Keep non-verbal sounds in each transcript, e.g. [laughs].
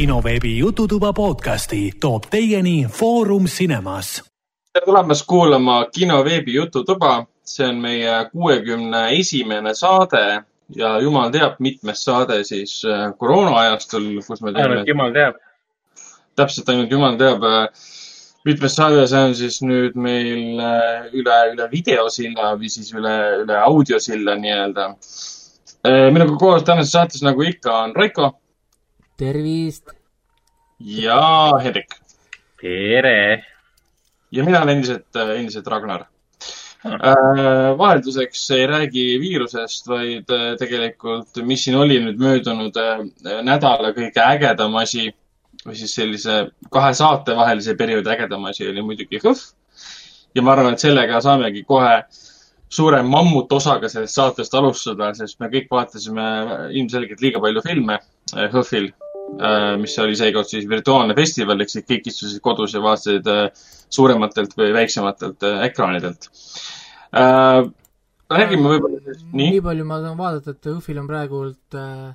kinoveebi Jututuba podcasti toob teieni Foorum Cinemas. tere tulemast kuulama kinoveebi Jututuba. see on meie kuuekümne esimene saade ja jumal teab, mitmes saade siis äh, koroona ajastul, kus me teeme. ainult jumal teab. täpselt, ainult jumal teab äh, mitmes saade, see on siis nüüd meil äh, üle, üle videosilla või siis üle, üle audiosilla nii-öelda. minuga koos tänases saates, nagu ikka, on Raiko tervist! ja Hendrik. tere! ja mina olen endiselt, endiselt Ragnar äh,. vahelduseks ei räägi viirusest, vaid äh, tegelikult, mis siin oli nüüd möödunud äh, nädala kõige ägedam asi või siis sellise kahe saate vahelise perioodi ägedam asi oli muidugi HÖFF. ja ma arvan, et sellega saamegi kohe suure mammutosaga sellest saatest alustada, sest me kõik vaatasime ilmselgelt liiga palju filme HÖFFil, mis oli seekord siis virtuaalne festival, ehk siis kõik istusid kodus ja vaatasid suurematelt või väiksematelt ekraanidelt. räägime võib-olla siis nii. nii palju ma saan vaadata, et HÖFFil on praegult äh,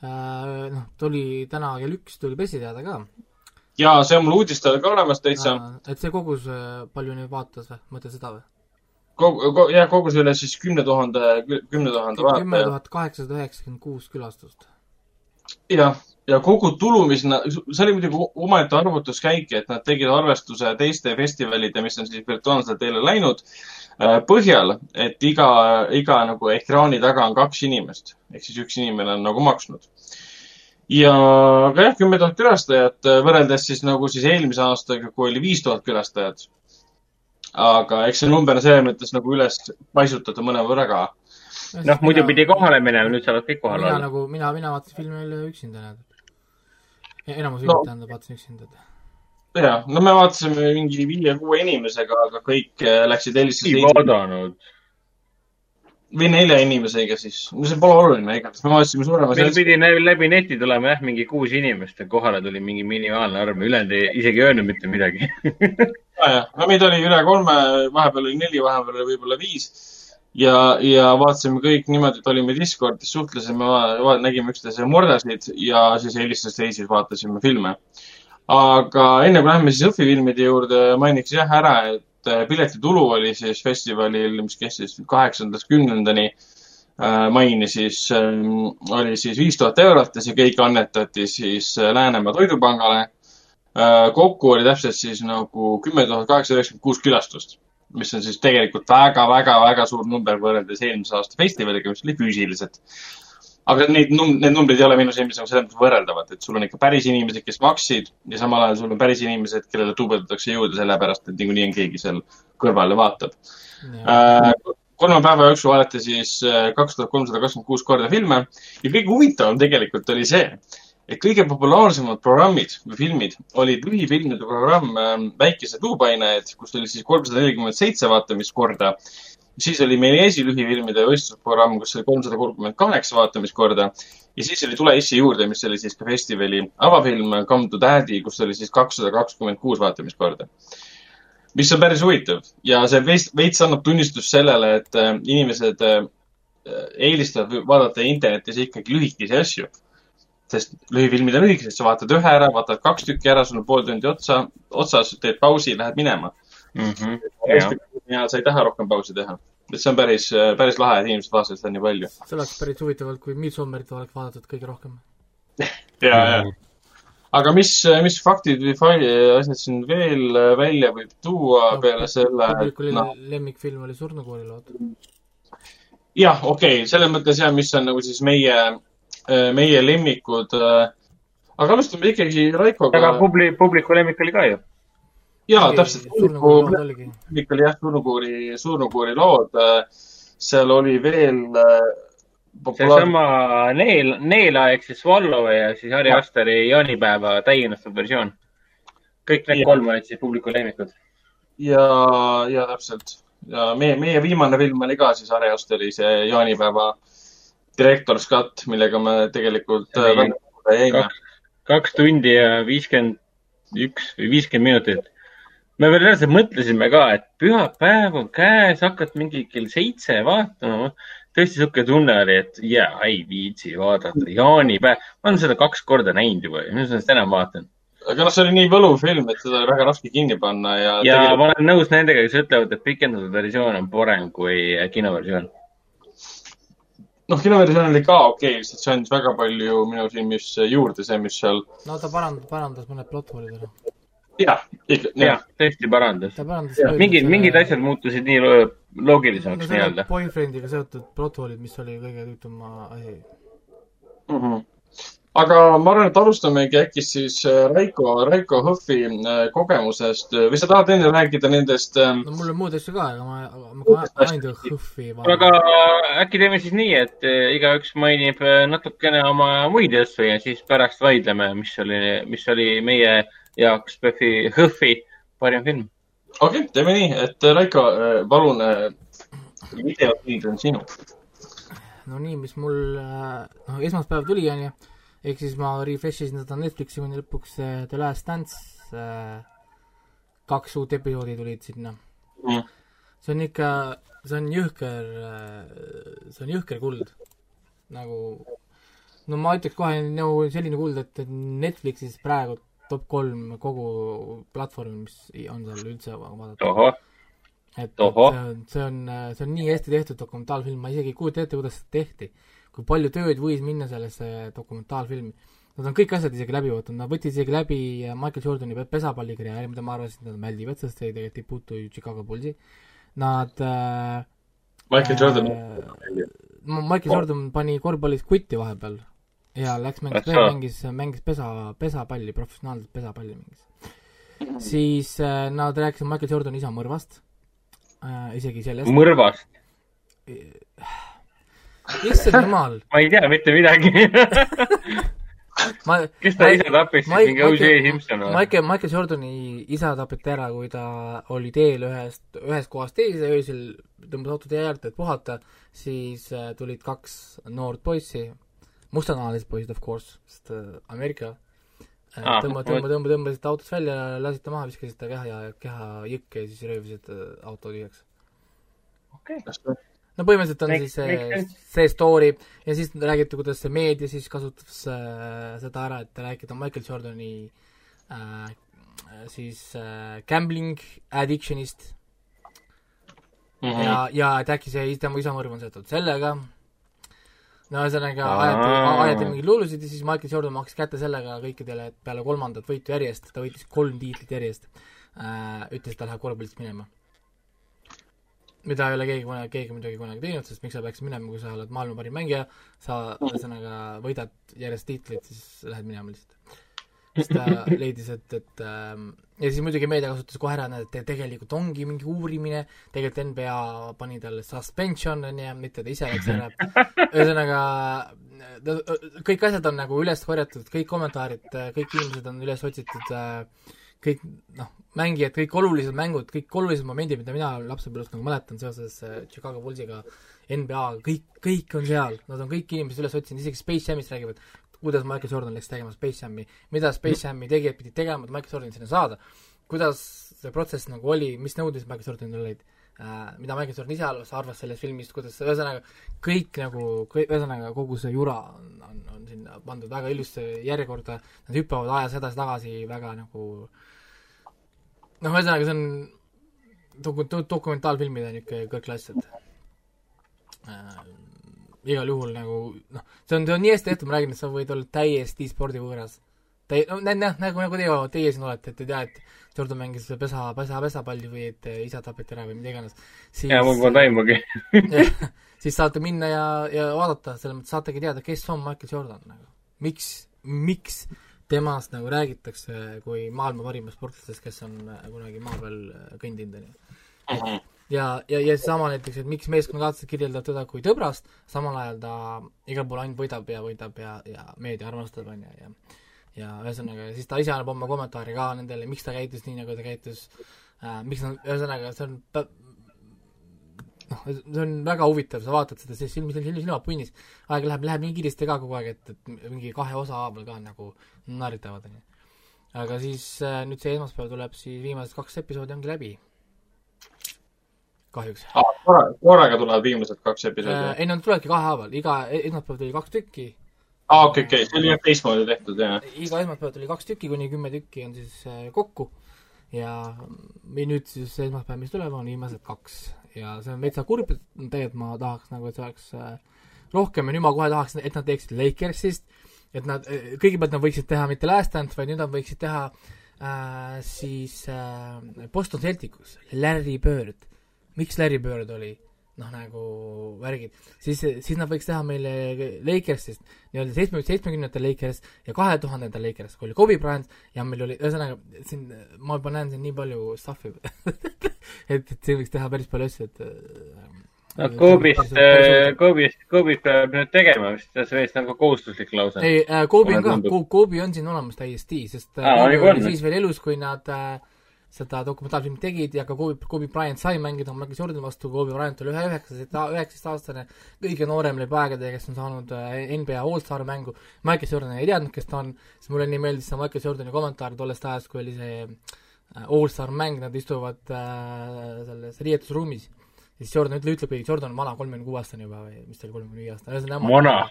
noh, tuli täna kell üks tuli pressiteade ka. ja see on mul uudistel ka olemas täitsa. et see kogus, palju nüüd vaatas või, mõtled seda või? kogu, jah, kogus üle siis kümne tuhande, kümne tuhande vaataja. kümme tuhat kaheksasada üheksakümmend kuus külastust. jah, ja kogu tulu, mis nad, see oli muidugi omaette arvutuskäik, et nad tegid arvestuse teiste festivalide, mis on siis virtuaalselt teile läinud, põhjal, et iga, iga nagu ekraani taga on kaks inimest ehk siis üks inimene on nagu maksnud. ja, aga jah, kümme tuhat külastajat võrreldes siis nagu siis eelmise aastaga, kui oli viis tuhat külastajat. aga eks see number on selles mõttes nagu üles paisutada mõnevõrra ka. noh, muidu pidi kohale minema, nüüd saavad kõik kohale olla. mina nagu, mina, mina vaatasin filmi üksinda, näed. Enamus filmid no. tähendab, vaatasin üksinda ja, no me vaatasime mingi viie-kuue inimesega, aga kõik äh, läksid helistasid. ei vaadanud. või nelja inimesega siis, no see pole oluline, igatahes me vaatasime suurema. meil pidi läbi neti tulema jah, mingi kuus inimest ja kohale tuli mingi minimaalne arv, ülejäänud ei, isegi ei öelnud mitte midagi nojah, no meid oli üle kolme, vahepeal oli neli, vahepeal oli võib-olla viis ja, ja vaatasime kõik niimoodi, et olime Discordis, suhtlesime, nägime üksteise murdasid ja siis helistas teises, vaatasime filme aga enne kui lähme siis Õhvi filmide juurde, mainiks jah ära, et äh, piletitulu oli siis festivalil, mis kestis kaheksandast kümnendani äh, maini, siis ähm, oli siis viis tuhat eurot ja see kõik annetati siis äh, Läänemaa Toidupangale. kokku oli täpselt siis nagu kümme tuhat kaheksasada üheksakümmend kuus külastust, mis on siis tegelikult väga-väga-väga suur number võrreldes eelmise aasta festivaliga, mis oli füüsiliselt aga neid num-, need numbrid ei ole minu silmis nagu selles mõttes võrreldavad, et sul on ikka päris inimesed, kes maksid ja samal ajal sul on päris inimesed, kellele duubeldatakse jõuda sellepärast, et niikuinii on keegi seal kõrval ja vaatab. Äh, kolme päeva jooksul vaadati siis äh, kaks tuhat kolmsada kakskümmend kuus korda filme ja kõige huvitavam tegelikult oli see, et kõige populaarsemad programmid või filmid olid lühifilmide programm äh, Väikesed luupainajad, kus oli siis kolmsada nelikümmend seitse vaatamiskorda siis oli meil esilühifilmide võistlusprogramm, kus oli kolmsada kolmkümmend kaheksa vaatamiskorda ja siis oli Tule issi juurde, mis oli siis ka festivali avafilm Come to Daddy, kus oli siis kakssada kakskümmend kuus vaatamiskorda. mis on päris huvitav ja see veits annab tunnistust sellele, et äh, inimesed äh, eelistavad vaadata internetis ikkagi lühikesi asju. Sest lühifilmid on lühikesed, sa vaatad ühe ära, vaatad kaks tükki ära, sul on pool tundi otsa, otsas, teed pausi, lähed minema mm. -hmm. ja sa ei taha rohkem pausi teha et see on päris, päris lahe, et inimesed vaatasid seda nii palju. see oleks päris huvitav olnud, kui Midsommerit oleks vaadatud kõige rohkem [laughs] ja, ja. aga mis, mis faktid või faili, asjad siin veel välja võib tuua no, peale selle? publiku no. lemmikfilm oli Surnukooli lood. jah, okei okay., selles mõttes jah, mis on nagu siis meie, meie lemmikud. aga alustame ikkagi Raikoga. aga publi-, publiku lemmik oli ka ju jaa, täpselt. kõik oli jah, surnukuuri, surnukuuri lood. seal oli veel äh, populaar... seesama Neel, Neela ehk siis Swallow ja siis Harri Asteri jaanipäeva täiendatud versioon. kõik need ja. kolm olid siis publiku lemmikud. ja, ja täpselt ja meie, meie viimane film oli ka siis Harri Asteri see jaanipäeva direktor's cut, millega me tegelikult äh, jäime. kaks tundi ja viiskümmend üks või viiskümmend minutit me veel reaalselt mõtlesime ka, et pühapäev on käes, hakkad mingi kell seitse vaatama. tõesti sihuke tunne oli, et jaa, ei viitsi vaadata, jaanipäev. ma olen seda kaks korda näinud juba ja nüüd ma seda enam vaatan. aga noh, see oli nii võlufilm, et seda oli väga raske kinni panna ja. ja tegelikult... ma olen nõus nendega, kes ütlevad, et pikendatud versioon on parem kui kinoversioon noh, kinoversioon oli ka okei okay,, sest see andis väga palju minu silmis juurde, see, mis seal. no ta parandas, parandas mõned plot hole'id ära jah, ikka. jah, tõesti parandas. mingid, mingid asjad muutusid nii loogilisemaks no, nii-öelda. boyfriendiga seotud protokollid, mis oli kõige tüütum asi mm. -hmm aga ma arvan, et alustamegi äkki siis äh, Raiko, Raiko Hõhvi äh, kogemusest või sa tahad enne rääkida nendest? Ähm, no mul on muud asju ka, aga ma, ma ainult Hõhvi. aga äkki teeme siis nii, et äh, igaüks mainib natukene oma muid asju ja siis pärast vaidleme, mis oli, mis oli meie äh, jaoks PÖFFi, HÖFFi parim film. okei okay,, teeme nii, et äh, Raiko, äh, palun, äh, videopild on sinu. no nii, mis mul, noh, esmaspäev tuli, onju, ehk siis ma refresh isin seda Netflixi kuni lõpuks The Last Dance, kaks uut episoodi tulid sinna mm.. see on ikka, see on jõhker, see on jõhker kuld. nagu, no ma ütleks kohe nagu selline kuld, et Netflixis praegu top kolm kogu platvormi, mis on seal üldse vaadata. et, et see on, see on, see on nii hästi tehtud dokumentaalfilm, ma isegi ei kujuta ette, kuidas seda tehti. Kui palju tööd võis minna sellesse dokumentaalfilmi. Nad on kõik asjad isegi läbi võtnud, nad võtsid isegi läbi Michael Jordani pesapallikarjääri, mida ma arvasin, et nad mäldivad, sest see tegelikult ei puutu ju Chicago Bullsi. Nad äh, Michael Jordan äh,. Michael Jordan pani korvpallis kutti vahepeal ja läks mängis, mängis, mängis pesa, pesapalli, professionaalselt pesapalli mängis. siis äh, nad rääkisid Michael Jordani isa mõrvast äh,, isegi sellest. mõrvast? Issand jumal [laughs] ma ei tea mitte midagi ma, kes ta isa tappis siis, mingi O.J. Simpson või? Michael, Michael Jordani isa tapeti ära, kui ta oli teel ühest, ühest kohast teise, öösel tõmbas auto tee äärt, et puhata, siis äh, tulid kaks noort poissi, mustanahalised poisid, of course, sest äh, Ameerika äh, ah, tõmba, tõmba, tõmba, tõmbasid autost välja, lasid ta maha, viskasid ta keha ja keha jõkke ja siis röövisid äh, auto tühjaks. okei okay.. No põhimõtteliselt on make, siis see, see story ja siis räägiti, kuidas see meedia siis kasutas äh, seda ära, et rääkida Michael Jordani äh, siis äh, gambling addiction'ist. Mm -hmm. ja, ja et äkki see tema isa mõrv on seotud sellega. No ühesõnaga ajati, ajati mingeid luulusid ja siis Michael Jordan maksis kätte sellega kõikidele, et peale kolmandat võitu järjest, ta võitis kolm tiitlit järjest. Äh,, ütles, et ta läheb korvpallist minema. Mida ei ole keegi kunagi, keegi muidugi kunagi teinud, sest miks sa peaksid minema, kui sa oled maailma parim mängija, sa ühesõnaga võidad järjest tiitlit, siis lähed minema lihtsalt siis ta [laughs] leidis, et, et ähm, ja siis muidugi meedia kasutas kohe ära, et tegelikult ongi mingi uurimine, tegelikult NBA pani talle suspension, on ju, mitte ta ise läks ära. ühesõnaga, kõik asjad on nagu üles korjatud, kõik kommentaarid, kõik inimesed on üles otsitud, äh, kõik noh, mängijad, kõik olulised mängud, kõik olulised momendid, mida mina lapsepõlvest nagu mäletan seoses äh, Chicago Bullsiga, NBA-ga, kõik, kõik on seal, nad on kõik inimesed üles otsinud, isegi Space Jamist räägivad, kuidas Michael Jordan läks tegema Space Jam'i, mida Space Jam'i tegijad pidid tegema, et Michael Jordanit sinna saada, kuidas see protsess nagu oli, mis nõudmised Michael Jordanil olid? Äh,, mida Michael Jordan ise arvas, arvas sellest filmist, kuidas, ühesõnaga kõik nagu, ühesõnaga kogu see jura on, on, on sinna pandud väga ilusti järjekorda, nad hüppavad ajas edasi-tagasi väga nagu noh, ühesõnaga see on doku-, dokumentaalfilmide niisugune kõrgklass, et äh, igal juhul nagu noh, see on, see on nii hästi tehtud, ma räägin, et sa võid olla täiesti spordivõõras. Täi-, no noh, nagu, nagu teie, teie siin olete, et ei tea, et Jordan mängis pesa, pesa, pesapalli või et isa tapeti ära või mida iganes. jaa, mul pole aimugi siis saate minna ja, ja vaadata, selles mõttes saategi teada, kes on Michael Jordan nagu. miks, miks temast nagu räägitakse kui maailma parimast sportlasest, kes on kunagi maa peal kõndinud, on ju. Ja, ja, ja sama näiteks, et miks meeskonnakaaslased kirjeldavad teda kui tõbrast, samal ajal ta igal pool ainult võidab ja võidab ja, ja meedia armastab, on ju, ja ja ühesõnaga, siis ta ise annab oma kommentaari ka nendele, miks ta käitus nii, nagu ta käitus äh,, miks nad, ühesõnaga, see on noh, see on väga huvitav, sa vaatad seda, siis silm, silm, silmad punnis, aeg läheb, läheb nii kiiresti ka kogu aeg, et, et mingi kahe osa haaval ka nagu naeritavad, on ju aga siis äh, nüüd see esmaspäev tuleb siis viimased kaks episoodi ongi läbi. kahjuks korra, korraga tulevad viimased kaks äh,. episoodi. ei no nad tulevadki kahehaaval, iga e- esmaspäev tuli kaks tükki, aa, okei, okei, see oli jah teistmoodi tehtud, jah. iga esmaspäev tuli kaks tükki, kuni kümme tükki on siis äh, kokku ja või nüüd siis esmaspäev, mis tuleb, on viimased kaks ja see on veitsa kurb, et tegelikult ma tahaks nagu, et see oleks äh, rohkem ja nüüd ma kohe tahaks, et nad teeksid Lakersist, et nad, kõigepealt nad võiksid teha mitte Last Dance, vaid nüüd nad võiksid teha äh, siis äh, Boston Celticus, Larry Bird. miks Larry Bird oli noh, nagu värgid, siis, siis nad võiks teha meile Lakersist nii-öelda seitsme, seitsmekümnendate Lakers ja kahe tuhandenda Lakers, kui oli Kobe Bryant ja meil oli, ühesõnaga siin ma juba näen siin nii palju stuff'i [laughs] et, et siin võiks teha päris palju asju, et äh, no Kobe'ist, Kobe'ist, Kobe'ist peab nüüd tegema vist, see on vist nagu kohustuslik lausa. ei äh,, Kobe on ka Kobe on siin olemas täiesti, sest äh, Kobe nagu oli siis veel elus, kui nad äh, seda dokumentaalfilmi tegid ja ka Kobe, Kobe Bryant sai mängida Michael Jordani vastu, Kobe Bryant oli ühe üheksateist, üheksateistaastane kõige noorem läbi aegade, kes on saanud äh, NBA All-Star mängu. Michael Jordan ei teadnud, kes ta on, siis mulle nii meeldis see Michael Jordani kommentaar tollest ajast, kui oli see äh, All-Star mäng, nad istuvad äh, selles riietusruumis. siis Jordan ütleb, ütlebki, Jordan on vana, kolmekümne kuue aastane juba või mis ta oli, kolmekümne viie aastane, ühesõnaga Vana. [laughs]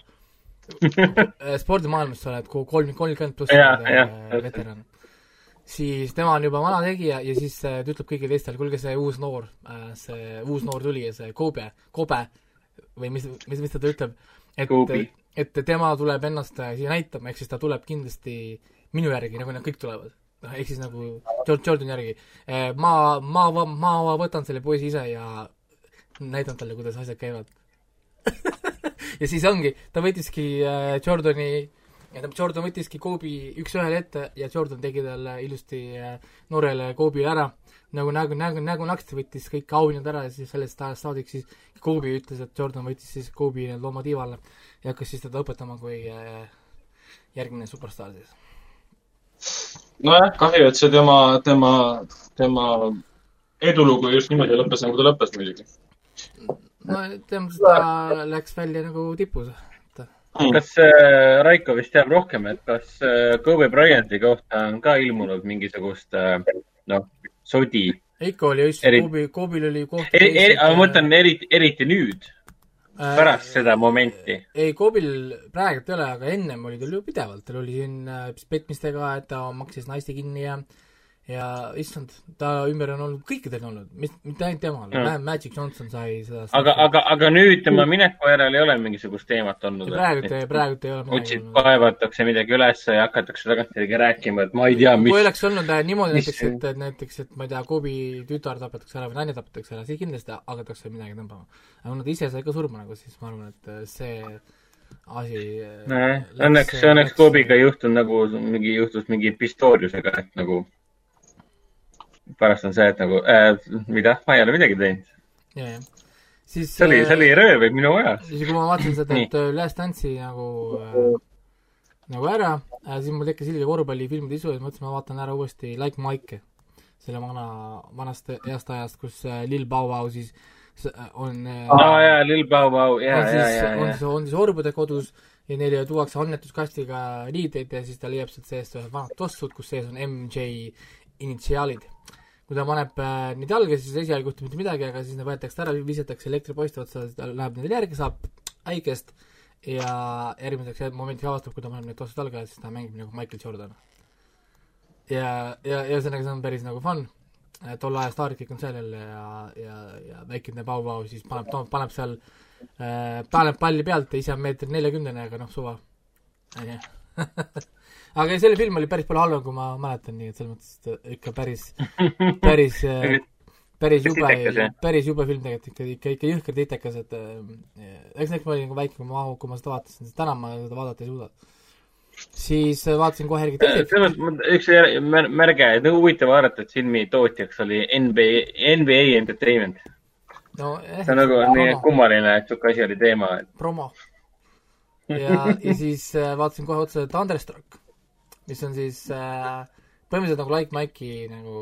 Äh, spordimaailmas sa oled ko- kolm, kolmkümmend pluss veteran. Siis tema on juba vana tegija ja siis äh, ta ütleb kõigile teistele, kuulge, see uus noor, see uus noor tulija, see Kobe, Kobe või mis, mis, mis ta ütleb, et et tema tuleb ennast äh, siia näitama, ehk siis ta tuleb kindlasti minu järgi, nagu nad kõik tulevad. noh, ehk siis nagu Jord-, Jordani järgi. ma, ma, ma, ma võtan selle poisi ise ja näitan talle, kuidas asjad käivad. [laughs] ja siis ongi, ta võttiski äh, Jordani, tähendab, Jordan võttiski Kobe üks-ühele ette ja Jordan tegi talle ilusti äh, noorele Kobe'le ära, nagu, nagu, nagu, nagu naksti võttis kõik auhinnad ära ja siis sellest ajast saadik siis Kobe ütles, et Jordan võttis siis Kobe nii-öelda oma tiivale ja hakkas siis teda õpetama kui äh, järgmine superstaar siis. nojah, kahju, et see tema, tema, tema edulugu just niimoodi lõppes, nagu ta lõppes muidugi. no ütleme, ta läks välja nagu tipus. Kas äh, Raiko vist teab rohkem, et kas äh, Kobe Bryanti kohta on ka ilmunud mingisugust äh, noh, sodi? ikka oli just Eri-, Kobe, Kobe'l oli koht eri, eri, ma mõtlen eriti, eriti nüüd, pärast seda momenti. ei, Kobil praegu ei ole, aga ennem oli tal ju pidevalt, tal oli siin äh, petmistega, et ta maksis naiste kinni ja ja issand, ta ümber on olnud, kõikidel on olnud, mis, mitte ainult temal mm., Magic Johnson sai seda aga, aga, aga nüüd tema mineku järel ei ole mingisugust teemat olnud. praegu, praegu ei ole otsid, kaevatakse midagi üles ja hakatakse tagantjärgi rääkima, et ma ei tea, kui mis. oleks olnud äh, niimoodi mis näiteks, et, et näiteks, et ma ei tea, Kobi tütar tapetakse ära või naine tapetakse ära, siis kindlasti hakatakse midagi tõmbama. aga kuna ta ise sai ka surma nagu, siis ma arvan, et äh, see asi äh, nojah, läks- õnneks, õnneks Kobiga ei juhtunud nagu mingi, juhtus mingi pistooliusega, et nagu pärast on see, et nagu äh,, mida, ma ei ole midagi teinud. siis see oli, see äh, oli rööv minu ajas. siis kui ma vaatasin seda, et äh, Last Dance'i nagu äh, nagu ära äh,, siis mul tekkis ilge korvpallifilmide isu ja siis mõtlesin, ma vaatan ära uuesti Like Mike'e, selle vana, vanast heast ajast, kus äh, Lil Bow Wow siis on äh, aa jaa, Lil Bow Wow, jaa, jaa, jaa, on siis, on siis orbude kodus ja neile tuuakse annetuskastiga riideid ja siis ta leiab sealt seest ühed vanad tossud, kus sees on MJ initsiaalid. Kui ta paneb äh, neid jalga, siis esialgu ei juhtu mitte midagi, aga siis need võetakse ära, visatakse elektripoiste otsa, ta läheb nendele järgi, saab äikest ja järgmiseks momendiks avastab, kui ta paneb need tossud jalga, siis ta mängib nagu Michael Jordan. ja, ja, ja ühesõnaga see on päris nagu fun. tol ajal staarid kõik on seal jälle ja, ja, ja väikene Pau siis paneb, paneb seal äh, paneb palli pealt ja ise on meeter neljakümnene, aga noh, suva. onju. Aga selle film oli päris palju halvem, kui ma mäletan, nii et selles mõttes et ikka päris, [laughs] päris, päris jube päris jube film tegelikult ikka, ikka, ikka jõhker titekas, et äh, eks eks ma olin nagu väike, kui ma, kui ma seda vaatasin, sest täna ma seda vaadata ei suuda. siis äh, vaatasin kohe järgi teised selles mõttes, üks märge, et nagu huvitav vaadata, et filmi tootjaks oli NBA, NBA Entertainment. no eh, see on nagu nii promo, kummaline, et sihuke asi oli teema, et promo. [laughs] ja, ja siis äh, vaatasin kohe otsa Thunderstruck, mis on siis äh, põhimõtteliselt nagu Like Mike'i nagu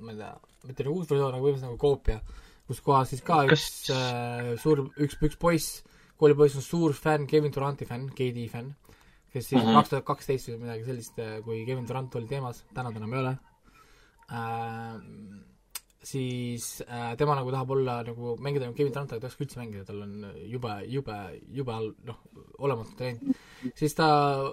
ma ei tea, mitte nagu uus versioon, aga põhimõtteliselt nagu koopia, kus kohas siis ka Kas- üks äh, suur, üks, üks poiss, koolipoiss on suur fänn, Kevin Duranti fänn, KD fänn, kes siis Mhm. kaks tuhat kaksteist või midagi sellist, kui Kevin Durant oli teemas, täna ta enam ei ole äh,, siis äh, tema nagu tahab olla nagu, mängida nagu Kevin aga ta ei oska üldse mängida, tal on jube, jube, jube all, noh, olematu talent. siis ta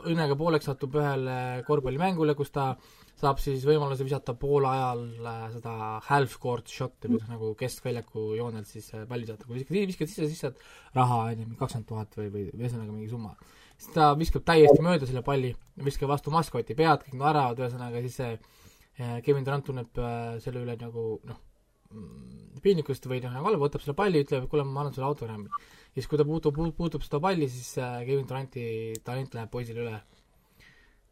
õnnega pooleks satub ühele korvpallimängule, kus ta saab siis võimaluse visata poole ajal äh, seda half-court shot'i või noh, nagu keskväljaku joonelt siis äh, palli saata, kui viskad, viskad sisse, siis saad raha, on ju, kakskümmend tuhat või, või ühesõnaga mingi summa. siis ta viskab täiesti mööda selle palli, viskab vastu maskoti pead, kõik naeravad, ühesõnaga siis see Kevin Durant tunneb äh, selle üle nagu noh, piinlikkust või noh, nagu halba, võtab selle palli, ütleb, kuule, ma annan sulle autogrammi. ja siis, kui ta puutub, puutub seda palli, siis äh, Kevin Duranti talent läheb poisile üle.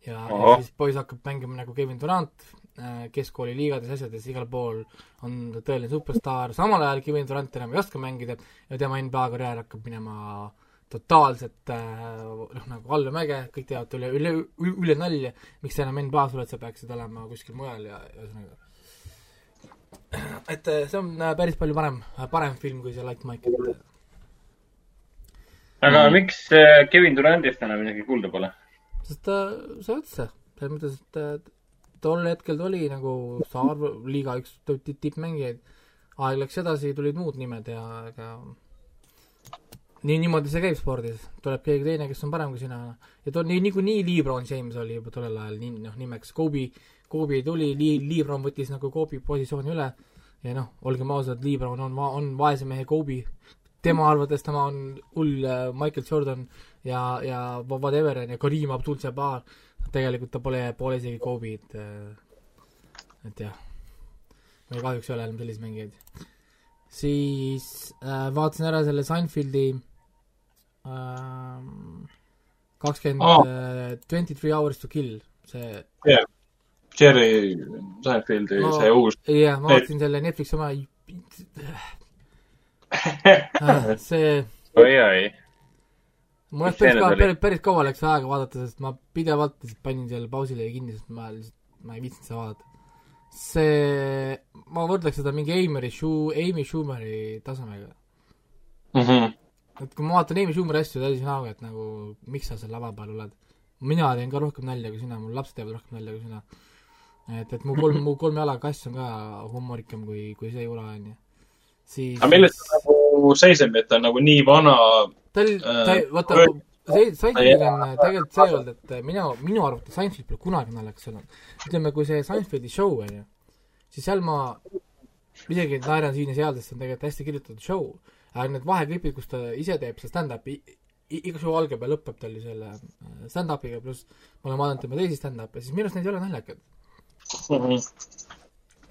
ja, ja siis poiss hakkab mängima nagu Kevin Durant äh, keskkooli liigades, asjades, igal pool on ta tõeline superstaar, samal ajal Kevin Durant enam ei oska mängida ja tema NBA karjäär hakkab minema totaalselt äh, noh, nagu allamäge, kõik teevad üle, üle, üle nalja, miks sa enam NBA-s oled, sa peaksid olema kuskil mujal ja ühesõnaga et äh, see on äh, päris palju parem, parem film kui see Like Mike, aga Mhm. miks Kevin Durandist enam midagi kuulda pole? sest ta sai otsa, selles mõttes, et tol hetkel ta oli nagu staar, liiga üks ti- tippmängijaid, aeg läks edasi, tulid muud nimed ja ega nii, niimoodi see käib spordis, tuleb keegi teine, kes on parem kui sina. Ja tol, nii, niikuinii LeBron James oli juba tollel ajal nii, noh, nimeks. Kobe, Kobe tuli, LeBron võttis nagu Kobe positsiooni üle. Ja noh, olgem ausad, LeBron on, on vaese mehe Kobe, tema arvates tema on hull äh, Michael Jordan ja, ja whatever on ju, Kareem Abdul-Jabbar, tegelikult ta pole, pole isegi Kobe, et äh, et jah, meil kahjuks ei ole enam selliseid mängijaid. siis äh, vaatasin ära selle Seinfeldi ähm, kakskümmend, twenty three hours to kill, see Jerry Seinfeldi No. see uus. jah, ma vaatasin selle Netflixi oma [laughs] Ah, see oi-oi, mul läks päris kaua, päris, päris kaua läks aega vaadata, sest ma pidevalt lihtsalt panin selle pausile kinni, sest ma lihtsalt, ma ei viitsinud seda vaadata. see, ma võrdleks seda mingi Amy Schu-, Amy Schumeri tasemega. Mhm. Et kui ma vaatan Amy Schumeri asju, siis ma aru, et nagu miks sa seal lava peal oled. mina teen ka rohkem nalja kui sina, mul lapsed teevad rohkem nalja kui sina. et, et mu kolm, mu kolme jalaga kass on ka huumorikam kui, kui see jura onju. siis aga milles ta nagu seisneb, et ta on nagu nii vana, ta Äh,, vaata öö-, see, Seinfeldil on tegelikult see olnud, et minu, minu arvates Seinfeld pole kunagi naljakas olnud. ütleme, kui see Seinfeldi show on ju, siis seal ma isegi naeran siin ja seal, sest see on tegelikult hästi kirjutatud show. Aga need vaheklipid, kus ta ise teeb seda stand-up'i, iga show algab ja lõpeb tal ju selle äh, stand-up'iga, pluss ma olen vaadanud tema teisi stand-up'e, siis minu arust need ei ole naljakad.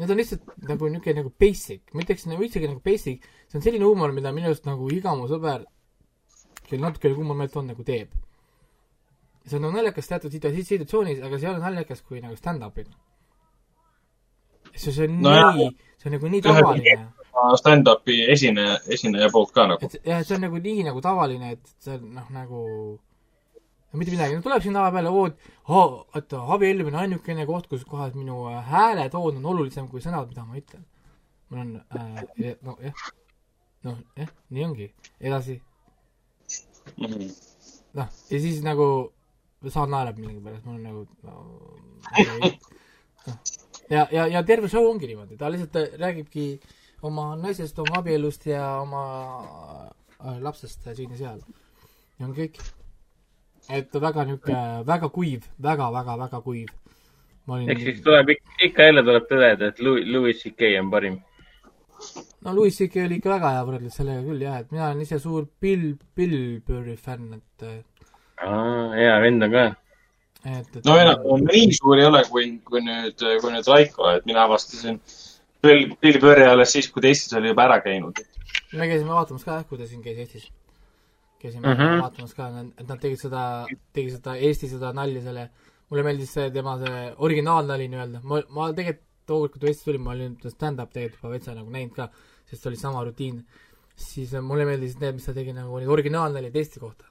Need on lihtsalt nagu niisugune nagu basic, ma ütleks nagu üldsegi nagu basic, see on selline huumor, mida minu arust nagu iga mu sõber, kellel natuke huumorimeelt on, nagu teeb. see on nagu naljakas teatud situa- situatsioonis, aga see ei ole naljakas kui nagu stand-up'il. see, see on No nii, see on nagu nii tavaline, stand-up'i esineja, esineja poolt ka nagu. et jah, see on nagu nii nagu tavaline, et see on noh, nagu mitte midagi, no tuleb siin lava peale, oo, et abiellumine on ainukene koht, kus kohas minu äh, hääletoon on olulisem kui sõnad, mida ma ütlen. mul on äh,, no jah, noh jah, nii ongi, edasi, Mhm. noh, ja siis nagu saan naerab millegipärast, mul on nagu no, okay. [laughs] noh. ja, ja, ja terve show ongi niimoodi, ta lihtsalt äh, räägibki oma naisest, oma abielust ja oma äh, lapsest siin ja seal. ja on kõik. et väga niisugune, väga kuiv väga, väga, väga kuiv. ma olin ehk siis tuleb ikka, ikka jälle tuleb tõdeda, et Louis, Louis CK on parim. no Louis CK oli ikka väga hea võrreldes sellega küll jah, et mina olen ise suur Bill, Bill Burri fänn, et hea vend on ka. et, et no enam nii suur ei ole, kui, kui nüüd, kui nüüd Raiko, et mina avastasin Bill, Bill Burri alles siis, kui ta Eestis oli juba ära käinud. me käisime vaatamas ka jah, kui ta siin käis Eestis. käisime mm. -hmm. vaatamas ka, et nad tegid seda, tegid seda Eesti seda nalja selle, mulle meeldis see tema see originaalnali nii-öelda, ma, ma tegelikult tookord, kui ta Eestis tuli, ma olin ta stand-up tegelikult juba veitsa nagu näinud ka, sest see oli sama rutiin. siis äh, mulle meeldisid need, mis ta tegi nagu neid originaalnaljaid Eesti kohta.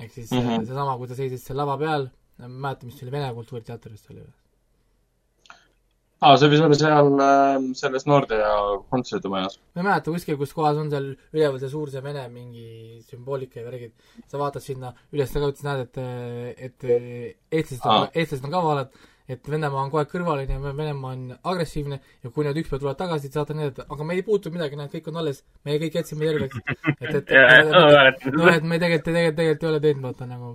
ehk siis mm. -hmm. seesama, kui ta seisis seal lava peal, ma ei mäleta, mis see oli, Vene Kultuuriteater vist oli või? aa, see võis olla seal äh, selles Nordea kontserdimajas. ma ei mäleta kuskil, kus kohas on seal üleval see suur see Vene mingi sümboolika ja värgid. sa vaatad sinna üles tagasi, näed, et, et eestlased on eestlased on ka valed, et Venemaa on kogu aeg kõrvaline ja Venemaa on agressiivne ja kui nad ükspäev tulevad tagasi, saad näidata, aga me ei puutu midagi, näed, kõik on alles, me kõik jätsime terveks. et, et, ja, noh, et me tegelikult, tegelikult, tegelikult ei ole teinud, vaata nagu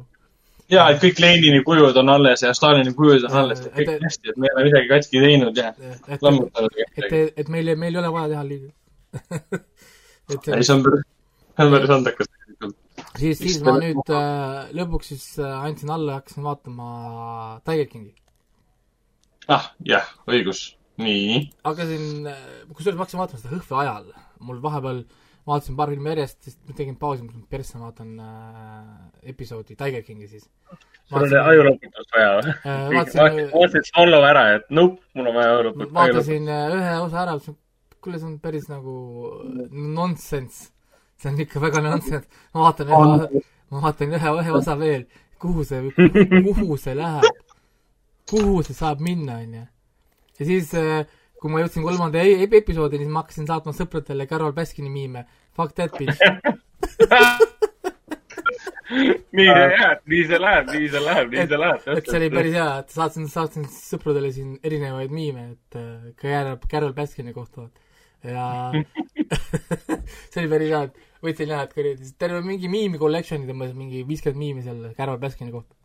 ja, et kõik Lenini kujud on alles ja Stalini kujud on alles, et kõik Et- hästi, et me ei ole midagi katki teinud ja et, lammutanud et, midagi. et meil, meil ei ole vaja teha liiga. [laughs] et ei, see on päris, see on päris andekas tegelikult. siis, siis ma nüüd äh, lõpuks siis äh, andsin alla ja hakkasin vaatama Tiger Kingi. ah, jah, õigus. nii. hakkasin, kusjuures ma hakkasin vaatama seda Hõhve ajal. mul vahepeal vaatasin paar filmi järjest, siis ma tegin pausi, mõtlesin, et persse, ma vaatan äh, episoodi Tiger Kingi siis. sul oli ajuloputust vaja või? Äh, vaatasin vaatasin, Swallow ära, et nope, mul on vaja ajuloputust. vaatasin äh, ühe osa ära, mõtlesin, kuule, see on päris nagu nonsense. see on ikka väga nonsense. ma vaatan ühe, ma vaatan ühe, ühe osa veel, kuhu see, kuhu see läheb, kuhu see saab minna, onju. ja siis, kui ma jõudsin kolmanda e- ep- episoodini, siis ma hakkasin saatma sõpradele Carol Baskini miime. Fuck that bitch. nii see jääb, nii see läheb, nii see läheb, nii see läheb. et see oli päris hea, et saatsin, saatsin sõpradele siin erinevaid miime, et äh, ka Carol, Carol Baskini kohta. ja [laughs] see oli päris hea, et võtsin jah, et kuradi, terve mingi miimi collection'i tõmbasin, mingi viiskümmend miimi selle Carol Baskini kohta.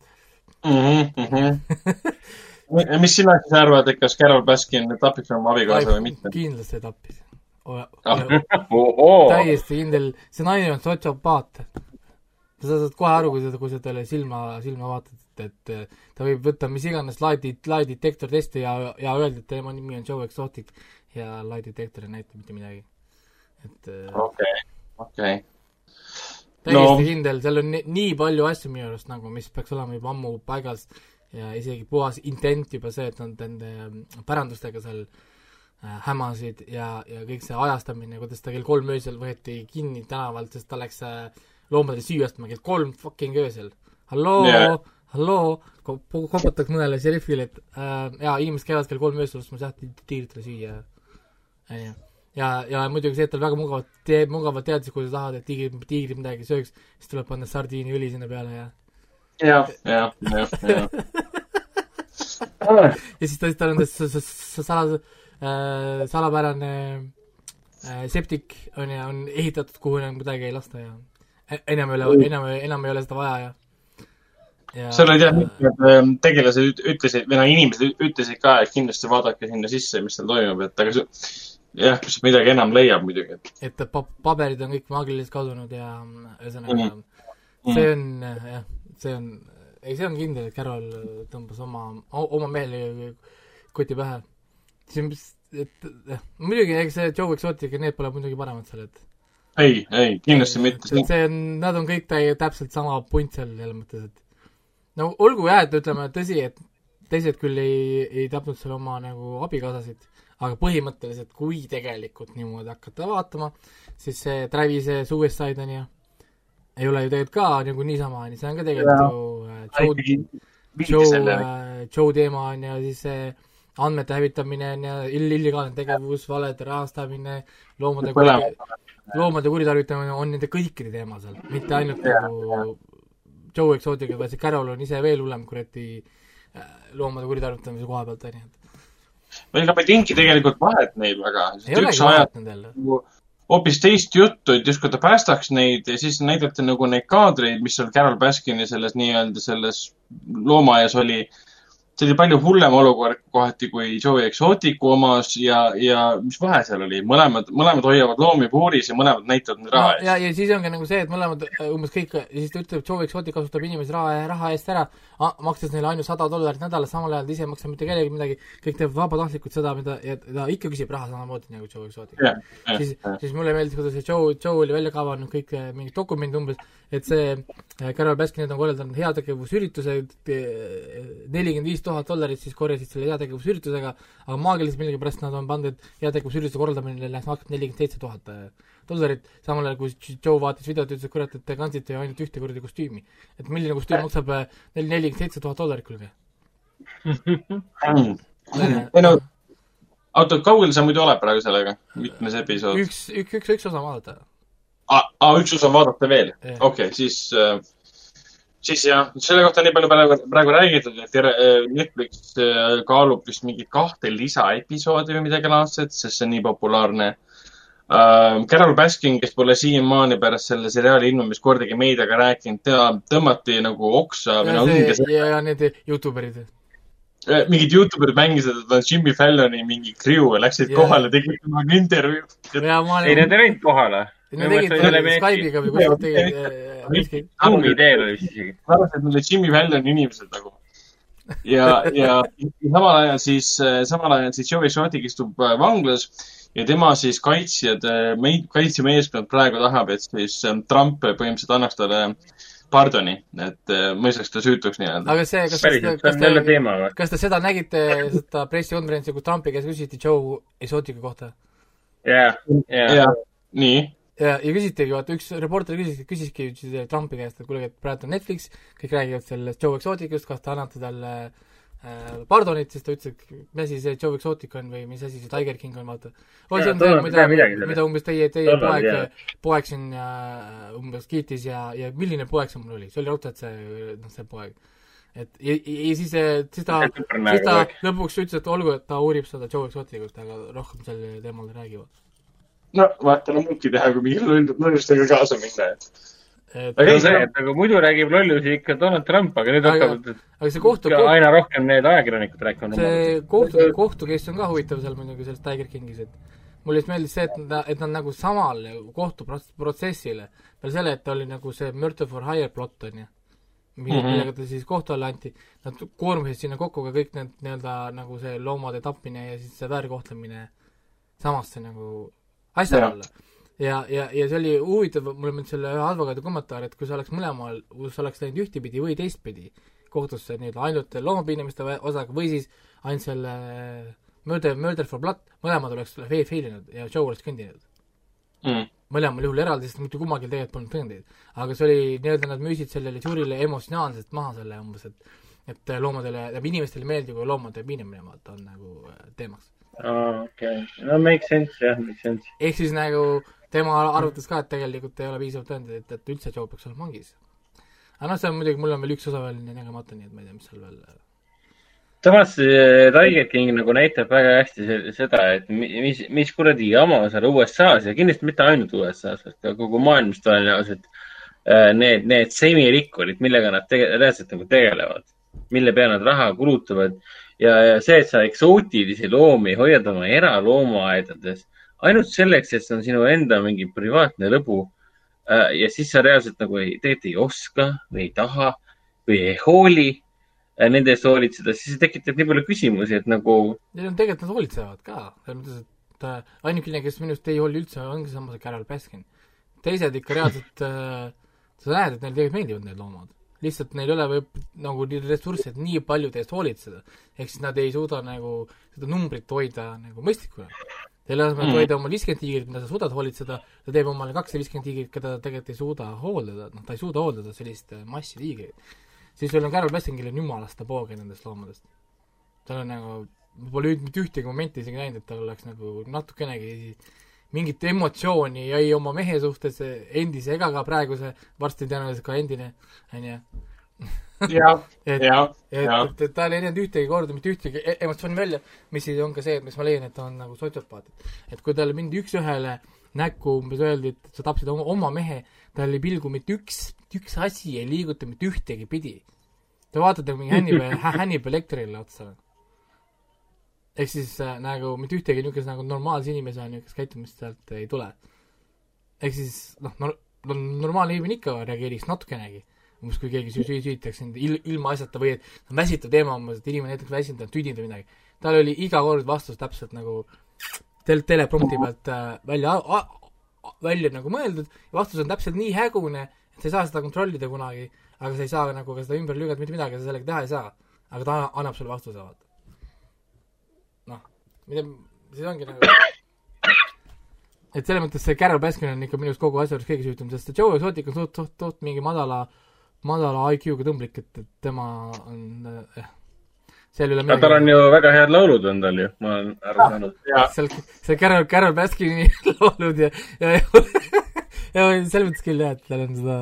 Mhm, [laughs] mis sina siis arvad, et kas Carol Baskin tapis oma abikaasa või mitte? kindlasti tappis. Ah. täiesti kindel, see naine on sotsiopaat. sa saad kohe aru, kui sa, kui sa talle silma, silma vaatad, et, et ta võib võtta mis iganes lie, lie detektor testi ja, ja öelda, et tema nimi on Joe Exotic ja lie detektor ei näita mitte midagi. et äh, okei, okei. täiesti no. kindel, seal on nii, nii palju asju minu arust nagu, mis peaks olema juba ammu paigas ja isegi puhas intent juba see, et nad nende mm, pärandustega seal äh, hämasid ja, ja kõik see ajastamine, kuidas ta kell kolm öösel võeti kinni tänavalt, sest ta läks äh, loomadele süüa ostma kell kolm fucking öösel. halloo yeah., halloo, koputaks mõnele šerifile, et äh, jaa, inimesed käivad kell kolm öösel ostmas jah, tiiritele süüa, onju ja, ja muidugi see, et tal väga mugavalt, mugavalt teadis, kui sa tahad, et tiigrid, tiigrid midagi sööks, siis tuleb panna sardiiniõli sinna peale ja jah, jah, jah, jah. [laughs] ja siis ta, tal on see s- s- sala- äh,, salapärane äh, septik on ju, on ehitatud, kuhu enam midagi ei lasta ja enam ei ole, enam, enam ei ole seda vaja ja ja seal olid jah, mitmed ähm, tegelased üt- ütlesid, või noh, inimesed üt- ütlesid ka, et kindlasti vaadake sinna sisse, mis seal toimub, et aga see, jah, kui sealt midagi enam leiab muidugi, et pa-, paberid on kõik maagiliselt kadunud ja mm, ühesõnaga Mhm. see on äh, jah, see on, ei see on kindel, et Carol tõmbas oma, oma mehele koti pähe. on, et jah, muidugi eks see Joe Exotic ja need pole muidugi paremad seal, et ei, ei, kindlasti mitte. see on, nad on kõik täi-, täpselt sama punt seal selles mõttes, et no olgu jah, et ütleme, tõsi, et teised küll ei, ei tapnud seal oma nagu abikaasasid, aga põhimõtteliselt, kui tegelikult niimoodi hakata vaatama, siis see Travis'e Suicide on ju, ei ole ju tegelikult ka nagu niisama, on ju, see on ka tegelikult ju äh, Joe Joe, Joe teema on ja siis see andmete hävitamine on ja ill-, illegaalne tegevus, valede rahastamine, loomade Mõlemad. loomade kuritarvitamine on nende kõikide teema seal, mitte ainult nagu Joe Exotica, vaid see Carol on ise veel hullem kuradi äh, loomade kuritarvitamise koha pealt, on ju. ega me ei teinudki tegelikult vahet neil väga, üks ajab nagu hoopis teist juttu, et justkui ta päästaks neid ja siis näidati nagu neid kaadreid, mis seal Carol Baskini selles nii-öelda selles loomaaias oli. See oli palju hullem olukord kohati kui Joe Exoticu omas ja, ja mis vahe seal oli, mõlemad, mõlemad hoiavad loomi puuris ja mõlemad näitavad neid raha ja, eest. ja siis ongi nagu see, et mõlemad äh, umbes kõik, ja siis ta ütleb, Joe Exotic kasutab inimesi raha, raha eest ära, makstes neile ainult sada dollarit nädalas, samal ajal ise ei maksa mitte kellelegi midagi, kõik teevad vabatahtlikult seda, mida, ja ta ikka küsib raha samamoodi nagu Joe Exotic. jah, siis jah,, siis mulle meeldis, kuidas see Joe, Joe oli välja kavanud kõik äh, mingid dokumendid umbes, et see äh, Carol Baskin on korraldanud heategevusüritused, nelikümmend viis tuhat dollarit siis korjasid selle heategevusüritusega, aga maagiliselt millegipärast nad on pandud, heategevusürituse korraldamine läks maksma nelikümmend seitse tuhat äh, dollarit, samal ajal kui Joe vaatas videot ja ütles, et kurat, et te kandsite ju ainult ühte kuradi kostüümi. et milline kostüüm maksab äh, neli, nelikümmend seitse tuhat dollarit, kuulge. ei no oota, kaugel sa muidu oled praegu sellega? mitmes episood? üks, üks, üks, üks osa vaadata. aa, üks osa vaadata veel okei okay,, siis äh,, siis jah, selle kohta on nii palju praegu, praegu räägitud, et Netflix äh, kaalub vist mingit kahte lisaepisoodi või midagi laadset, sest see on nii populaarne äh,. Carol Baskin, kes pole siiamaani pärast selle seriaali ilmumist kordagi meediaga rääkinud, ta tõmmati nagu oksa või no õnge ja, ja need Youtuberid. Äh, mingid Youtuberid mängisid, et ta on Jimmy Falloni mingi kriu ja läksid yeah. kohale, tegid temaga intervjuud. ja ma ei, nad, ei läinud kohale. Nad tegid Skype'iga või kuskilt tegid äh, Zoomi teel oli vist isegi. arvasid, et need olid Jimmy Falloni inimesed nagu. ja, ja samal ajal siis, samal ajal siis Joey Exotic istub äh, vanglas ja tema siis kaitsjad, kaitsemeeskond praegu tahab, et siis ähm, Trump põhimõtteliselt annaks talle pardoni, et äh, mõistaks ta süütuks nii-öelda. aga see, kas, kas on jälle te, kas te seda nägite, seda pressikonverentsi, kus Trumpi käest küsiti Joe Exotica kohta? jah, jah. jah, nii. ja, ja küsitigi, vaata üks reporter küsis, küsiski siis Trumpi käest, et kuule, et praegu on Netflix, kõik räägivad sellest Joe Exoticust, kas te annate talle äh, pardonit, siis ta ütles, et mis asi see Joe Exotic on või mis asi see Tiger King on, vaata. oi, see on see, mida mida umbes teie, teie poeg, poeg siin äh, umbes kiitis ja, ja milline poeg see mul oli, see oli raudselt see, noh, see poeg. et ja, ja, ja siis, siis ta, siis ta lõpuks ütles, et olgu, et ta uurib seda Joe Exoticut, aga rohkem sel teemal ei räägi, vaata. No vaata, no muudki teha, kui mingi loll- lollustega kaasa minna, et. et Aga ei, see- et nagu muidu räägib lollusi ikka Donald Trump, aga nüüd Aga- hakkavad aga see kohtu, ikka aina rohkem need ajakirjanikud rääkima. see kohtu, kohtukeiss on ka huvitav seal muidugi selles Tiger Kingis, et mulle just meeldis see, et nad, et nad nagu samal kohtuprotsessile, peale selle, et ta oli nagu see murder for hire plott, on ju, mille- Mhm. millega ta siis kohtu alla anti, nad koormasid sinna kokku ka kõik need nii-öelda nagu see loomade tapmine ja siis see väärkohtlemine samasse nagu asja alla. ja, ja, ja see oli huvitav, mulle meeldis selle ühe advokaadi kommentaar, et kui sa oleks mõlemal, kui sa oleks läinud ühtepidi või teistpidi kohtusse nii-öelda ainult loomapiinamiste osaga või siis ainult selle murder, murder for blood, mõlemad oleks fail, inud ja show oleks kõndinud. Mm. mõlemal juhul eraldi, sest mitte kummalgi tegelikult polnud tõendeid. aga see oli nii-öelda, nad müüsid sellele žüürile emotsionaalselt maha selle umbes, et et loomadele, tähendab inimestele meeldib, kui loomade piinamine vaata on nagu äh, teemaks. okei, no make sense jah, make sense. ehk siis nagu tema arvates ka, et tegelikult ei ole piisavalt tõendeid, et, et üldse Joe peaks olema vangis. aga noh, see on muidugi, mul on veel üks osa veel nägemata, nii et ma ei tea, mis seal veel samas see Tiger King nagu näitab väga hästi se- seda, et mi- mis, mis kuradi jama seal USA-s ja kindlasti mitte ainult USA-s, vaid ka kogu maailmas tõenäoliselt äh, need, need semirikkurid, millega nad tege-, reaalselt nagu tegelevad, mille peale nad raha kulutavad ja, ja see, et sa eksootilisi loomi hoiad oma eraloomaaedades ainult selleks, et see on sinu enda mingi privaatne lõbu äh, ja siis sa reaalselt nagu ei, tegelikult ei oska või ei taha või ei hooli äh, nende eest hoolitseda, siis see tekitab nii palju küsimusi, et nagu Neil on tegelikult, nad hoolitsevad ka, selles mõttes, et äh, ainukene, kes minu arust ei hooli üldse, ongi seesama see Carol Baskin. teised ikka reaalselt äh,, sa näed, et neile tegelikult meeldivad need loomad. Lihtsalt neil ei ole võib nagu nii ressursse, et nii paljude eest hoolitseda. ehk siis nad ei suuda nagu seda numbrit hoida nagu mõistlikuna. selle asemel, et Mm. hoida omal viiskümmend tiigrit, mida sa suudad hoolitseda, ta teeb omale kakssada viiskümmend tiigrit, keda ta tegelikult ei suuda hooldada, noh, ta ei suuda hooldada sellist äh, massi tiigreid. siis sul on Carol kellel on jumalast pooge nendest loomadest tal on nagu, pole mitte ühtegi momenti isegi näinud, et tal oleks nagu natukenegi mingit emotsiooni ei oma mehe suhtes endise ega ka praeguse, varsti tõenäoliselt ka endine, onju. jah, [laughs] jah, et, jah. et, et tal ei näinud ühtegi korda mitte ühtegi e- emotsiooni välja, mis siis on ka see, mis ma leian, et ta on nagu sotsiopaat. et kui talle mindi üks-ühele näkku umbes öeldi, et sa tapsid oma, oma mehe, tal ei pilgu mitte üks, üks asi ei liiguta mitte ühtegi pidi. Te vaatate mingi Hannibal, [laughs] Hannibal Lecterile otsa. Ehk siis äh, nagu mitte ühtegi niisugust nagu normaalse inimese niisugust käitumist sealt ei tule. ehk siis noh, no, no normaalne inimene ikka reageeriks natukenegi umbes kui keegi süü-, süüditaks sind il-, ilma asjata või et on väsitav teema umbes, et inimene näiteks väsinud on tüdinud või midagi. tal oli iga kord vastus täpselt nagu tel-, teleprompti pealt äh, välja, välja nagu mõeldud ja vastus on täpselt nii hägune, et sa ei saa seda kontrollida kunagi, aga sa ei saa nagu ka seda ümber lükata, mitte midagi sa sellega teha ei saa. aga ta annab sulle vastuse, vaata. mida, siis ongi nagu [coughs] et selles mõttes see Carol Baskin on ikka minu arust kogu asja juures kõige süütum, sest see Joe Exotic on suht, suht, suht mingi madala, madala IQ-ga tõmblik, et, et tema on jah, seal ei ole aga tal on ju väga head laulud on tal ju, ma olen aru saanud. seal, seal Carol, Carol Baskini laulud ja, ja, ja [laughs] selles mõttes küll jah, et tal on seda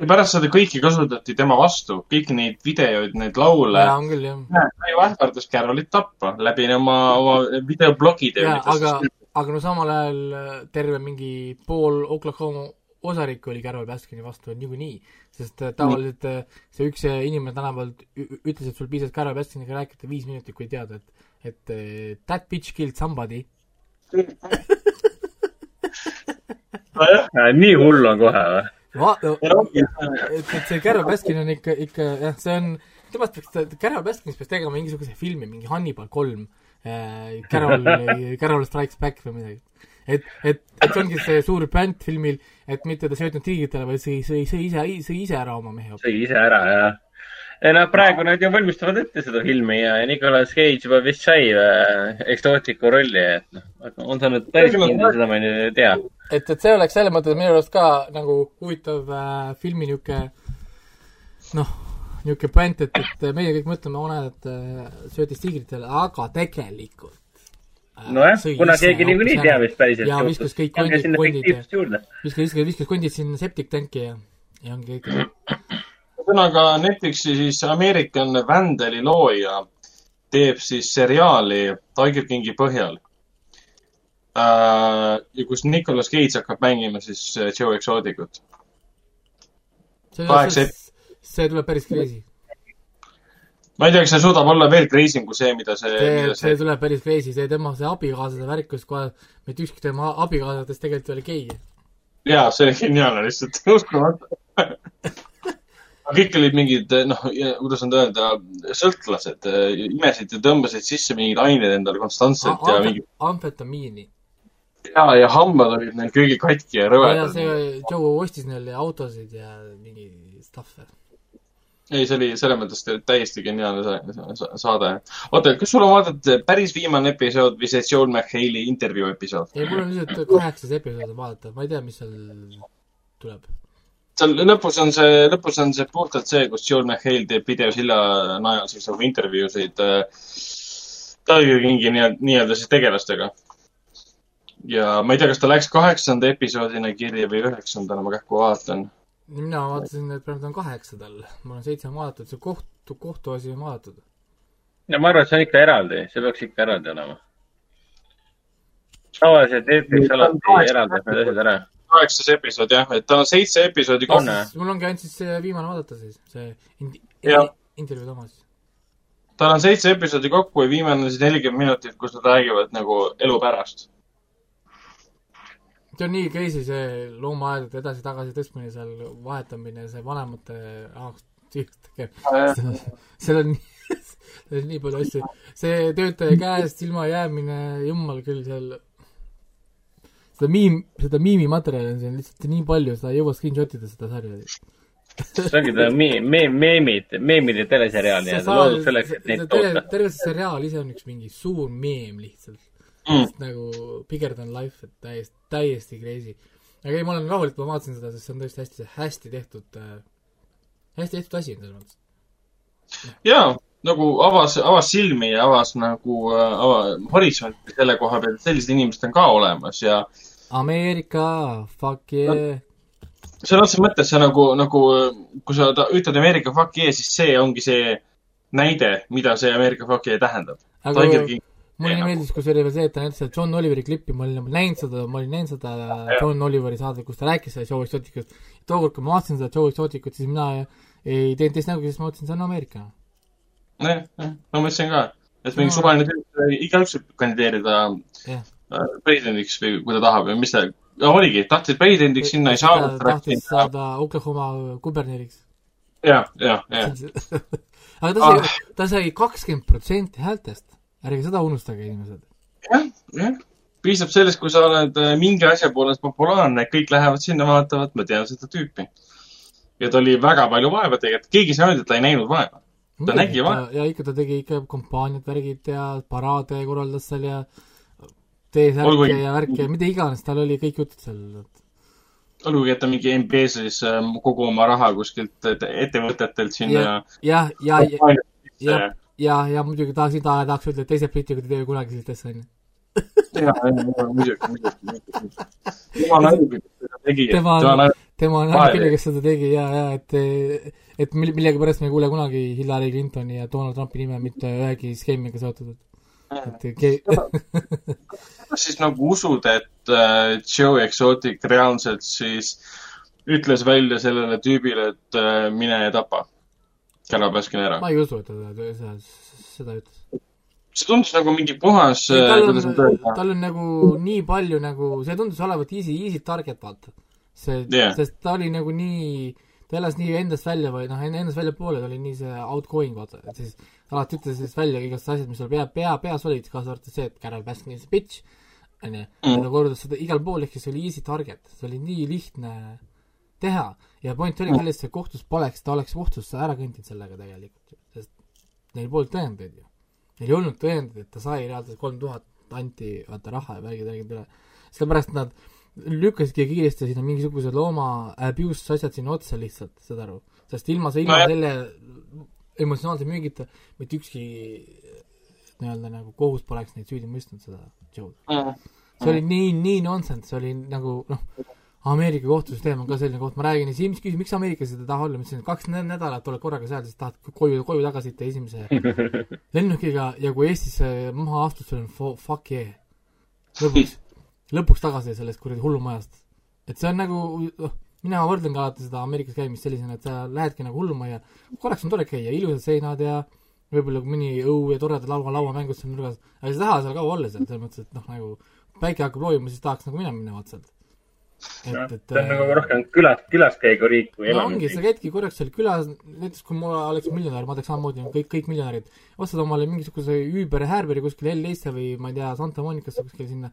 ja pärast seda kõike kasutati tema vastu, kõiki neid videoid, neid laule. jaa, on küll jah. ta ju ähvardas Carolit tappa läbi oma, oma videoblogide. aga, aga no samal ajal äh, terve mingi pool Oklahoma osariik oli Carol Baskini vastu niikuinii, sest äh, tavaliselt äh, see üks inimene tänavalt ütles, et sul piisas Carol Baskiniga rääkida viis minutit, kui teada, et et that bitch killed somebody. [laughs] nii hull on kohe või? Va-, et, et see Carol Baskin on ikka, ikka jah, see on, temast peaks, Carol Baskinist peaks tegema mingisuguse filmi, mingi Hannibal kolm äh,, Carol, [laughs] Carol Strikes Back või midagi. et, et, et see ongi see suur bränd filmil, et mitte ta söötnud tiigritele, vaid sõi, sõi, sõi ise, sõi ise ära oma mehe. sõi ise ära ja. Ja noh, praegu nad ju valmistavad ette seda filmi ja Nicolas Cage juba vist sai äh, eksootiku rolli, et noh, on see nüüd päris kindel, seda ma ei tea. et, et see oleks selles mõttes minu arust ka nagu huvitav äh, filmi niisugune noh, niisugune point, et, et meie kõik mõtleme, one, et äh, söötis tiigritele, aga tegelikult äh, nojah kuna keegi niikuinii ära. teab, mis päriselt ja viskas kõik kondid, kondid ja viskas, viskas, kondid sinna septiktanki ja, ja ongi kõik. [clears throat] ühesõnaga Netflixi siis American Vandali looja teeb siis seriaali Tiger Kingi põhjal äh,. ja kus Nicolas Cage hakkab mängima siis äh, Joe Exoticut. see Kaheksa, see tuleb päris crazy. ma ei tea, kas see suudab olla veel crazy im kui see, mida see, see see tuleb päris crazy, see tema, see abikaasade värk, kus kohe mitte ükski tema abikaasadest tegelikult ei ole gei. jaa, see oli geniaalne lihtsalt, uskumatu. [laughs] kõik olid mingid, noh, kuidas nüüd öelda, sõltlased, imesid ja tõmbasid sisse mingeid aineid endale konstantselt ja mingi amfetamiini. ja, ja hambad olid neil kõigil katki ja ja rõvedad. see Joe ostis neile autosid ja mingi stuff'e. ei, see oli selles mõttes täiesti geniaalne sa- sa- saade. oota, kas sul on vaadatud päris viimane episood või see Joel McHale'i intervjuu episood? ei, mul on lihtsalt kaheksas episood vaadata, ma ei tea, mis seal tuleb. Seal lõpus on see, lõpus on see puhtalt see, kus Joel McHale teeb videosilla najal siis nagu intervjuusid äh, Tiger Kingi nii-öelda, nii-öelda siis tegelastega. ja ma ei tea, kas ta läks kaheksanda episoodina kirja või üheksandana, ma kähku vaatan. mina vaatasin, et praegu ta on kaheksandal, mul on seitse vaadatud, see kohtu, kohtuasi on vaadatud. no ma arvan, et see on ikka eraldi, see peaks ikka eraldi olema. tavaliselt Netflix alati eraldab need asjad ära. Kaheksas episood jah, et tal on seitse episoodi kokku. mul ongi ainult siis see viimane vaadata siis, see indi- intervjuu Toomas. tal on seitse episoodi kokku ja viimane on siis nelikümmend minutit, kus nad räägivad nagu elu pärast. see on nii crazy, see loomaaedade edasi-tagasi tõstmine seal, vahetamine, see vanemate rahaks tühjaks tegemine. seal on, [laughs] seal on nii palju asju. see töötaja käest ilma jäämine, jumal küll, seal seda miim, seda miimimaterjali on siin lihtsalt nii palju, seda ei jõua screenshot ida, seda sarja. see ongi ta me-, me-, meemid, meemide teleseriaal nii-öelda loodud selleks, et neid toota. terve see seriaal ise on üks mingi suur meem lihtsalt Mm. nagu bigger than life, et täiesti, täiesti crazy. aga ei, ma olen rahulik, ma vaatasin seda, sest see on tõesti hästi, hästi tehtud äh,, hästi tehtud asi on selles mõttes. jaa, nagu avas, avas silmi ja avas nagu äh, ava, horisonti selle koha pealt, et sellised inimesed on ka olemas ja Ameerika, fuck yeah. sõna otseses mõttes see nagu, nagu kui sa ta- ütled Ameerika fuck yeah, siis see ongi see näide, mida see Ameerika fuck yeah tähendab. aga King, mulle nagu- nii meeldis, kus oli veel see, et ta näitas seda John Oliveri klippi, ma olin nagu näinud seda, ma olin näinud seda John Oliveri saadet, kus ta rääkis sellest Joe Exoticust. tookord, kui ma vaatasin seda Joe Exoticut, siis mina ei teinud teist nägu, siis ma mõtlesin, see on Ameerika. jah, jah, ma mõtlesin ka, et mingi suvaline tüüp, igaüks võib kandideerida jah, äh, presidendiks või kui ta tahab ja mis ta, oligi, tahtsid presidendiks sinna ei saanud. tahtis saada Oklahoma kuberneriks. ja, ja, ja, aga ta sai, ta sai kakskümmend protsenti häältest. ärge seda unustage, inimesed. jah, jah. piisab sellest, kui sa oled mingi asja poolest populaarne, kõik lähevad sinna, vaatavad, ma tean seda tüüpi. ja ta oli väga palju vaeva tegelikult, keegi ei saa öelda, et ta ei näinud vaeva. Ta nägi vaeva. ja ikka ta tegi ikka kampaaniad, värgid ja paraade korraldas seal ja T-särke Olgugi- ja värke ja mida iganes, tal oli kõik jutud seal. olgugi, et ta mingi MBS-is ähm, kogu oma raha kuskilt et- ettevõtetelt sinna ja, ja, ja, ja, ja, ja, ja muidugi tahaks, ta tahaks öelda, et teised britid ei tee kunagi sellist asja, onju. ja, ja muidugi, muidugi, muidugi. jumal ainuke, kes seda tegi. Tema on- tema on ainukene, kes seda tegi ja, ja et, et mille, millegipärast me ei kuule kunagi Hillary Clintoni ja Donald Trumpi nime mitte ühegi skeemiga seotud, ainuke. et ke-, [laughs] kas siis nagu usud, et äh, Joe Exotic reaalselt siis ütles välja sellele tüübile, et äh, mine ja tapa? Kära Baskin ära. ma ei usu, et ta seda, seda ütles. see tundus nagu mingi puhas, tal kuidas nüüd on, tal on nagu nii palju nagu, see tundus olevat easy, easy target, vaata. see yeah., sest ta oli nagu nii, ta elas nii endast välja või noh, endast väljapoole, ta oli nii see outgoing, vaata, et siis alati ütles siis välja igasugused asjad, mis tal pea, pea, peas olid, kaasa arvatud see, et Carol Baskin is a bitch, onju. ja ta kordas seda igal pool, ehk siis see oli easy target, see oli nii lihtne teha ja point oli selles, et see kohtus poleks, ta oleks kohtusse ära kõndinud sellega tegelikult, sest neil polnud tõendeid ju. Neil ei olnud tõendeid, et ta sai reaalselt kolm tuhat anti, vaata raha ja värgid, värgid üle. sellepärast nad lükkasidki kiiresti sinna mingisugused looma abuse asjad sinna otsa lihtsalt, saad aru. sest ilma see, ilma Nojah. selle emotsionaalse müügita mitte ükski nii-öelda nagu kohus poleks neid süüdi mõistnud, seda Joe'd. see oli nii, nii nonsense, see oli nagu noh, Ameerika kohtusüsteem on ka selline koht, ma räägin ja Siim küsis, miks Ameerikas ei taha olla, ma ütlesin, et kaks nä- nädalat oled korraga seal, siis tahad koju, koju tagasi sõita esimese [laughs] lennukiga ja kui Eestisse maha astud, sul on fuck yeah. lõpuks, lõpuks tagasi sellest kuradi hullumajast. et see on nagu, noh, mina võrdlen ka alati seda Ameerikas käimist sellisena, et sa lähedki nagu hullumajja, korraks on tore käia, ilusad seinad ja võib-olla mõni õu ja toredad laua, lauamängud seal nurgas, aga sa ei taha seal kaua olla seal, selles mõttes, et noh, nagu päike hakkab loojuma, siis tahaks nagu minema minna vaat sealt. et, et see on nagu rohkem külas, külaskäigu riik kui no ongi, sa käidki korraks seal külas, näiteks kui mul oleks miljonär, ma teeks samamoodi kõik, kõik miljonärid, ostad omale mingisuguse Uberi, Härberi kuskil L-isse või ma ei tea, Santa Monicasse kuskil sinna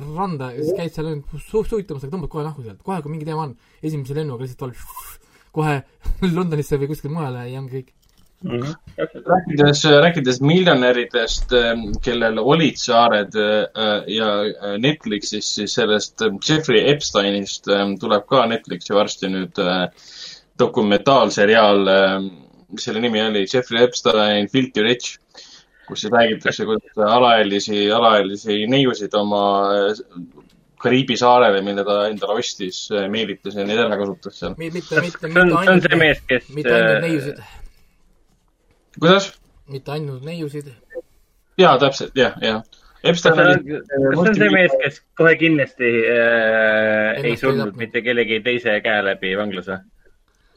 randa ja siis käid seal ainult su- suitamas, aga tõmbad kohe nahku sealt, kohe kui mingi teema on, esimese lennuga lihtsalt oled [laughs] kohe [laughs] Londonisse või kuskile mujale ja ongi kõik. Mhm. rääkides, rääkides miljonäridest, kellel olid saared äh, ja äh, Netflixis, siis sellest äh, Jeffrey Epsteinist äh, tuleb ka Netflixi varsti nüüd äh, dokumentaalseriaal, mis selle nimi oli, Jeffrey Epstein Filthy Rich, kus siis räägitakse, kuidas alaealisi, alaealisi neiusid oma äh, Kariibi saarele, mille ta endale ostis, meelitas ja neid ära kasutas seal. mitte, mitte, see mees, kes. äh, mitte ainult neiusid, kuidas? mitte ainult neiusid. jaa, täpselt, jah, jah. Epstein see oli on, kas see on see mees, kes kohe kindlasti äh, ei surnud mitte kellegi teise käe läbi vanglas või?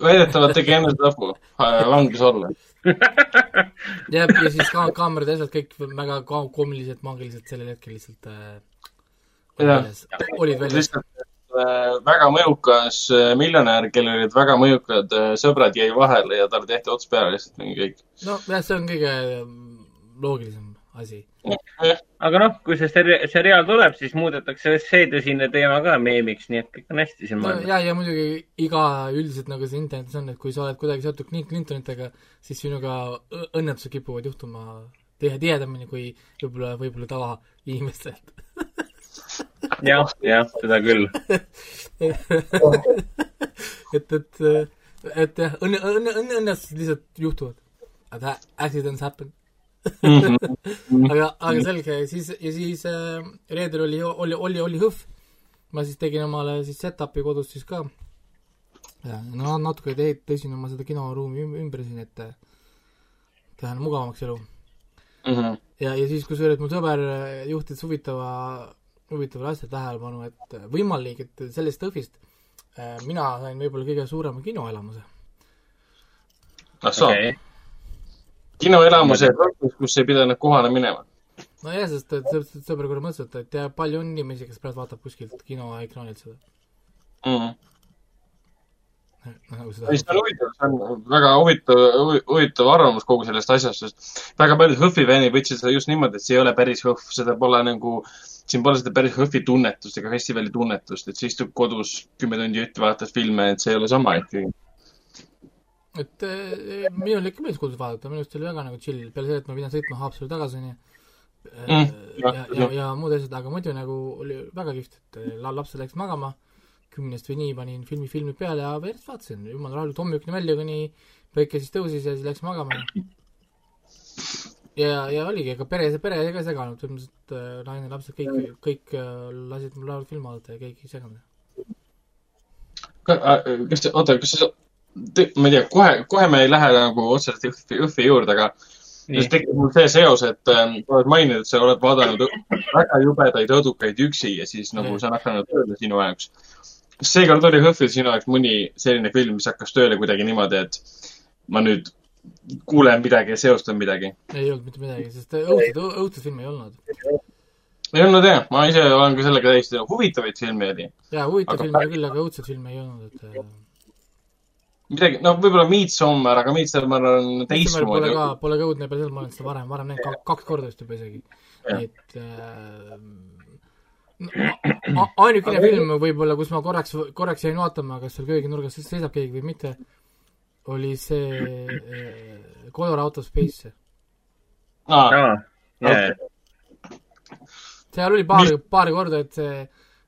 Väidetavalt tegi enesetapu vanglas olla. [laughs] ja, ja siis ka [laughs] kaamerad ja asjad kõik väga koomilised, maagilised sellel hetkel lihtsalt äh, Jah. olid väljas. äh, väga mõjukas äh, miljonär, kellel olid väga mõjukad äh, sõbrad, jäi vahele ja talle tehti ots peale lihtsalt mingi kõik. nojah, see on kõige loogilisem asi. Aga noh, kui see seri- seriaal tuleb, siis muudetakse see tõsine teema ka meemiks, nii et kõik on hästi siin no maailmas. ja, ja muidugi iga üldiselt nagu see internetis on, et kui sa oled kuidagi seotud Clint- Clintonitega, siis sinuga õnnetused kipuvad juhtuma tihe, tihedamini kui võib-olla, võib-olla tavainimestelt. [laughs] jah, jah, seda küll. [laughs] et, et, et jah, õnne, õnne, õnne, õnnetused lihtsalt juhtuvad. Accidents happen. aga, aga selge, siis, ja siis äh, reedel oli, oli, oli, oli hõhv. ma siis tegin omale siis setup'i kodus siis ka. ja no natuke te- tõstsin oma seda kinoruumi üm- ümber siin, et teha mugavamaks elu. Mhm. ja, ja siis kusjuures mu sõber juhtis huvitava, huvitavale asjale tähelepanu, et võimalik, et sellest õhvist äh, mina sain võib-olla kõige suurema kinoelamuse. ah soo, okei, kinoelamuse kogus, kus ei pidanud kohale minema. nojah, sest et sõ- sõ- sõber korra mõtles, et, et ja palju on inimesi, kes praegu vaatab kuskilt kinoekraanilt seda. nagu seda ei, see on huvitav, see on väga huvitav, huvitav arvamus kogu sellest asjast, sest väga paljud HÖFFi fännid võtsid seda just niimoodi, et see ei ole päris HÖFF, seda pole nagu, siin pole seda päris HÖFFi tunnetust ega festivali tunnetust, et sa istud kodus kümme tundi jutti, vaatad filme, et see ei ole sama ikkagi. Et eh, minul ikka meeldis kodus vaadata, minu arust oli väga nagu chill, peale selle, et ma pidan sõitma Haapsalu tagasi, onju. Mm, ja ja jah., ja muud asjad, aga muidu nagu oli väga kihvt, et eh, la- laps läks magama, kümnest või nii panin filmi, filmi peale ja järjest vaatasin, jumala rahulikult hommikuni välja, kuni päike siis tõusis ja siis läks magama. ja, ja oligi, ega pere, pere ka ei seganud, põhimõtteliselt äh, naine, lapsed, kõik, kõik äh, lasid mul laval filmi vaadata ja keegi ei seganud. kas, oota, kas sa, ma ei tea, kohe, kohe me ei lähe nagu otseselt Jõhvi, Jõhvi juurde, aga just tekib mul see seos, et sa oled maininud, et sa oled vaadanud väga jubedaid õudukaid üksi ja siis nagu Mm. see on hakanud tööle sinu jaoks. kas seekord oli Jõhvil sinu jaoks mõni selline film, mis hakkas tööle kuidagi niimoodi, et ma nüüd kuulen midagi ja seostan midagi? ei olnud mitte midagi, sest õudset, õudset filmi ei olnud. ei olnud jah, ma ise olen ka sellega täiesti, huvitavaid filme oli. jaa, huvitav Aga film oli küll, aga õudset filmi ei olnud, et äh, midagi, noh, võib-olla Midsommar, aga Midsommar on Pole teistmoodi. ka, pole ka õudne peale selle, ma olen seda varem, varem näinud, kaks korda vist juba isegi. Et äh, ainukene film võib-olla, kus ma korraks, korraks jäin vaatama, kas seal kööginurgas seisab keegi või mitte, oli see äh, Color Out of Space. aa, seal oli paar, paari korda, et see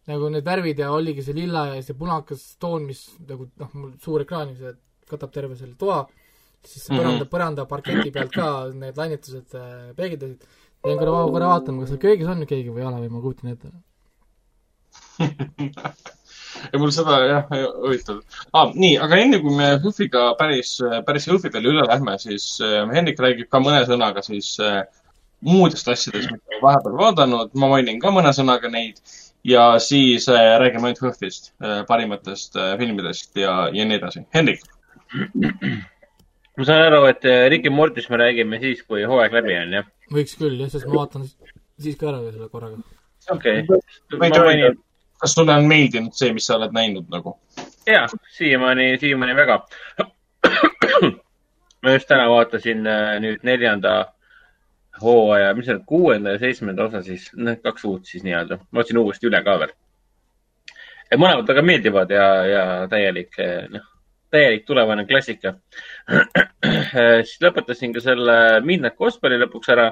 nagu need värvid ja oligi see lilla ja see punakas toon, mis nagu noh, mul suur ekraan, mis katab terve selle toa, siis Mhm. põranda, põranda parketi pealt ka need lainetused äh, peegeldasid. jäin korra, korra vaatama, kas seal köögis on keegi või ei ole või ma kujutan ette. [laughs] ja mul seda jah, huvitav ah,. nii, aga enne kui me Hõhviga päris, päris Hõhvi peale üle lähme, siis äh, Hendrik räägib ka mõne sõnaga siis äh, muudest asjadest, mida vahepeal vaadanud. ma mainin ka mõne sõnaga neid ja siis äh, räägime ainult Hõhvist äh,, parimatest äh, filmidest ja, ja nii edasi. Hendrik, ma saan aru, et äh, Ricky Mortis me räägime siis, kui hooaeg läbi on, jah? võiks küll jah, sest ma vaatan siis ka ära selle korraga. okei mainin-, kas sulle on meeldinud see, mis sa oled näinud nagu? jaa, siiamaani, siiamaani väga. [clears throat] ma just täna vaatasin äh, nüüd neljanda hooaja, mis see kuuenda ja seitsmenda osa siis, need kaks uut siis nii-öelda. ma vaatasin uuesti üle ka veel. mõlemad väga meeldivad ja, ja täielik, noh, täielik tulevane klassika. [clears throat] siis lõpetasin ka selle Midnight Gospeli lõpuks ära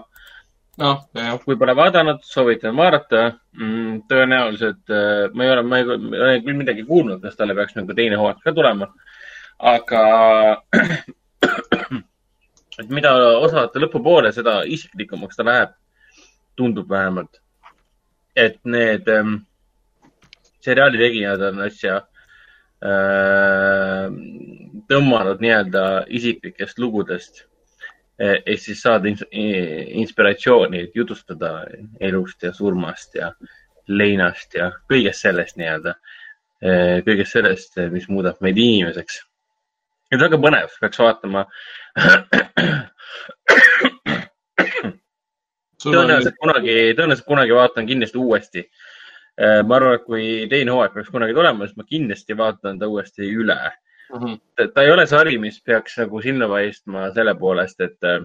noh, jah, kui pole vaadanud, soovitan vaadata mm,. tõenäoliselt äh, ma ei ole, ma ei ma ei küll midagi kuulnud, kas talle peaks nagu teine hooaeg ka tulema. aga [clears throat] et mida osavate lõpupoole, seda isiklikumaks ta läheb, tundub vähemalt. et need ähm, seriaali tegijad on asja äh, tõmmanud nii-öelda isiklikest lugudest Eh, ehk siis saada ins- inspiratsiooni, jutustada elust ja surmast ja leinast ja kõigest sellest nii-öelda. kõigest sellest, mis muudab meid inimeseks. Et väga põnev, peaks vaatama. tõenäoliselt kunagi, tõenäoliselt kunagi vaatan kindlasti uuesti. ma arvan, et kui teine hooaeg peaks kunagi tulema, siis ma kindlasti vaatan ta uuesti üle Mhm. ta ta ei ole sari, mis peaks nagu silma paistma selle poolest, et äh,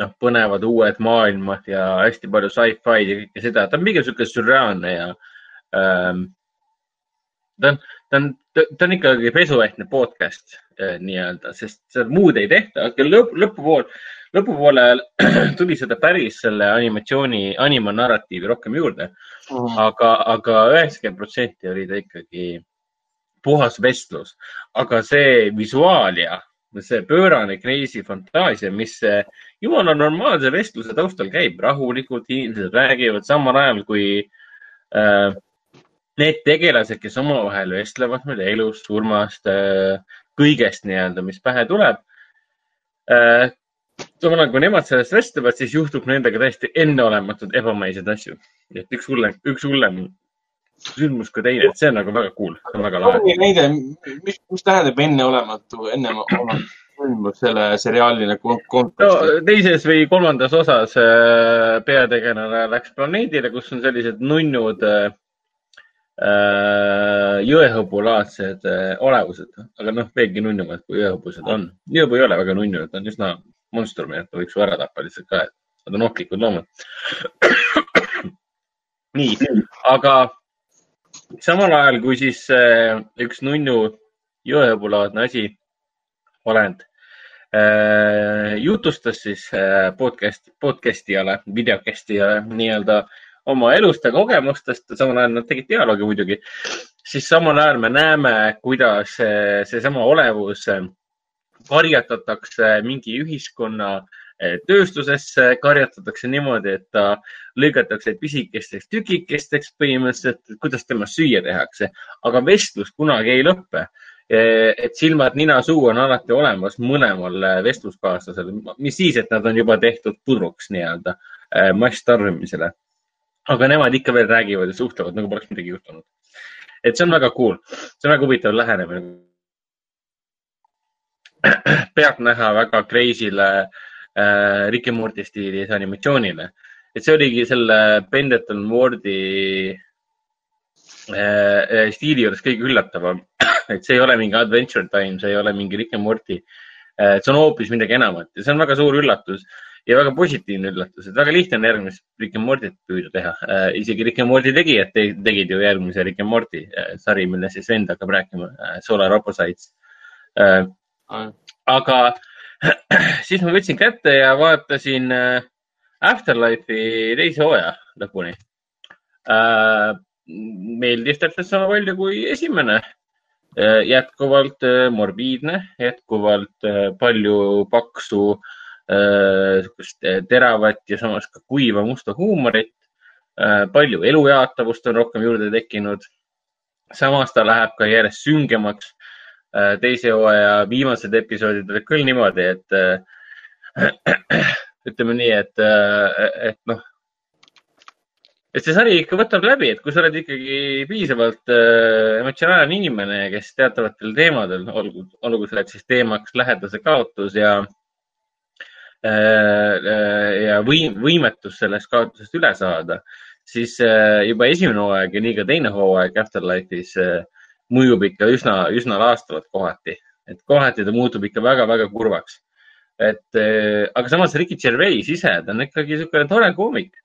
noh, põnevad uued maailmad ja hästi palju sci-fi'd ja kõike seda, ta on pigem sihuke sürreaalne ja ähm, ta on, ta on, ta on ikkagi pesuehtne podcast äh, nii-öelda, sest seal muud ei tehta, aga lõpp, lõpupool, lõpupoole [clears throat] tuli seda päris selle animatsiooni, animanarratiivi rohkem juurde Mhm. aga, aga üheksakümmend protsenti oli ta ikkagi puhas vestlus, aga see visuaal ja see pöörane crazy fantaasia, mis jumala normaalse vestluse taustal käib, rahulikult inimesed räägivad samal ajal kui äh, need tegelased, kes omavahel vestlevad meil elust, surmast äh,, kõigest nii-öelda, mis pähe tuleb äh,. samal ajal, kui nemad sellest vestlevad, siis juhtub nendega täiesti enneolematud ebamaiseid asju. et üks hullem, üks hullem sündmus kui teine, et see on nagu väga cool, see on väga lahe. näide, mis, mis tähendab enneolematu, enneolematu sündmus selle seriaali nagu no kontekstis? teises või kolmandas osas äh, peategelane läks planeedile, kus on sellised nunnud äh, äh, jõehõbulaadsed äh, olevused, aga noh, veelgi nunnumad kui jõehõbused on. jõehõbu ei ole väga nunnu, ta on üsna monstrum ja ta võiks su ära tappa lihtsalt ka, et nad on ohtlikud loomad. [clears throat] nii, aga samal ajal kui siis äh, üks nunnu jõehõbulaadne asi, olend äh, jutustas siis äh, podcast, podcast'ijale, videocast'ijale nii-öelda oma elust ja kogemustest, samal ajal nad tegid dialoogi muidugi, siis samal ajal me näeme, kuidas äh, seesama olevus äh, varjatatakse mingi ühiskonna tööstusesse, karjatatakse niimoodi, et ta lõigatakse pisikesteks tükikesteks põhimõtteliselt, kuidas temast süüa tehakse. aga vestlus kunagi ei lõppe. et silmad-nina-suu on alati olemas mõlemal vestluskaaslasel, mis siis, et nad on juba tehtud pudruks nii-öelda masstarbimisele. Aga nemad ikka veel räägivad ja suhtlevad nagu poleks midagi juhtunud. et see on väga cool, see on väga huvitav lähenemine [clears throat] pealtnäha väga crazy'le äh, Rick ja Morty stiilis animatsioonile. et see oligi selle Pendleton Wardi äh, äh, stiili juures kõige üllatavam. [clears throat] et see ei ole mingi Adventure Time, see ei ole mingi Rick ja Morty äh,. see on hoopis midagi enamat ja see on väga suur üllatus ja väga positiivne üllatus, et väga lihtne on järgmist Rick and Morty't püüda teha äh,. isegi Rick and Morty tegijad te, tegid ju järgmise Rick and Morty äh, sari, millest siis vend hakkab rääkima äh,, Solar Opposites äh, aga [clears throat] siis ma võtsin kätte ja vaatasin äh, Afterlife'i teise hooaja lõpuni äh,. meeldis täpselt sama palju kui esimene äh,. jätkuvalt äh, morbiidne, jätkuvalt äh, palju paksu äh,, äh teravat ja samas ka kuiva musta huumorit äh,. palju elujaatavust on rohkem juurde tekkinud. samas ta läheb ka järjest süngemaks Äh, teise hooaja viimased episoodid olid küll niimoodi, et äh, [clears throat] ütleme nii, et, äh, et noh, et see sari ikka võtab läbi, et kui sa oled ikkagi piisavalt emotsionaalne inimene, kes teatavatel teemadel, olgu, olgu selleks siis teemaks lähedase kaotus ja ja võim, võimetus sellest kaotusest üle saada, siis juba esimene hooaeg ja nii ka teine hooaeg Afterlife'is äh, mõjub ikka üsna, üsna laastavalt kohati, et kohati ta muutub ikka väga-väga kurvaks. et äh, aga samas Ricky Gervais ise, ta on ikkagi niisugune tore koomik.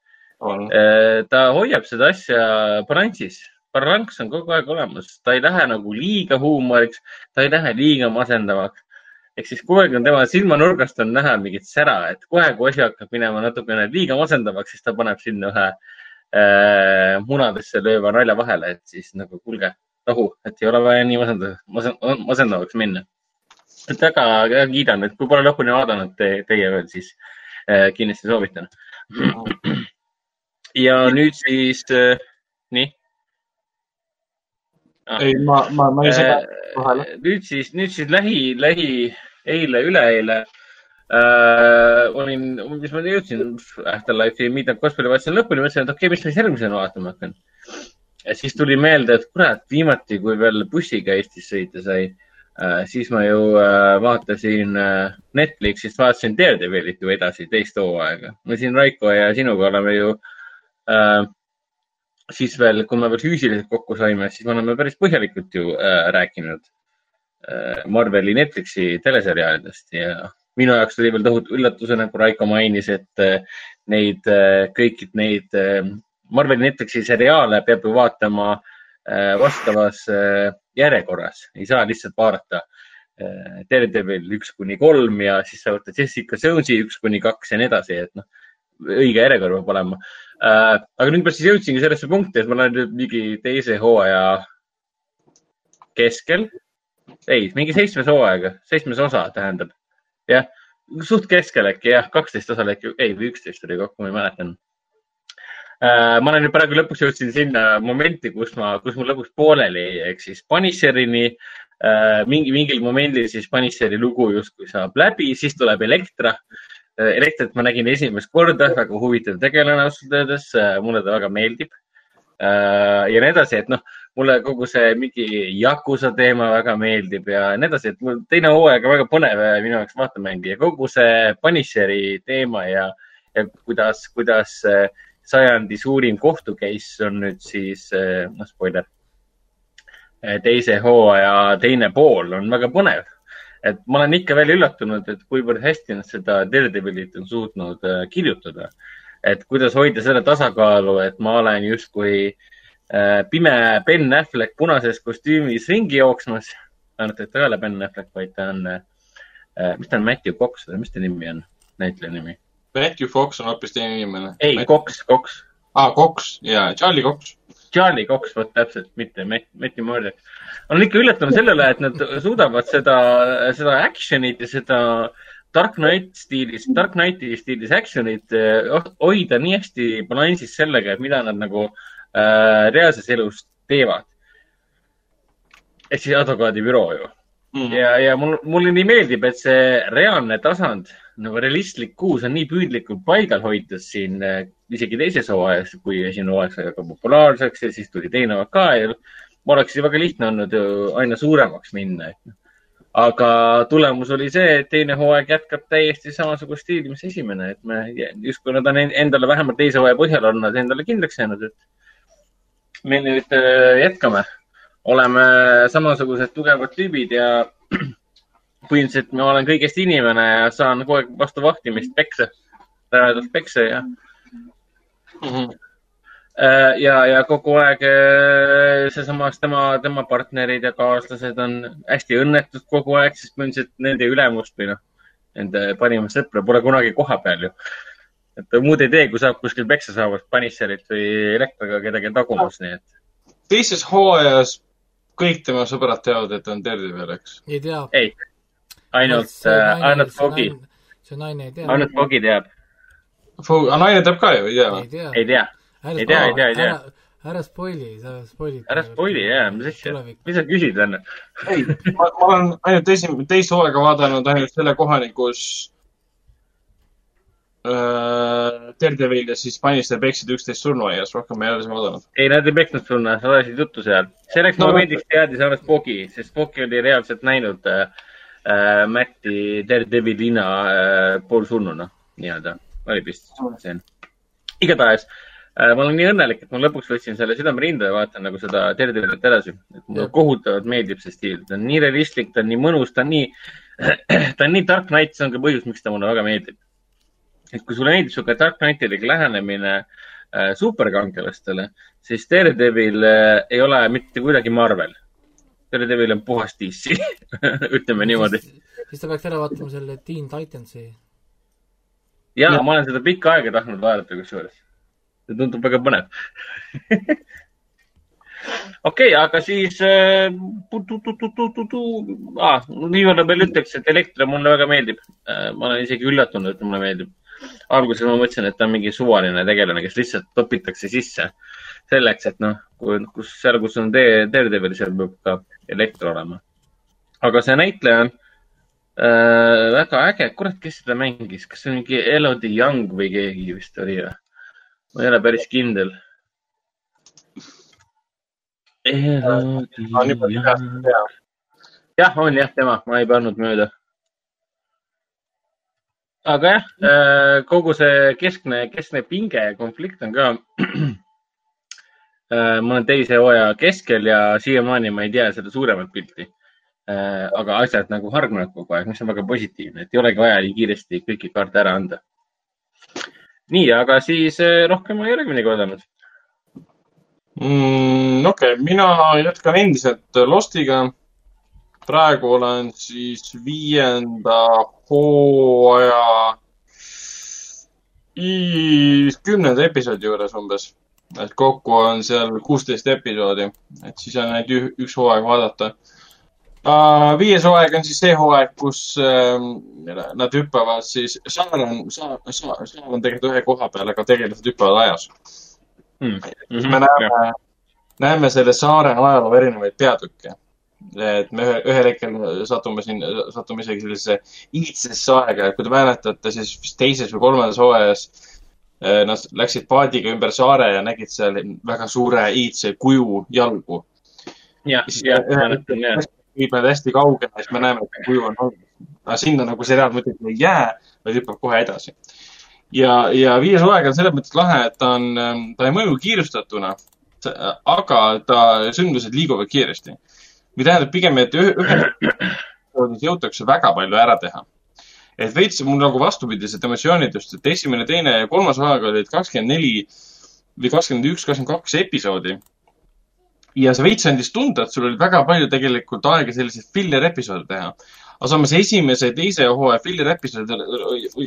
Äh, ta hoiab seda asja balansis, balanss on kogu aeg olemas, ta ei lähe nagu liiga huumoriks, ta ei lähe liiga masendavaks ehk siis kogu aeg on tema silmanurgast on näha mingit sära, et kohe, kui asi hakkab minema natukene liiga masendavaks, siis ta paneb sinna ühe äh, munadesse lööva nalja vahele, et siis nagu kuulge, rahu, et ei ole vaja nii masendavaks, masendavaks minna. et väga, väga kiidan, et kui pole lõpuni vaadanud te, teie veel, siis äh, kindlasti soovitan. ja nüüd siis äh,, nii. Ei, ma, ma, ma ei sega vahele. Äh, nüüd siis, nüüd siis lähi, lähi, eile, üleeile äh, olin, mis ma jõudsin Afterlife'i Meetup Cosplayi vaatasin lõpuni, mõtlesin, et okei okay,, mis ma siis järgmisena vaatama hakkan ja siis tuli meelde, et kurat, viimati, kui veel bussiga Eestis sõita sai äh,, siis ma ju äh, vaatasin äh, Netflixist, vaatasin Daredevilit ju edasi teist hooaega. me siin Raiko ja sinuga oleme ju äh, siis veel, kui me veel füüsiliselt kokku saime, siis me oleme päris põhjalikult ju äh, rääkinud äh, Marveli Netflixi teleseriaalidest ja minu jaoks oli veel tohutu üllatusena, kui Raiko mainis, et äh, neid äh,, kõiki neid äh, Marveli Netflixi seriaale peab ju vaatama äh, vastavas äh, järjekorras, ei saa lihtsalt vaadata äh, Daredevil üks kuni kolm ja siis sa võtad Jessica Jonesi üks kuni kaks ja nii edasi, et noh, õige järjekord peab olema. aga nüüd ma siis jõudsingi sellesse punkti, et ma olen nüüd mingi teise hooaja keskel, ei, mingi seitsmes hooaega, seitsmes osa tähendab, jah, suht keskel äkki jah, kaksteist osa äkki, ei või üksteist oli kokku, ma ei mäleta Äh, ma olen nüüd praegu lõpuks jõudsin sinna momenti, kus ma, kus mul lõpuks pooleli ehk siis Punisherini äh, mingi, mingil momendil siis Punisheri lugu justkui saab läbi, siis tuleb Elektra. Äh, Elektrit ma nägin esimest korda, väga huvitav tegelane ausalt öeldes, mulle ta väga meeldib. ja nii edasi, et noh, mulle kogu see mingi Yakuza teema väga meeldib ja nii edasi, et mul teine hooaeg on väga põnev minu jaoks vaatemäng ja kogu see Punisheri teema ja, ja kuidas, kuidas äh, sajandi suurim kohtu case on nüüd siis, noh, spoiler, teise hooaja teine pool on väga põnev. Et ma olen ikka veel üllatunud, et kuivõrd hästi nad seda Daredevilit on suutnud eh, kirjutada. et kuidas hoida selle tasakaalu, et ma olen justkui pime Ben Affleck punases kostüümis ringi jooksmas. ainult, et ta ei ole Ben Affleck, vaid ta on, mis ta on, Matthew Cox või mis ta nimi on, näitleja nimi Matthew Fox on hoopis teine inimene. ei Matt..., Cox, Cox. Aa ah,, Cox ja Charlie Cox. Charlie Cox, vot täpselt, mitte Matthew Murdoch. olen ikka üllatunud sellele, et nad suudavad seda, seda action'it ja seda Dark Knight stiilis, Dark Knighti stiilis action'id eh, hoida nii hästi balansis sellega, et mida nad nagu äh, reaalses elus teevad. ehk siis advokaadibüroo ju Mhm. ja, ja mul, mulle nii meeldib, et see reaalne tasand nagu realistlik kuus on nii püüdlikult paigal hoitud siin äh, isegi teises hooajas, kui esimene hooaeg sai väga populaarseks ja siis tuli teine hooaeg ka ja oleks ju väga lihtne olnud ju aina suuremaks minna. aga tulemus oli see, et teine hooaeg jätkab täiesti samasugust stiili, mis esimene, et me justkui nad on en- endale vähemalt teise hooaja põhjal on nad endale kindlaks jäänud, et me nüüd äh, jätkame oleme samasugused tugevad tüübid ja [clears throat] põhimõtteliselt ma olen kõigest inimene ja saan kogu aeg vastu vahtimist peksa, rämedalt peksa ja, Mhm. ja, ja kogu aeg äh, seesamas tema, tema partnerid ja kaaslased on hästi õnnetud kogu aeg, sest põhimõtteliselt nende ülemust või noh, nende parimat sõpra pole kunagi kohapeal ju. et muud ei tee, kui saab kuskil peksa saavat panisserit või elektriga kedagi tagumas, nii et teises hooajas kõik tema sõbrad teavad, et ta on Daredevil, eks? ei tea. ei, ainult, ainult Fogi, see naine ei tea. ainult Fogi teab, aga naine teab ka ju, ei tea ei või? tea. ei tea, ei tea, ei tea, ei tea. ära spoil'i, sa spoil'id. ära spoil'i jaa, mis asja, mis sa küsid, Anne? ei, ma ma olen ainult esim-, teist hooaega vaadanud ainult selle kohani, kus äh, Daredevil ja siis Punisher peksid üksteist surnuaias, rohkem ei ole seda vaadanud. ei, nad ei peksnud sulle, sa ajasid juttu seal. selleks No, momendiks teadis alles Fogi, sest Fogi oli reaalselt näinud äh, äh, Matti Daredevilina äh, poolsurnuna nii-öelda, oli vist see. igatahes äh, ma olen nii õnnelik, et ma lõpuks võtsin selle südamerinde ja vaatan nagu seda Daredevilit edasi. mulle kohutavalt meeldib see stiil, ta on nii realistlik, ta on nii mõnus, ta on nii, [clears throat] ta on nii Dark Knight, see on ka põhjus, miks ta mulle väga meeldib. et kui sulle meeldib sihuke Dark Knightilik lähenemine äh, superkangelastele, siis Daredevil äh, ei ole mitte kuidagi Marvel. Daredevil on puhas DC, [laughs] ütleme niimoodi. siis ta peaks ära vaatama selle Teen Titansi. ja ma olen seda pikka aega tahtnud vaadata kusjuures. see tundub väga põnev. [laughs] okei, aga siis äh,. Ah, nii võrra veel ütleks, et Elektra mulle väga meeldib äh,. ma olen isegi üllatunud, et mulle meeldib. alguses ma mõtlesin, et ta on mingi suvaline tegelane, kes lihtsalt topitakse sisse selleks, et noh, kus seal, kus on tee, Daredevil, seal peab ka Elektra olema. aga see näitleja on äh, väga äge, kurat, kes seda mängis, kas see on mingi Elodie Young või keegi vist oli või? ma ei ole päris kindel. jah, on jah, tema, ma ei pannud mööda. aga jah, kogu see keskne, keskne pinge ja konflikt on ka. [clears throat] ma olen teise hooaja keskel ja siiamaani ma ei tea seda suuremat pilti. aga asjad nagu hargnevad kogu aeg, mis on väga positiivne, et ei olegi vaja nii kiiresti kõiki kaarte ära anda. nii, aga siis eh, rohkem ma ei olegi midagi oodanud. mm,. okei okay., mina jätkan endiselt Lostiga. praegu olen siis viienda hooaja kümnenda episoodi juures umbes. Et kokku on seal kuusteist episoodi, et siis on ainult ü- üks hooaeg vaadata uh,. viies hooaeg on siis see hooaeg, kus uh, nad hüppavad siis, saar on, saar, saar, saar on tegelikult ühe koha peal, aga tegelikult hüppavad ajas Hmm. me näeme, näeme selle saare ajaloo erinevaid peatükke. et me ühe, ühel hetkel satume siin, satume isegi sellisesse iidsesse aega, et kui te mäletate, siis vist teises või kolmandas hooajas nad läksid paadiga ümber saare ja nägid seal väga suure iidse kuju jalgu. jah, jah, ma mäletan jah. viib nad hästi kaugele, siis me näeme, et kuju on olnud. aga sinna nagu seriaal muidugi ei jää, vaid hüppab kohe edasi. ja, ja viies hooaeg on selles mõttes lahe, et ta on, ta ei mõju kiirustatuna, aga ta, sündmused liiguvad kiiresti. või tähendab pigem, et ühe, ühe [clears throat] jõutakse väga palju ära teha. Et veits mul nagu vastupidised emotsioonid just, et esimene, teine ja kolmas hooaeg olid kakskümmend neli või kakskümmend üks, kakskümmend kaks episoodi ja see veits andis tunda, et sul oli väga palju tegelikult aega selliseid filler episoode teha. aga samas esimese ja teise hooaja filler episoodid,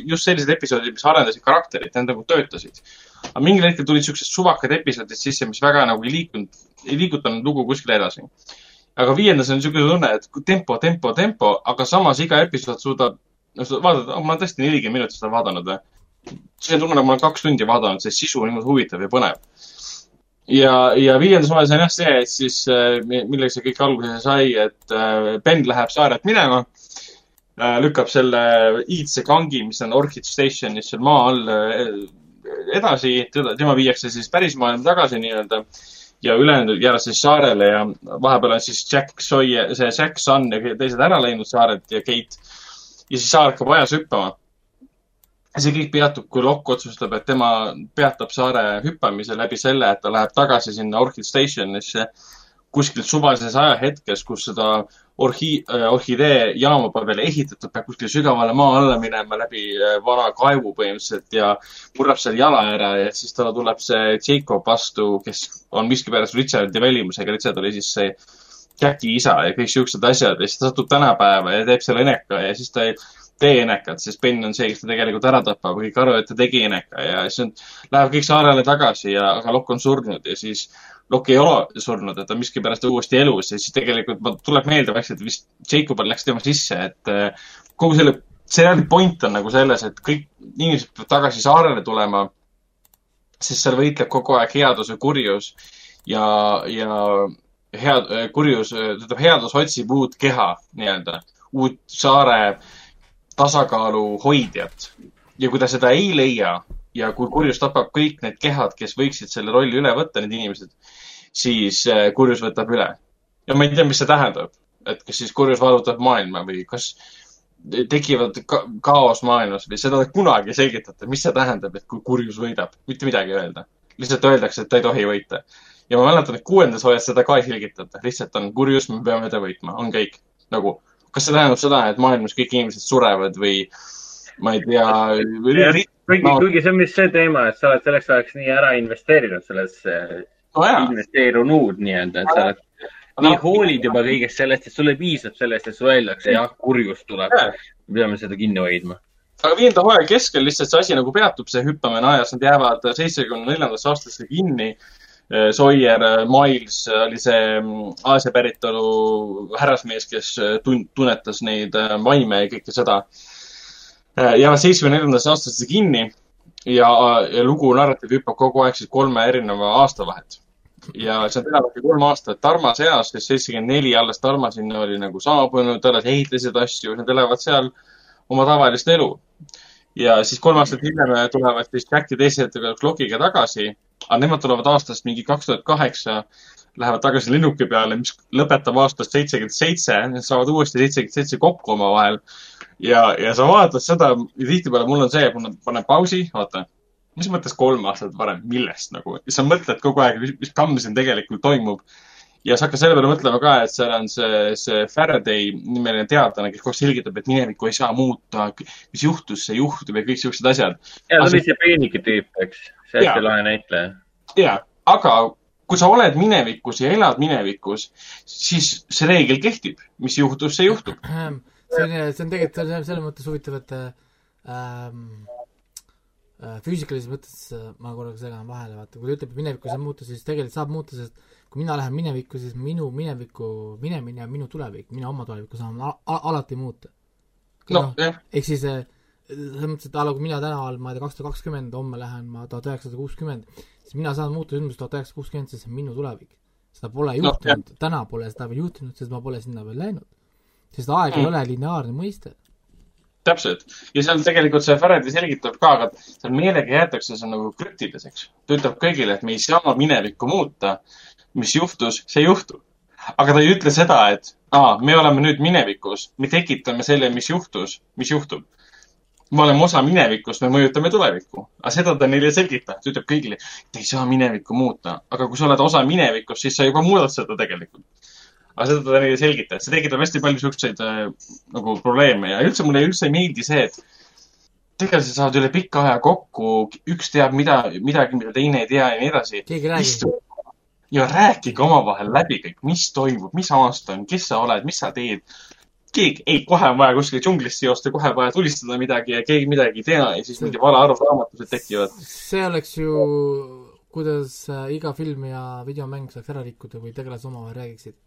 just sellised episoodid, mis arendasid karakterit, need nagu töötasid. aga mingil hetkel tulid siuksed suvakad episoodid sisse, mis väga nagu ei liikunud, ei liigutanud lugu kuskile edasi. aga viiendas on niisugune tunne, et tempo, tempo, tempo, aga samas iga episood suudab no sa vaatad oh,, ma olen tõesti nelikümmend minutit seda vaadanud see tunne, nagu ma olen kaks tundi vaadanud, see sisu on niimoodi huvitav ja põnev. ja, ja viiendas hooajas on jah see, et siis, äh, millega see kõik alguse sai, et äh, Ben läheb saarelt minema äh, lükkab selle iidse kangi, mis on Orchid Stationis seal maa all edasi, teda, tema viiakse siis pärismaailma tagasi nii-öelda ja ülejäänud jäävad siis saarele ja vahepeal on siis Jack Sawyer, see Jack Sun ja teised ära läinud saarelt ja Kate. Ja siis saar hakkab ajas hüppama. see kõik peatub, kui Locke otsustab, et tema peatab saare hüppamise läbi selle, et ta läheb tagasi sinna Orchid Stationisse kuskil suvalises ajahetkes, kus seda orhi-, äh, orhidee jaama pole veel ehitatud, peab kuskile sügavale maa alla minema läbi äh, vana kaevu põhimõtteliselt ja murrab seal jala ära ja siis talle tuleb see Jacob vastu, kes on miskipärast Richardi välimusega. Richard oli siis see Jacki isa ja kõik siuksed asjad ja siis ta satub tänapäeva ja teeb selle eneka ja siis ta ei tee enekat, sest Ben on see, kes ta tegelikult ära tapab, kõik arvavad, et ta tegi eneka ja siis on, läheb kõik saarele tagasi ja, aga Lokk on surnud ja siis Lokk ei ole surnud, et ta miskipärast uuesti elus ja siis tegelikult tuleb meelde vaikselt vist Jacobal läks tema sisse, et äh, kogu selle seriaali point on nagu selles, et kõik inimesed peavad tagasi saarele tulema, sest seal võitleb kogu aeg headus ja kurjus ja, ja head, kurjus, tähendab, headus otsib uut keha nii-öelda, uut saare tasakaalu hoidjat. ja kui ta seda ei leia ja kui kurjus tapab kõik need kehad, kes võiksid selle rolli üle võtta, need inimesed, siis äh, kurjus võtab üle. ja ma ei tea, mis see tähendab, et kas siis kurjus vallutab maailma või kas tekivad ka kaos maailmas või seda kunagi ei selgitata, mis see tähendab, et kui kurjus võidab, mitte midagi öelda. lihtsalt öeldakse, et ta ei tohi võita. Ja ma mäletan, et kuuendas hooajas seda ka ei selgitata, lihtsalt on kurjus, me peame ta võitma, on kõik. nagu, kas see tähendab seda, et maailmas kõik inimesed surevad või ma ei tea. kuigi no., kuigi see on vist see teema, et sa oled selleks ajaks nii ära investeerinud sellesse no, investeerunud nii-öelda, et sa oled nii hoolid juba kõigest sellest, et sulle piisab sellest, et sulle öeldakse, jah, kurjus tuleb. me peame seda kinni hoidma. aga viienda hooaja keskel lihtsalt see asi nagu peatub, see hüppamine ajas, nad jäävad seitsmekümne neljandasse aastasse kinni. Äh, Sawyer, äh, Miles oli see mm, Aasia päritolu härrasmees, kes äh, tun-, tunnetas neid vaime ja kõike seda. jäävad seitsmekümne neljandasse aastasse kinni ja, ja lugu narratiiv hüppab kogu aeg siis kolme erineva aasta vahet. ja on elavadki kolm aastat. Tarmas eas, kes seitsekümmend neli alles Tarma sinna oli nagu saabunud, alles ehitasid asju, nad elavad seal oma tavalist elu. Ja siis kolm aastat hiljem tulevad siis Jack ja teised Glockiga tagasi, aga nemad tulevad aastast mingi kaks tuhat kaheksa lähevad tagasi lennuki peale, mis lõpetab aastast seitsekümmend seitse, saavad uuesti seitsekümmend seitse kokku omavahel. Ja, ja sa vaatad seda, tihtipeale mul on see, et mul panen pausi, vaata, mis mõttes kolm aastat varem, millest nagu, sa mõtled kogu aeg, mis, mis kamm siin tegelikult toimub. Ja sa hakkad selle peale mõtlema ka, et seal on see, see Faraday nimeline teadlane, kes kogu aeg selgitab, et minevikku ei saa muuta, mis juhtus, see juhtub ja kõik siuksed asjad. ja, ta oli see peenike tüüp, eks, see hästi lahe näitleja. ja, aga kui sa oled minevikus ja elad minevikus, siis see reegel kehtib, mis juhtus, see juhtub. See on, see on tegelikult selles mõttes huvitav, et ähm, äh, füüsikalises mõttes äh, ma korraga segan vahele, vaata, kui ta ütleb, et minevikku saab muuta, siis tegelikult saab muuta, sest kui mina lähen minevikku, siis minu minevikku minemine on minu tulevik, mina oma tulevikku saan al al alati muuta. no, noh, jah. ehk siis äh, selles mõttes, et a la kui mina täna olen, ma ei tea, kaks tuhat kakskümmend, homme lähen ma tuhat üheksasada kuuskümmend, siis mina saan muuta sündmust tuhat üheksasada kuuskümmend, sest see on minu tulevik. seda pole juhtunud no,, täna pole seda veel juhtunud, sest ma pole sinna veel läinud sest aeg mm. ei ole lineaarne mõiste. Täpselt ja seal tegelikult see Faraday selgitab ka, aga seal meelega jäetakse see nagu krüptiliseks. ta ütleb kõigile, et me ei saa minevikku muuta. mis juhtus, see juhtub. aga ta ei ütle seda, et aa, me oleme nüüd minevikus, me tekitame selle, mis juhtus, mis juhtub me oleme osa minevikust, me mõjutame tulevikku. aga seda ta neile ei selgita, ta ütleb kõigile, et ei saa minevikku muuta. aga kui sa oled osa minevikust, siis sa juba muudad seda tegelikult aga seda ta neile selgitab, see tekitab hästi palju siukseid äh, nagu probleeme ja üldse mulle üldse ei meeldi see, et tegelased saavad üle pika aja kokku, üks teab mida, midagi, mida teine ei tea ja nii edasi. keegi räägib. ja rääkige omavahel läbi kõik, mis toimub, mis aasta on, kes sa oled, mis sa teed. keegi, ei, kohe on vaja kuskile džunglisse joosta, kohe vaja tulistada midagi ja keegi midagi ei tea ja siis mingi valearusraamatused tekivad. see oleks ju, kuidas äh, iga film ja videomäng saaks ära rikkuda, kui tegelased omavahel räägiksid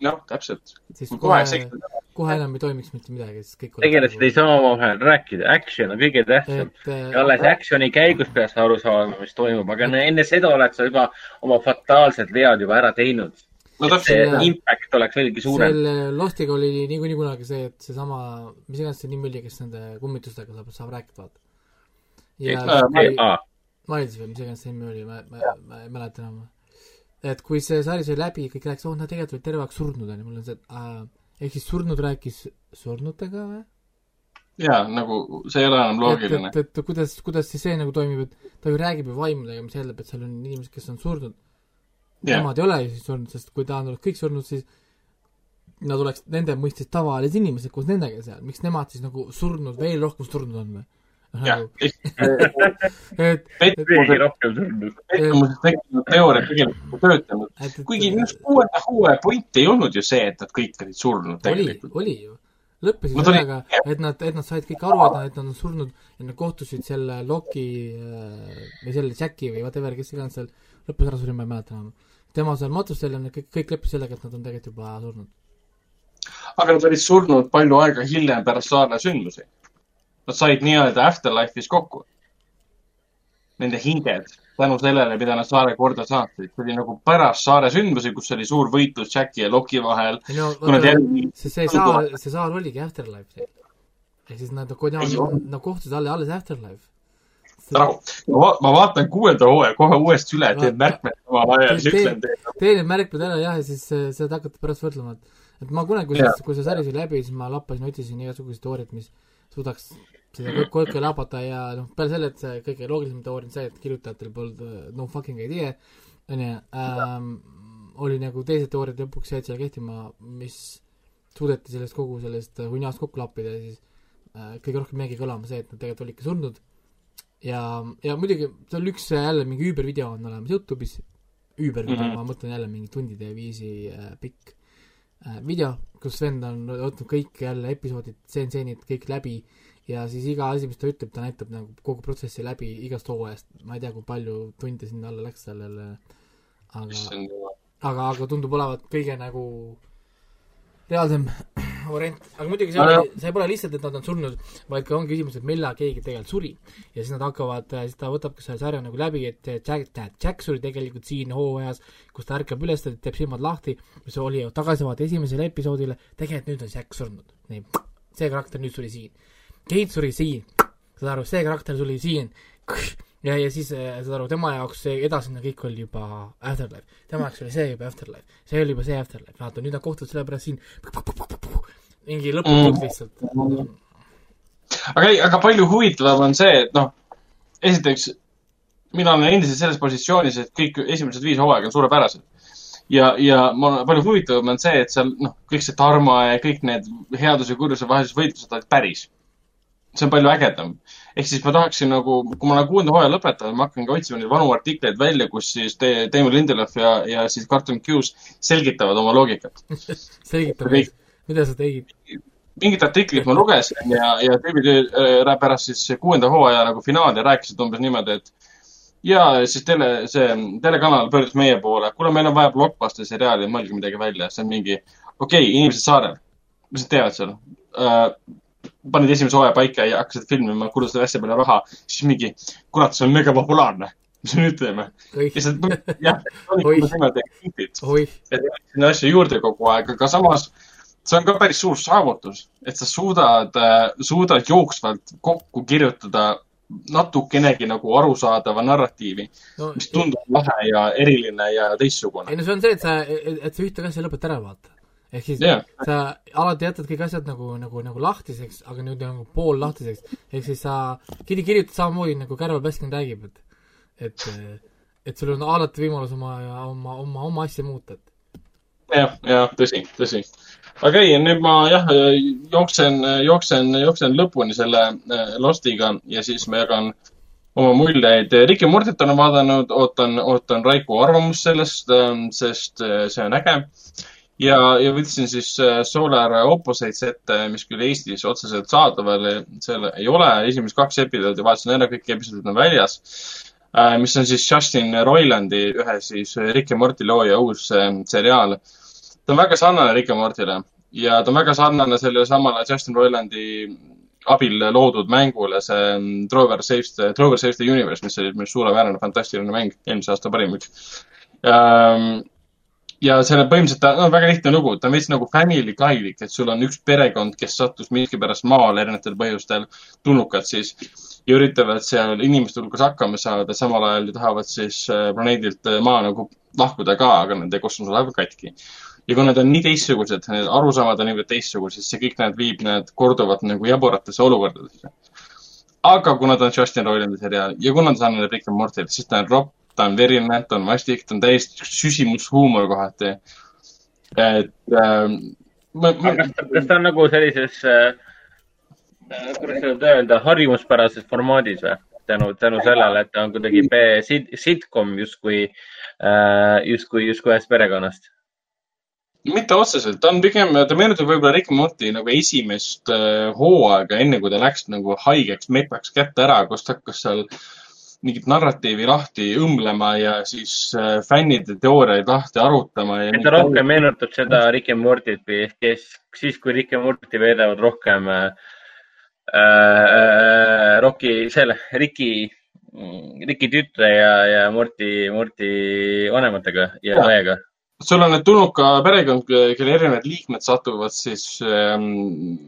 jah, täpselt. siis Kui kohe kohe kohe enam ei toimiks mitte midagi, sest kõik tegelased ei saa omavahel rääkida, action on kõige tähtsam. äh, ja alles action'i käigus pead sa aru saama, mis toimub, aga enne seda oled sa juba oma fataalsed vead juba ära teinud. no täpselt, impact oleks veelgi suurem. selle Lostiga oli niikuinii kunagi see, et seesama, mis iganes see nimi oli, kes nende kummitustega saab, saab rääkida, vaata. ja Äh, Miles või mis iganes see nimi oli, ma, ma, ma ei mäleta enam. Et kui see sari sai läbi, kõik rääkisid, oh, nad tegelikult olid terve aeg surnud, onju, mul on see, et äh, ehk siis surnud rääkis surnutega või? jaa, nagu see ei ole enam et, loogiline. et, et kuidas, kuidas siis see nagu toimib, et ta ju räägib ju vaimudega, mis eeldab, et seal on inimesed, kes on surnud. jah, Nemad ei ole ju siis surnud, sest kui ta on kõik surnud, siis nad oleks nende mõistes tavalised inimesed koos nendega seal, miks nemad siis nagu surnud, veel rohkem surnud on või? jah. et, veelgi rohkem surnud. pettumusest tekkinud teooria tegelikult ei töötanud. kuigi just kuuenda hooaja point ei olnud ju see, et nad kõik olid surnud oli, tegelikult. oli ju. lõppes ju Nad olid- sellega, et nad, et nad said kõik aru, et nad, et nad on surnud ja nad kohtusid selle Loki äh, või selle Jacki või whatever, kes iganes seal lõpus ära suri, ma ei mäleta enam. tema seal matustel ja nad kõik, kõik leppisid sellega, et nad on tegelikult juba surnud. aga nad olid surnud palju aega hiljem pärast saare sündmusi. Nad said nii-öelda afterlife'is kokku. Nende hinged tänu sellele, mida nad saare korda saatsid. see oli nagu pärast saare sündmusi, kus oli suur võitlus Jacki ja Loki vahel. no kui nad jälle see, see saar, see saar oligi Afterlife seal. ehk siis nad, Ei olnud. nad kohtusid alles, alles Afterlife. rahu. ma vaatan kuuenda hooaja kohe uuesti üle, teen märkmed omal ajal, Tee- ütlen teile. tee need märkmed ära jah, ja siis äh, seda hakata pärast võrdlema, et, et ma kunagi, kui see, kui see sari sai läbi, siis ma lappasin, otsisin igasuguseid teooriaid, mis suudaks seda kõik kokku labada ja noh, peale selle, et see kõige loogilisem teooria on see, et kirjutajatel polnud äh, no fucking idea, onju, oli nagu teised teooriad lõpuks jäid seal kehtima, mis suudeti sellest kogu sellest äh, hunniast kokku lappida ja siis äh, kõige rohkem jäigi kõlama see, et nad tegelikult olidki surnud. ja, ja muidugi on üks äh, jälle mingi üübervideo on olemas Youtube'is, üübervideo mm. -hmm. ma mõtlen jälle mingi tundide viisi äh, pikk video, kus vend on võtnud kõik jälle episoodid, stseen-stseenid kõik läbi ja siis iga asi, mis ta ütleb, ta näitab nagu kogu protsessi läbi igast hooajast, ma ei tea, kui palju tunde sinna alla läks sellele, aga aga, aga tundub olevat kõige nagu reaalsem variant, aga muidugi see oli, see pole lihtsalt, et nad on surnud, vaid ka on küsimus, et millal keegi tegelikult suri. ja siis nad hakkavad, siis ta võtab selle sarja nagu läbi, et Jack, näed, Jack suri tegelikult siin hooajas, kus ta ärkab üles, teeb silmad lahti, mis oli ju tagasivaate esimesele episoodile, tegelikult nüüd on Jack surnud. nii, see karakter nüüd suri siin. Kate suri siin, saad aru, see karakter suri siin. Ja, ja siis äh, saad aru, tema jaoks see edasine kõik oli juba Afterlife. tema jaoks oli see juba Afterlife, see oli juba see Afterlife, vaata nüüd nad kohtuvad sellepärast siin mingi lõputud Mm. lihtsalt. aga ei, aga palju huvitavam on see, et noh, esiteks mina olen endiselt selles positsioonis, et kõik esimesed viis hooaega on suurepärased. ja, ja on palju huvitavam on see, et seal noh, kõik see Tarmo ja kõik need headuse ja kurjuse vahelised võitlused olid päris. see on palju ägedam. ehk siis ma tahaksin nagu, kui ma olen kuuenda hooaja lõpetanud, ma hakkan ka otsima neid vanu artikleid välja, kus siis te, Damon Lindelof ja, ja siis Carlton Hughes selgitavad oma loogikat. [laughs] selgita Kõik. meile, mida sa tegid. mingit artiklit ma lugesin ja, ja tüübid äh, pärast siis kuuenda hooaja nagu finaali rääkisid umbes niimoodi, et ja siis tele, see telekanal pöördus meie poole, kuule, meil on vaja blockbuster seriaali, mõelge midagi välja, see on mingi, okei okay,, inimesed saarel, mis nad teevad seal? Uh,? panid esimese hooaja paika ja hakkasid filmima, kulutasid asja peale raha, siis mingi, kurat, see on mega populaarne, mis me nüüd teeme? lihtsalt jah, [laughs] sinna asju juurde kogu aeg, aga samas see on ka päris suur saavutus, et sa suudad, suudad jooksvalt kokku kirjutada natukenegi nagu arusaadava narratiivi, no mis tundub lahe ja eriline ja teistsugune. ei no see on see, et sa, et sa ühte asja lõpeta ära, vaata. ehk siis Jah. sa alati jätad kõik asjad nagu, nagu, nagu lahtiseks, aga nüüd nagu poollahtiseks. ehk siis sa kiri kirjutad samamoodi nagu Carol Baskin räägib, et, et, et sul on alati võimalus oma, oma, oma, oma asja muuta, jah, jah, tõsi, tõsi. Aga ei, nüüd ma jah, jooksen, jooksen, jooksen lõpuni selle äh, Lostiga ja siis ma jagan oma muljeid. Ricky Mortit olen vaadanud, ootan, ootan Raiku arvamust sellest, sest äh, see on äge. ja, ja võtsin siis äh, Solar Opposites ette, mis küll Eestis otseselt saadaval selle ei ole. esimesed kaks episoodi vaatasin ära, kõik episoodid on väljas. mis on siis Justin Roilandi, ühe siis Ricky Morti looja uus seriaal ta on väga sarnane Rick ja Mortile ja ta on väga sarnane sellele samale Justin Roilandi abil loodud mängule, see mm, Trover Saves the, Trover Saves the Universe, mis oli minu arust suurepärane, fantastiline mäng, eelmise aasta parim üks ähm, ja selle põhimõtteliselt ta, no väga lihtne lugu, ta on veits nagu Family Guy'lik, et sul on üks perekond, kes sattus miskipärast maale erinevatel põhjustel, tulnukad siis, ja üritavad seal inimeste hulgas hakkama saada, samal ajal tahavad siis äh, planeedilt äh, Maa nagu lahkuda ka, aga nende kosmoselaev katki. Ja kui nad on nii teistsugused, arusaamad on niivõrd teistsugused, siis see kõik need viib need korduvalt nagu jaburatesse olukordadesse. aga kuna ta on Justin Roilandi seriaal ja kuna ta sarnaneb Rick and Morty'le, siis ta on ropp ta on verine, ta on vastik, ta on täiesti süsimushuumor kohati. et äh,. kas, kas ta on nagu sellises äh,, kuidas seda öelda, harjumuspärases formaadis või? tänu, tänu sellele, et ta on kuidagi sit, sitcom justkui äh,, justkui, justkui ühest perekonnast mitte otseselt, ta on pigem, ta meenutab võib-olla Rick Morty nagu esimest äh, hooaega, enne kui ta läks nagu haigeks, metaks kätte ära, kus ta hakkas seal mingit narratiivi lahti õmblema ja siis äh, fännide teooriaid lahti arutama. ta rohkem meenutab seda Rick and Morty't kes siis, kui Rick and Morty veedavad rohkem äh, äh, Rocki, selle, Ricki, Ricki tütre ja, ja Morty, Morty vanematega ja õega sul on need tulnuka perekond, kelle erinevad liikmed satuvad siis ähm,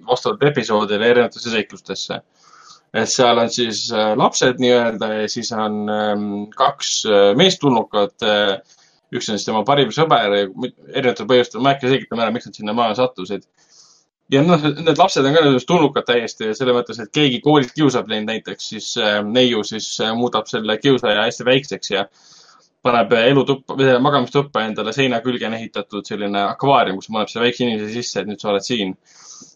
vastavalt episoodile erinevatesse seiklustesse et seal on siis äh, lapsed nii-öelda ja siis on ähm, kaks äh, meestulnukat. Äh, üks on siis tema parim sõber ja erinevatel põhjustel, ma ei hakka selgitama ära, miks nad sinna maja sattusid. ja noh, need lapsed on ka tulnukad täiesti selles mõttes, et keegi koolist kiusab neid näiteks, siis neiu siis muudab selle kiusaja hästi väikseks ja paneb elutuppa, magamistuppa endale seina külge on ehitatud selline akvaarium, kus paneb selle väikse inimese sisse, et nüüd sa oled siin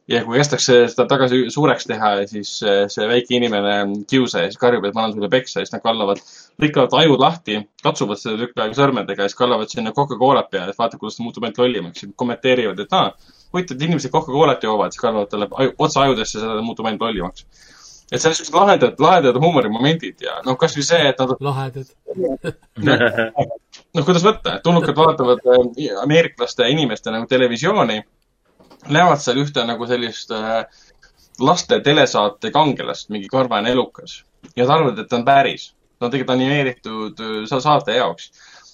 ja kui kästakse seda tagasi suureks teha, siis äh, see väike inimene kiusa ja siis karjub, et ma annan sulle peksa ja siis nad kallavad, lõikavad ajud lahti, katsuvad seda tükk aega sõrmedega ja siis kallavad sinna Coca-Colat peale, et vaata, kuidas ta muutub ainult lollimaks ja kommenteerivad, et aa, huvitav, et inimesed Coca-Colat joovad, siis kallavad talle otsa ajudesse, seda muutub ainult lollimaks. Et seal on siuksed lahedad, lahedad huumorimomendid ja noh, kasvõi see, et nad. lahedad [laughs] noh, kuidas võtta, et tulnukad vaatavad äh, ameeriklaste inimeste nagu televisiooni näevad seal ühte nagu sellist äh, laste telesaate kangelast, mingi karvane elukas. ja nad arvavad, et ta on päris. ta on tegelikult animeeritud äh, saate jaoks.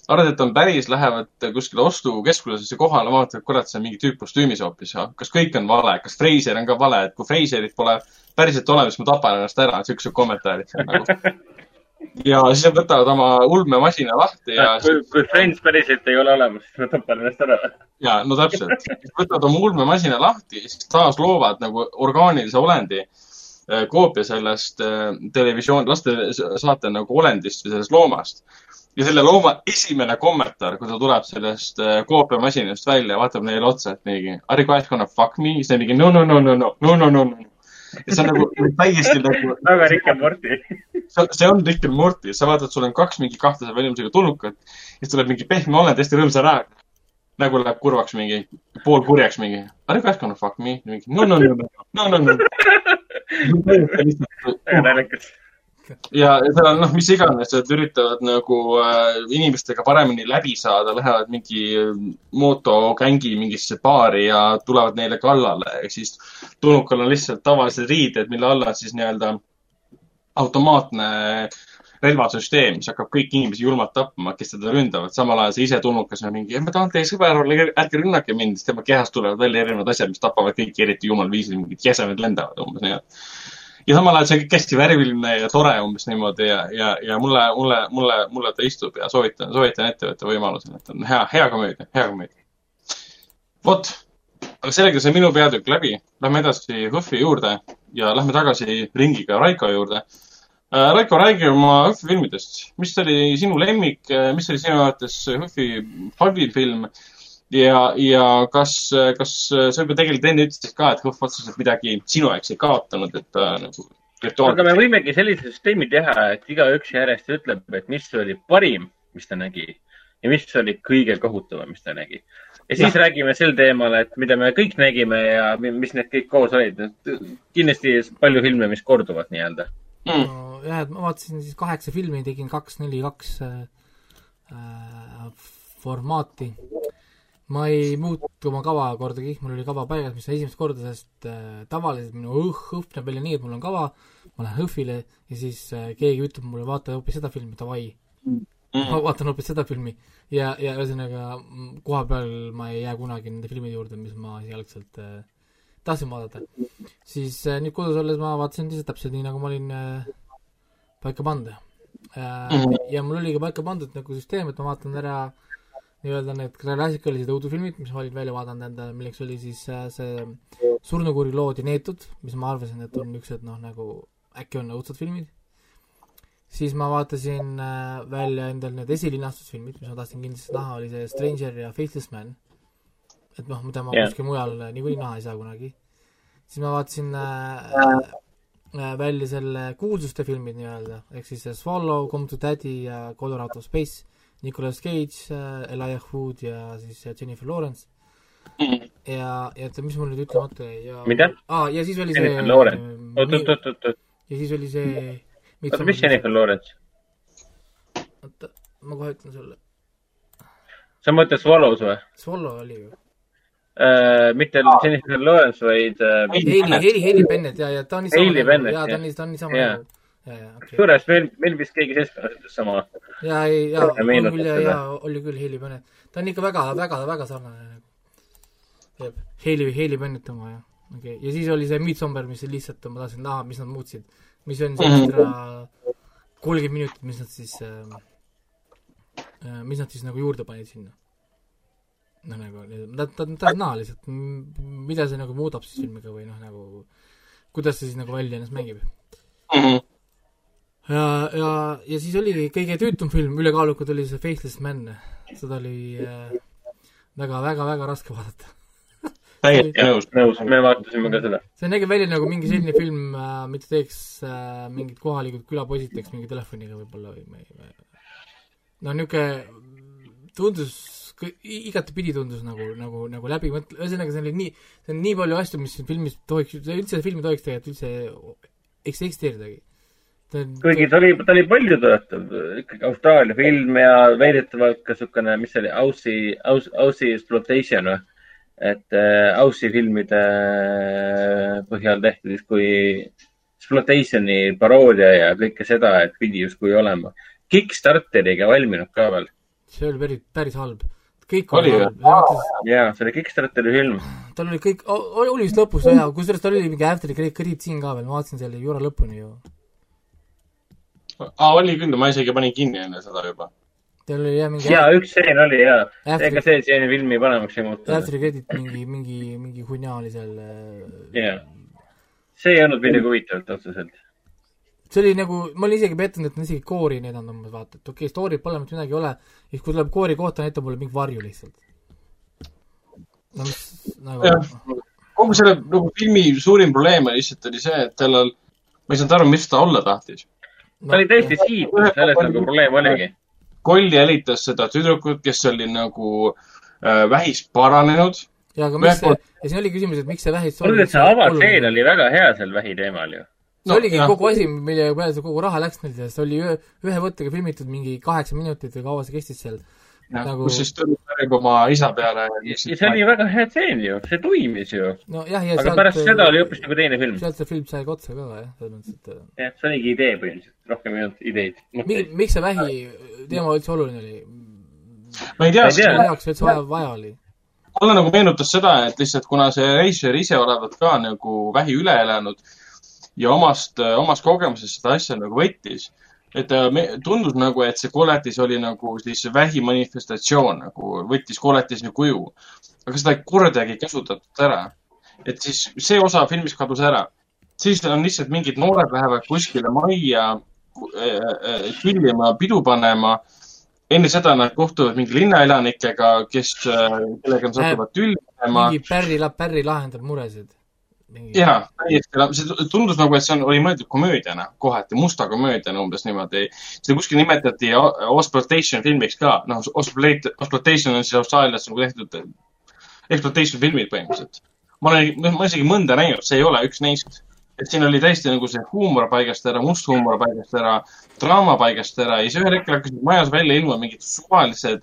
Arvavad, et on päris, lähevad kuskile ostukeskusesse kohale, vaatavad, kurat, see on mingi tüüp kostüümis hoopis. kas kõik on vale, kas Freiser on ka vale, et kui Freiserit pole päriselt olemas, ma tapan ennast ära, siuksed kommentaarid seal nagu [laughs] ja siis nad võtavad oma ulmemasina lahti ja. kui, kui Friends päriselt ei ole olemas, siis ma tapan ennast ära. ja, no täpselt. võtavad oma ulmemasina lahti, siis taas loovad nagu orgaanilise olendi äh, koopia sellest äh, televisioon, lastesaate nagu olendist või sellest loomast. Ja selle looma esimene kommentaar, kui ta tuleb sellest äh, koopiamasinast välja, vaatab neile otsa, et mingi are you guys gonna fuck me? siis ta mingi no, no, no, no, no, no, no, no, no ja see on nagu täiesti nagu. väga Rick and Morty. see on Rick and Morty, sa vaatad, sul on kaks mingi kahtlase välimusega tulnukat, siis tuleb mingi pehme olend hästi rõõmsa ära. nägu läheb kurvaks mingi, poolkurjaks mingi. Are you guys gonna fuck me? mingi no, no, no, no, no, no, no. väga naljakas ja seal on noh, mis iganes, et üritavad nagu äh, inimestega paremini läbi saada, lähevad mingi motogängi mingisse baari ja tulevad neile kallale ja siis tulnukal on lihtsalt tavalised riided, mille all on siis nii-öelda automaatne relvasüsteem, mis hakkab kõiki inimesi julmalt tapma, kes teda ründavad. samal ajal see ise tulnukas on mingi, ma tahan teie sõber olla, ärge rünnake mind, siis tema kehast tulevad välja erinevad asjad, mis tapavad kõiki eriti jumal viisil, mingid jäsemed lendavad umbes nii ja samal ajal see on kõik hästi värviline ja tore umbes niimoodi ja, ja, ja mulle, mulle, mulle, mulle ta istub ja soovitan, soovitan ette võtta võimalusel, et on hea, hea komöödia, hea komöödia. vot, aga sellega sai minu peatükk läbi. Lähme edasi HÖFFi juurde ja lähme tagasi ringiga Raiko juurde äh,. Raiko, räägi oma HÖFFi filmidest. mis oli sinu lemmik, mis oli sinu arvates HÖFFi halvim film ja, ja kas, kas sa juba tegelikult enne ütlesid ka, et HÖFF otseselt midagi sinu jaoks ei kaotanud, et ta nagu virtuaalselt. aga me võimegi sellise süsteemi teha, et igaüks järjest ütleb, et mis oli parim, mis ta nägi ja mis oli kõige kohutavam, mis ta nägi. ja siis ja. räägime sel teemal, et mida me kõik nägime ja mis need kõik koos olid. kindlasti palju filme, mis korduvad nii-öelda mm.. Jah, et ma vaatasin siis kaheksa filmi, tegin kaks, neli, kaks äh, äh formaati ma ei muutu oma kava kordagi, mul oli kava paigas, mis on esimest korda, sest äh, tavaliselt minu õh, hõhv näeb välja nii, et mul on kava, ma lähen hõhvile ja siis äh, keegi ütleb mulle, vaata hoopis seda filmi, davai. ma vaatan hoopis seda filmi ja, ja ühesõnaga mm, koha peal ma ei jää kunagi nende filmide juurde, mis ma esialgselt äh, tahtsin vaadata. siis äh, nüüd kodus olles ma vaatasin lihtsalt täpselt nii, nagu ma olin äh, paika pannud äh,. Mhm. ja mul oli ka paika pandud nagu süsteem, et ma vaatan ära nii-öelda need klassikalised õudufilmid, mis ma olin välja vaadanud endale, milleks oli siis äh, see Surnukuri lood ja neetud, mis ma arvasin, et on niisugused noh, nagu äkki on õudsed filmid. siis ma vaatasin äh, välja endal need esilinastusfilmid, mis ma tahtsin kindlasti näha, oli see Stranger ja Faithless Man. et noh, mida ma yeah. kuskil mujal niikuinii näha ei saa kunagi. siis ma vaatasin äh, äh, välja selle kuulsuste filmid nii-öelda, ehk siis Swallow, Come to Daddy ja Color Out of Space, Nicolas Cage äh,, Elijah Wood ja siis äh, Jennifer Lawrence. ja, ja oota, mis mul nüüd ütlemata jäi ja Mida? aa, ja siis oli see Jennifer Lawrence. oot, oot, oot, oot, oot, ja siis oli see oota, mis Jennifer Lawrence? oota, ma kohe ütlen sulle. sa mõtled Swallows või? Swallow oli ju. mitte Jennifer Lawrence, vaid äh, Heili, Heili, Heili Bennett ja, ja ta on nii sama Hailey Bennett, jah. ta on nii kusjuures meil, meil vist keegi seltskonnas ütles sama. jaa, ei, Mulle on küll ja, jaa, oli küll Heili Bennett. ta on ikka väga, väga, väga sarnane nagu. Heili, Heili Bennett oma jah, okei okay.. ja siis oli see Midsommar, mis lihtsalt ma tahtsin näha, mis nad muutsid. mis on see ekstra kolmkümmend minutit, mis nad siis äh,, mis nad siis nagu juurde panid sinna. noh, nagu ta, ta, ta on näha lihtsalt, mida see nagu muudab siis filmiga või noh, nagu kuidas see siis nagu välja ennast mängib Mhm. ja, ja, ja siis oli kõige tüütum film, ülekaalukalt oli see Faithless Man. seda oli äh, väga, väga, väga raske vaadata. täiesti nõus. nõus, me vaatasime ka seda. see nägi välja nagu mingi selline film äh,, mida teeks äh, mingid kohalikud külapoisid teeks mingi telefoniga võib-olla või ma ei, ei no niisugune tundus, igatepidi tundus nagu, nagu, nagu läbi mõtle, ühesõnaga see oli nii, see on nii palju asju, mis siin filmis tohiks, üldse filmi tohiks tegelikult üldse eks-, eksisteeridagi. Kuigi ta oli, ta oli paljutõotav, ikkagi Austraalia film ja väidetavalt ka niisugune, mis see oli, Aussie, Aussie Exploitation või? et äh, Aussie filmide äh, põhjal tehtud siis kui Exploitationi paroodia ja kõike seda, et pidi justkui olema. Kickstarteriga valminud ka veel. see oli päris, päris halb. kõik Oli halb, jaa, see oli Kickstarteri film. tal oli kõik, oli vist lõpus hea, kusjuures tal oli mingi after credit siin ka veel, ma vaatasin selle juura lõpuni ju. aa, oli küll, ma isegi panin kinni enne seda juba. tal oli jah mingi jaa, üks stseen oli jaa. After- ega see stseeni filmi paremaks ei muutunud. after credit mingi, mingi, mingi hunnia oli seal. äh, jaa. see ei olnud midagi huvitavat otseselt. see oli nagu, ma olin isegi pettunud, et nad isegi koori näidanud umbes vaata, et okei okay,, story'd pole mitte midagi ei ole, ja siis kui tuleb koori kohta, näitab mulle mingi varju lihtsalt. no mis nagu kogu selle nagu filmi suurim probleem oli lihtsalt oli see, et tal on, ma ei saanud aru, mis ta olla tahtis. Ta oli täiesti siit, selles nagu probleem oligi. Kolli jälitas seda tüdrukut, kes oli nagu äh, vähis paranenud. ja aga mis see, ja siin oli küsimus, et miks see vähis et see avatseen oli väga hea seal vähi teemal ju. see No, oligi jah. kogu asi, mille peale see kogu raha läks neil, sest see oli ühe, ühe võttega filmitud mingi kaheksa minutit või kaua see kestis seal. Nagu- kus siis tuli pärineb oma isa peale. ja see oli väga hea tseen ju, see toimis ju. ja aga pärast seda oli hoopis nagu teine film. sealt see film sai ka otsa ka jah, selles mõttes, et äh, jah, see oligi idee põhimõtteliselt, rohkem ei olnud ideid. mi-, miks see vähi teema üldse oluline oli? ma ei tea mille jaoks üldse vaja, vaja oli? mulle nagu meenutas seda, et lihtsalt kuna see reisijal ise olevat ka nagu vähi üle elanud ja omast, omast kogemusest seda asja nagu võttis, et ta me- tundus nagu, et see koletis oli nagu siis vähi manifestatsioon nagu võttis koletise kuju. aga seda ei kordagi kasutatud ära. et siis see osa filmist kadus ära. siis on lihtsalt mingid noored lähevad kuskile majja äh, äh, küllima, pidu panema enne seda nad kohtuvad mingi linnaelanikega, kes, kellega nad satuvad tülli panema. mingi Pärri, Pärri lahendab muresid. jaa, täiesti, see tundus nagu, et see on, oli mõeldud komöödiana kohati, musta komöödiana umbes niimoodi. seda kuskil nimetati Exploitation filmiks ka, noh, Exploitation on siis Austraalias nagu tehtud exploitation filmid põhimõtteliselt. ma olen, ma isegi mõnda näinud, see ei ole üks neist. et siin oli täiesti nagu see huumor paigast ära, must huumor paigast ära, draama paigast ära ja siis ühel hetkel hakkasid majas välja ilmuma mingid suvalised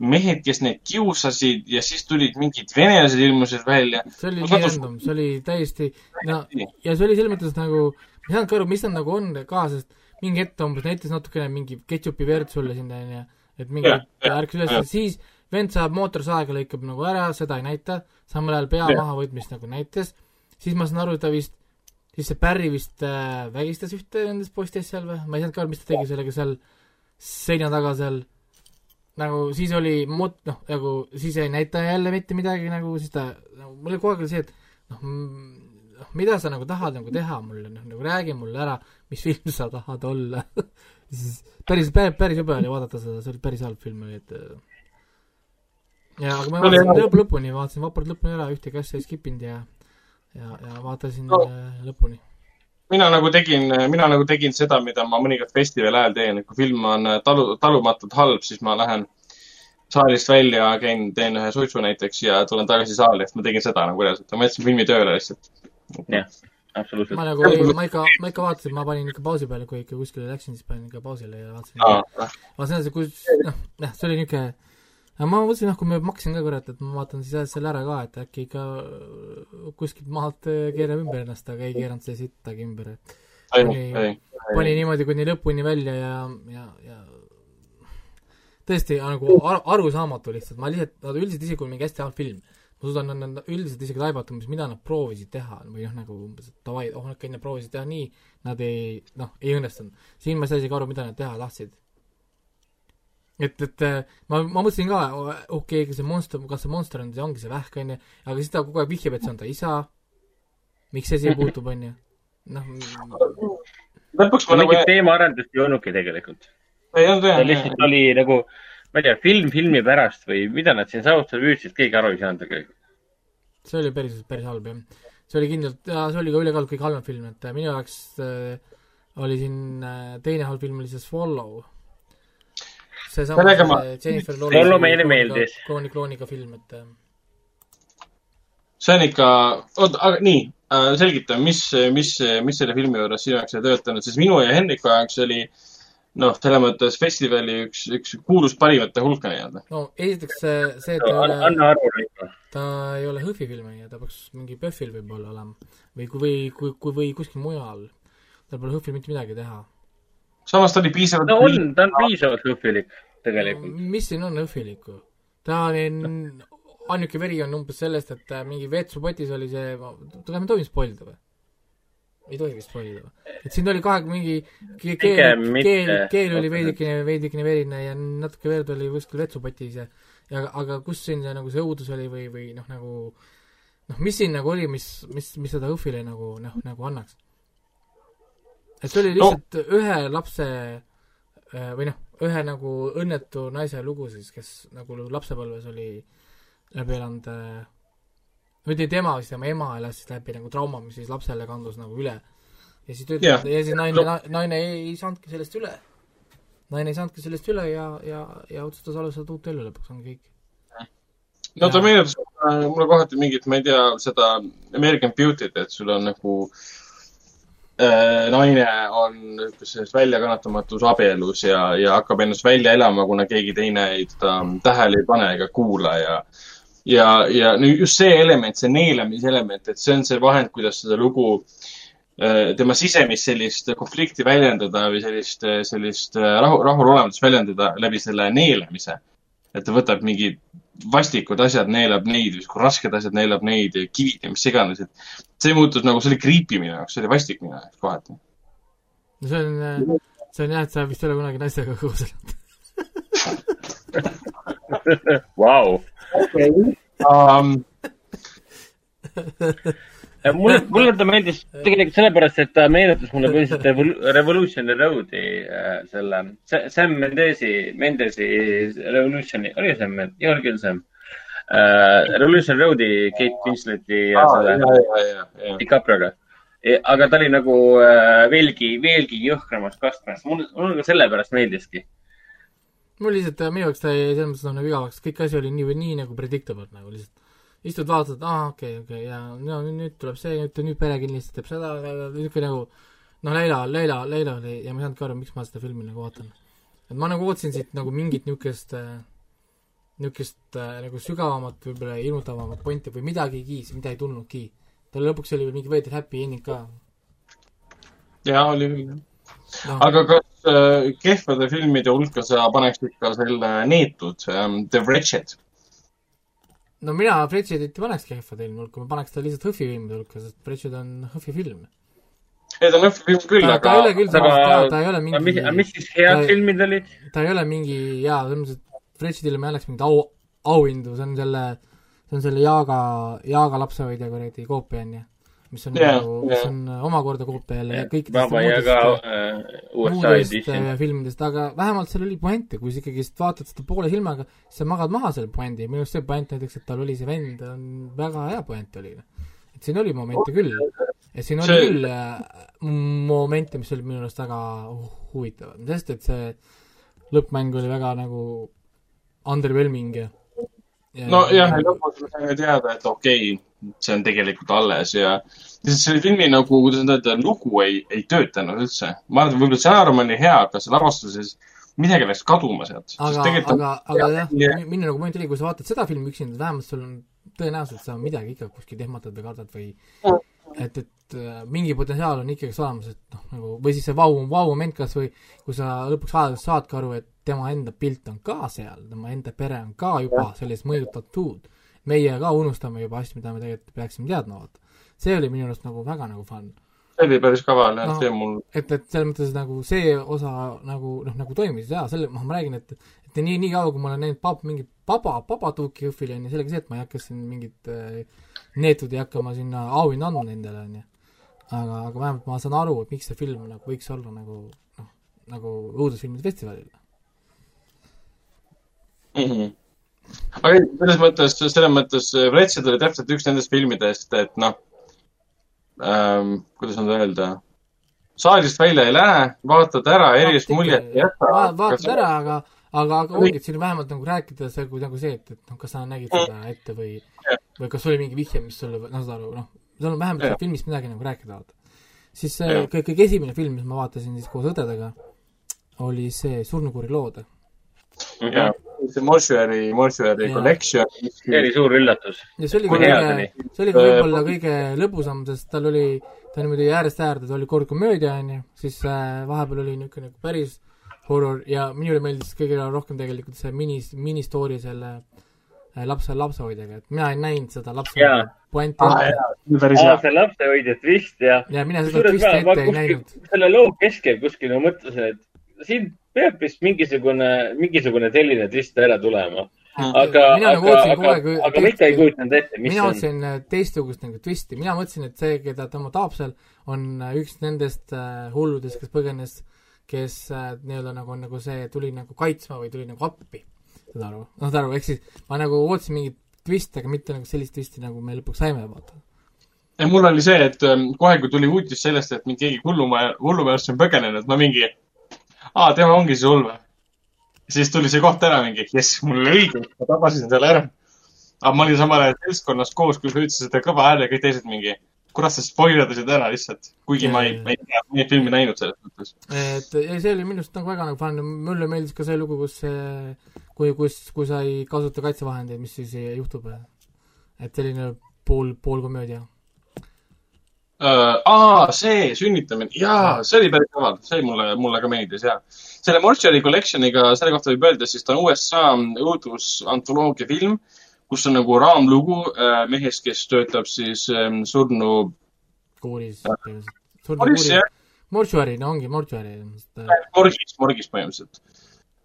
mehed, kes neid kiusasid ja siis tulid mingid venelased ilmusid välja. see oli nii random, see oli täiesti, no ja see oli selles mõttes nagu, ma ei saanudki aru, mis nad nagu on ka, sest mingi hetk ta umbes näitas natukene mingi ketšupi verd sulle sinna, onju, et mingi ärkas üles jah., siis vend saab mootorsaega, lõikab nagu ära, seda ei näita, samal ajal pea mahavõtmist nagu näitas, siis ma saan aru, ta vist, siis see Barry vist äh, vägistas ühte nendest poistest seal või, ma ei saanudki aru, mis ta tegi sellega seal seina taga seal, nagu siis oli mut-, noh, nagu siis ei näita jälle mitte midagi nagu, siis ta, nagu mul oli kogu aeg oli see, et noh, noh, mida sa nagu tahad nagu teha mulle, noh, nagu räägi mulle ära, mis film sa tahad olla [laughs] siis päris, päris, päris jube oli vaadata seda, see oli päris halb film oli, et äh, ja aga ma vaatasin hea. lõpp lõpuni, vaatasin vapralt lõpuni ära, ühtegi asja ei skip inud ja ja, ja vaatasin No. äh, lõpuni. Mina nagu tegin, mina nagu tegin seda, mida ma mõnikord festivali ajal teen, et kui film on äh, talu, talumatult halb, siis ma lähen saalist välja, käin, teen ühe suitsu näiteks ja tulen tagasi saali, et ma tegin seda nagu reaalselt, ma jätsin filmi tööle lihtsalt. jah, absoluutselt. Ma. nagu ei, ma ikka, ma ikka vaatasin, ma panin ikka pausi peale, kui ikka kuskile läksin, siis panin ikka pausile ja vaatasin. Vaatasin edasi, kus noh, noh, see oli niisugune aga ma mõtlesin, noh, kui ma maksin ka kurat, et ma vaatan siis selle ära ka, et äkki ikka äh, kuskilt maalt äh, keerab ümber ennast, aga ei keeranud see sittagi ümber, et Pani- pani niimoodi kuni lõpuni välja ja, ja, ja tõesti nagu ar arusaamatu lihtsalt, ma lihtsalt, nad üldiselt isegi kui on mingi hästi halb film, ma suudan nad- üldiselt isegi taibata umbes, mida nad proovisid teha või noh, nagu umbes, et davai, oh nad proovisid teha nii, nad ei, noh, ei õnnestunud. siin ma ei saa isegi aru, mida nad teha tahtsid. et, et äh, ma, ma mõtlesin ka, okei okay,, see monster, kas see monster on, see ongi see vähk, onju, aga siis ta kogu aeg vihjab, et see on ta isa, miks see siia puutub, onju. noh, lõpuks ma nagu teemaarendust ei olnudki tegelikult. ei olnud jah, lihtsalt oli nagu, ma ei tea, film filmi pärast või mida nad siin saavutada püüdsid, keegi aru ei saanud tegelikult. see oli päris, päris halb jah. see oli kindlalt, see oli ka ülekaalult kõige halvem film, et äh, minu jaoks äh, oli siin äh, teine halb film oli see Swallow. Seesama Sellega ma- see Jennifer Swallow meile meeldis. klooni, klooniga film, et äh, see on ikka, oota, aga nii äh,, selgita, mis, mis, mis selle filmi juures sinu jaoks ei töötanud, sest minu ja Henriku jaoks oli noh, selles mõttes festivali üks, üks kuulus parimate hulka nii-öelda. no esiteks see, see, et ta ei ole, Raivo. ta ei ole HÖFFi film, onju, ta peaks mingi PÖFFil võib-olla olema. või kui, või kui, kui, või kuskil mujal. tal pole HÖFFil mitte midagi teha. Samas ta oli piisavalt no on, ta on piisavalt hõhvilik tegelikult. mis siin on õhvilikku? ta on, ainuke veri on umbes sellest, et äh, mingi vetsupotis oli see, kas me tohime spoilida või? ei tohi vist spoilida või? et siin oli kahe mingi ke- keel keel, keel oli veidikene, veidikene verine ja natuke verd oli kuskil vetsupotis ja ja aga kus siin see nagu see õudus oli või, või noh, nagu noh, mis siin nagu oli, mis, mis, mis seda õhvile nagu noh, nagu annaks? Et see oli lihtsalt no. ühe lapse äh, või noh, ühe nagu õnnetu naise lugu siis, kes nagu lapsepõlves oli läbi elanud äh, või mitte tema, siis tema ema elas siis läbi nagu trauma, mis siis lapsele kandus nagu üle. ja siis Jah. yeah., ja siis naine No. naine ei, ei saanudki sellest üle. naine ei saanudki sellest üle ja, ja, ja otsustas alustada uut elu lõpuks, ongi kõik. no ta Jaa. meenutas äh, mulle kohati mingit, ma ei tea, seda American Beauty't, et sul on nagu äh, naine on niisuguses väljakannatamatus abielus ja, ja hakkab ennast välja elama, kuna keegi teine ei teda tähele ei pane ega kuula ja ja, ja no just see element, see neelamise element, et see on see vahend, kuidas seda lugu äh, tema sisemist sellist konflikti väljendada või sellist, sellist äh, rahu, rahulolematust väljendada läbi selle neelamise. Et ta võtab mingid vastikud asjad, neelab neid, rasked asjad neelab neid ja kivid ja mis iganes, et see muutus nagu, see oli creepy minu jaoks, see oli vastik minu jaoks kohati. no see on, see on jah, et sa vist ei ole kunagi naistega koos elanud. Vau. Um, mulle, [laughs] mulle ta meeldis tegelikult sellepärast, et ta meenutas mulle põhiliselt Revol- [laughs] Revolutionary Road'i äh, selle Sa- Sam Mendesi, Mendesi Revolutioni, oli Sam ei olnud küll Sam uh,. Revolutionary Road'i Kate Winsleti ja aa, selle. DiCaprioga. aga ta oli nagu veelgi, veelgi jõhkramas kastmes. mulle, mulle ka sellepärast meeldiski. mul lihtsalt, minu jaoks ta jäi selles mõttes nagu igavaks, kõik asi oli nii või nii nagu predictable nagu lihtsalt. istud, vaatad, aa okei okay,, okei okay, ja no nüüd- tuleb see, nüüd, nüüd pere kindlasti teeb seda, niisugune nagu noh, Leila, Leila, Leila oli ja ma ei saanudki aru, miks ma seda filmi nagu vaatan. et ma nagu ootasin siit nagu mingit niisugust äh, niisugust äh, nagu sügavamat, võib-olla hirmutavamat pointi või midagigi, mida ei tulnudki. tal lõpuks oli veel mingi veidi happy ending ka. jaa, oli küll, jah no.. aga kas äh, kehvade filmide hulka sa paneksid ka selle neetud ähm, The Wretched? No mina Wretchedit ei paneks kehvade filmi hulka, ma paneks ta lihtsalt Hõhvi filmide hulka, sest Wretched on Hõhvi film. ei, ta on Hõhvi film küll, aga ta ei ole küll samas, ta, ta ei ole mingi mis, mis siis head filmid olid? ta ei ole mingi, jaa, selles mõttes, et Wretchedile ma ei annaks mingit au, auhindu, see on selle, see on selle Jaaga, Jaaga lapsehoidja kuradi koopia, on ju mis on yeah, nagu, mis yeah. on omakorda koopia jälle yeah, kõikidest muudest, uh, muudest uh, filmidest, aga vähemalt seal oli puente, kui sa ikkagist vaatad seda poole silmaga, sa magad maha selle puendi, minu arust see puent näiteks, et tal oli see vend, on väga hea puent oli. et siin oli momente küll, et siin oli see... küll momente, mis olid minu arust väga huvitavad, sest et see lõppmäng oli väga nagu underwhelming ja nojah, lõpus me saime teada, et okei okay,, see on tegelikult alles ja lihtsalt selle filmi nagu, kuidas nüüd öelda, lugu ei, ei töötanud üldse. ma arvan, et võib-olla stsenaarium oli hea, aga seal lavastuses midagi läks kaduma sealt. aga, aga, aga jah ja., minu nagu point oli, kui sa vaatad seda filmi üksinda, vähemalt sul on tõenäoliselt sa midagi ikka kuskil ehmatad või kardad või et, et äh, mingi potentsiaal on ikkagi olemas, et noh, nagu või siis see vau, vau-moment kas või kui sa lõpuks saadki aru, et tema enda pilt on ka seal, tema enda pere on ka juba selles mõjutatud. meie ka unustame juba asju, mida me tegelikult peaksime teadma, vaata. see oli minu arust nagu väga nagu fun. see oli päris kaval jah no,, see mul et, et selles mõttes nagu see osa nagu noh, nagu toimis jaa, selle, noh, ma räägin, et et nii, nii kaua, kui ma olen näinud pab-, mingit paba, pabatuuki Jõhvil, on ju, sellega see, et ma ei hakka siin mingit äh, neetud ei hakka ma sinna auhinda andma nendele, on ju. aga, aga vähemalt ma saan aru, et miks see film nagu võiks olla nagu noh, nagu õudusfilmide festivalil mm. -hmm. aga selles mõttes, selles mõttes Wretched oli täpselt üks nendest filmidest, et noh ähm,, kuidas nüüd öelda, saalist välja ei lähe, vaatad ära, erilist muljet ei jäta. vaatad ära, aga, aga, aga ongi, et siin vähemalt nagu rääkida see kui nagu see, et, et noh, kas sa nägid seda ette või, või kas oli mingi vihje, mis sulle, noh, saad aru, noh, sul on vähemalt filmist midagi nagu rääkida, vaata. siis see kõige esimene film, mis ma vaatasin siis koos õdedega, oli see Surnukuuri lood jah, see Mortuary, Mortuary ja. Collection. see oli suur üllatus. ja see oli kõige, see oli ka võib-olla kõige lõbusam, sest tal oli, ta niimoodi äärest äärde, ta oli kord komöödia, onju, siis äh, vahepeal oli niisugune nagu päris horror ja minule meeldis kõige rohkem tegelikult see mini, mini-story selle äh, lapse, lapsehoidjaga, et mina ei näinud seda lapsehoidja puenti ah,. see lapsehoidja twist, jah. ja mina seda twisti ette ei näinud. selle loo keskel kuskil ma mõtlesin, et siin peab vist mingisugune, mingisugune selline twist ära tulema. aga, aga, aga, aga ma ikka ei kujutanud ette, mis mina mõtlesin äh, teistsugust nagu twisti, mina mõtlesin, et see, keda tema taab seal, on äh, üks nendest äh, hulludest, kes põgenes, kes äh, nii-öelda nagu, nagu see tuli nagu kaitsma või tuli nagu appi. Saad aru, saad aru, ehk siis ma nagu ootasin mingit twisti, aga mitte nagu sellist twisti, nagu me lõpuks saime, vaata ja mul oli see, et ähm, kohe, kui tuli uudis sellest, et mingi keegi hullumaja, hullumajast on põgenenud, ma mingi aa, tema ongi see hull või? siis tuli see koht ära mingi, jess, mul oli õigus, ma tabasin selle ära. aga ma olin samal ajal seltskonnas koos, kus sa ütlesid seda kõva hääle ja kõik teised mingi, kurat, sa spoilerdasid ära lihtsalt. kuigi ja, ma ei, ma ei tea, ma ei filmi näinud selles mõttes. et ja see oli minu arust nagu väga nagu fun, mulle meeldis ka see lugu, kus see, kui, kus, kui sa ei kasuta kaitsevahendeid, mis siis juhtub. et selline pool, poolkomöödia uh,. aa, see sünnitamine, jaa, see oli päris kaval, see mulle, mulle ka meeldis ja. selle Mortuary Collection'iga, selle kohta võib öelda, siis ta on USA õudusantoloogia film, kus on nagu raamlugu äh, mehest, kes töötab siis ähm, surnu. kuuris äh,, surnu kuuris. Mortuary, no ongi Mortuary. morgis, morgis põhimõtteliselt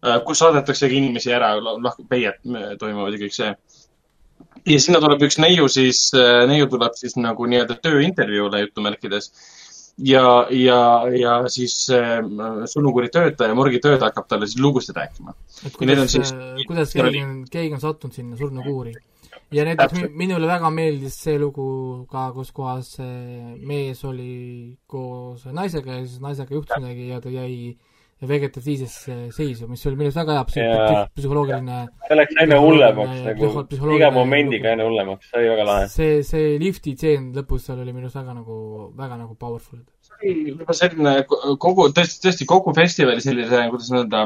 äh,, kus saadetaksegi inimesi ära, lahku, peiet toimuvad ja kõik see ja sinna tuleb üks neiu siis, äh, neiu tuleb siis nagu nii-öelda tööintervjuule jutumärkides. Ja, ja, ja siis äh, Sulukuri töötaja, morgitöötaja hakkab talle siis lugusid rääkima. et kuidas, siis, äh, kuidas keegi on, keegi on sattunud sinna surnukuuri. ja näiteks minule väga meeldis see lugu ka, kus kohas mees oli koos naisega ja siis naisega juhtus midagi ja ta jäi vegetatiivsesse seisu, mis oli minu arust väga hea psühholoogiline. see läks aina hullemaks nagu, iga momendiga aina hullemaks, see oli väga lahe. see, see lifti tseen lõpus seal oli minu arust väga nagu, väga nagu powerful. see oli juba selline kogu, tõesti, tõesti kogu festivali sellise, kuidas öelda,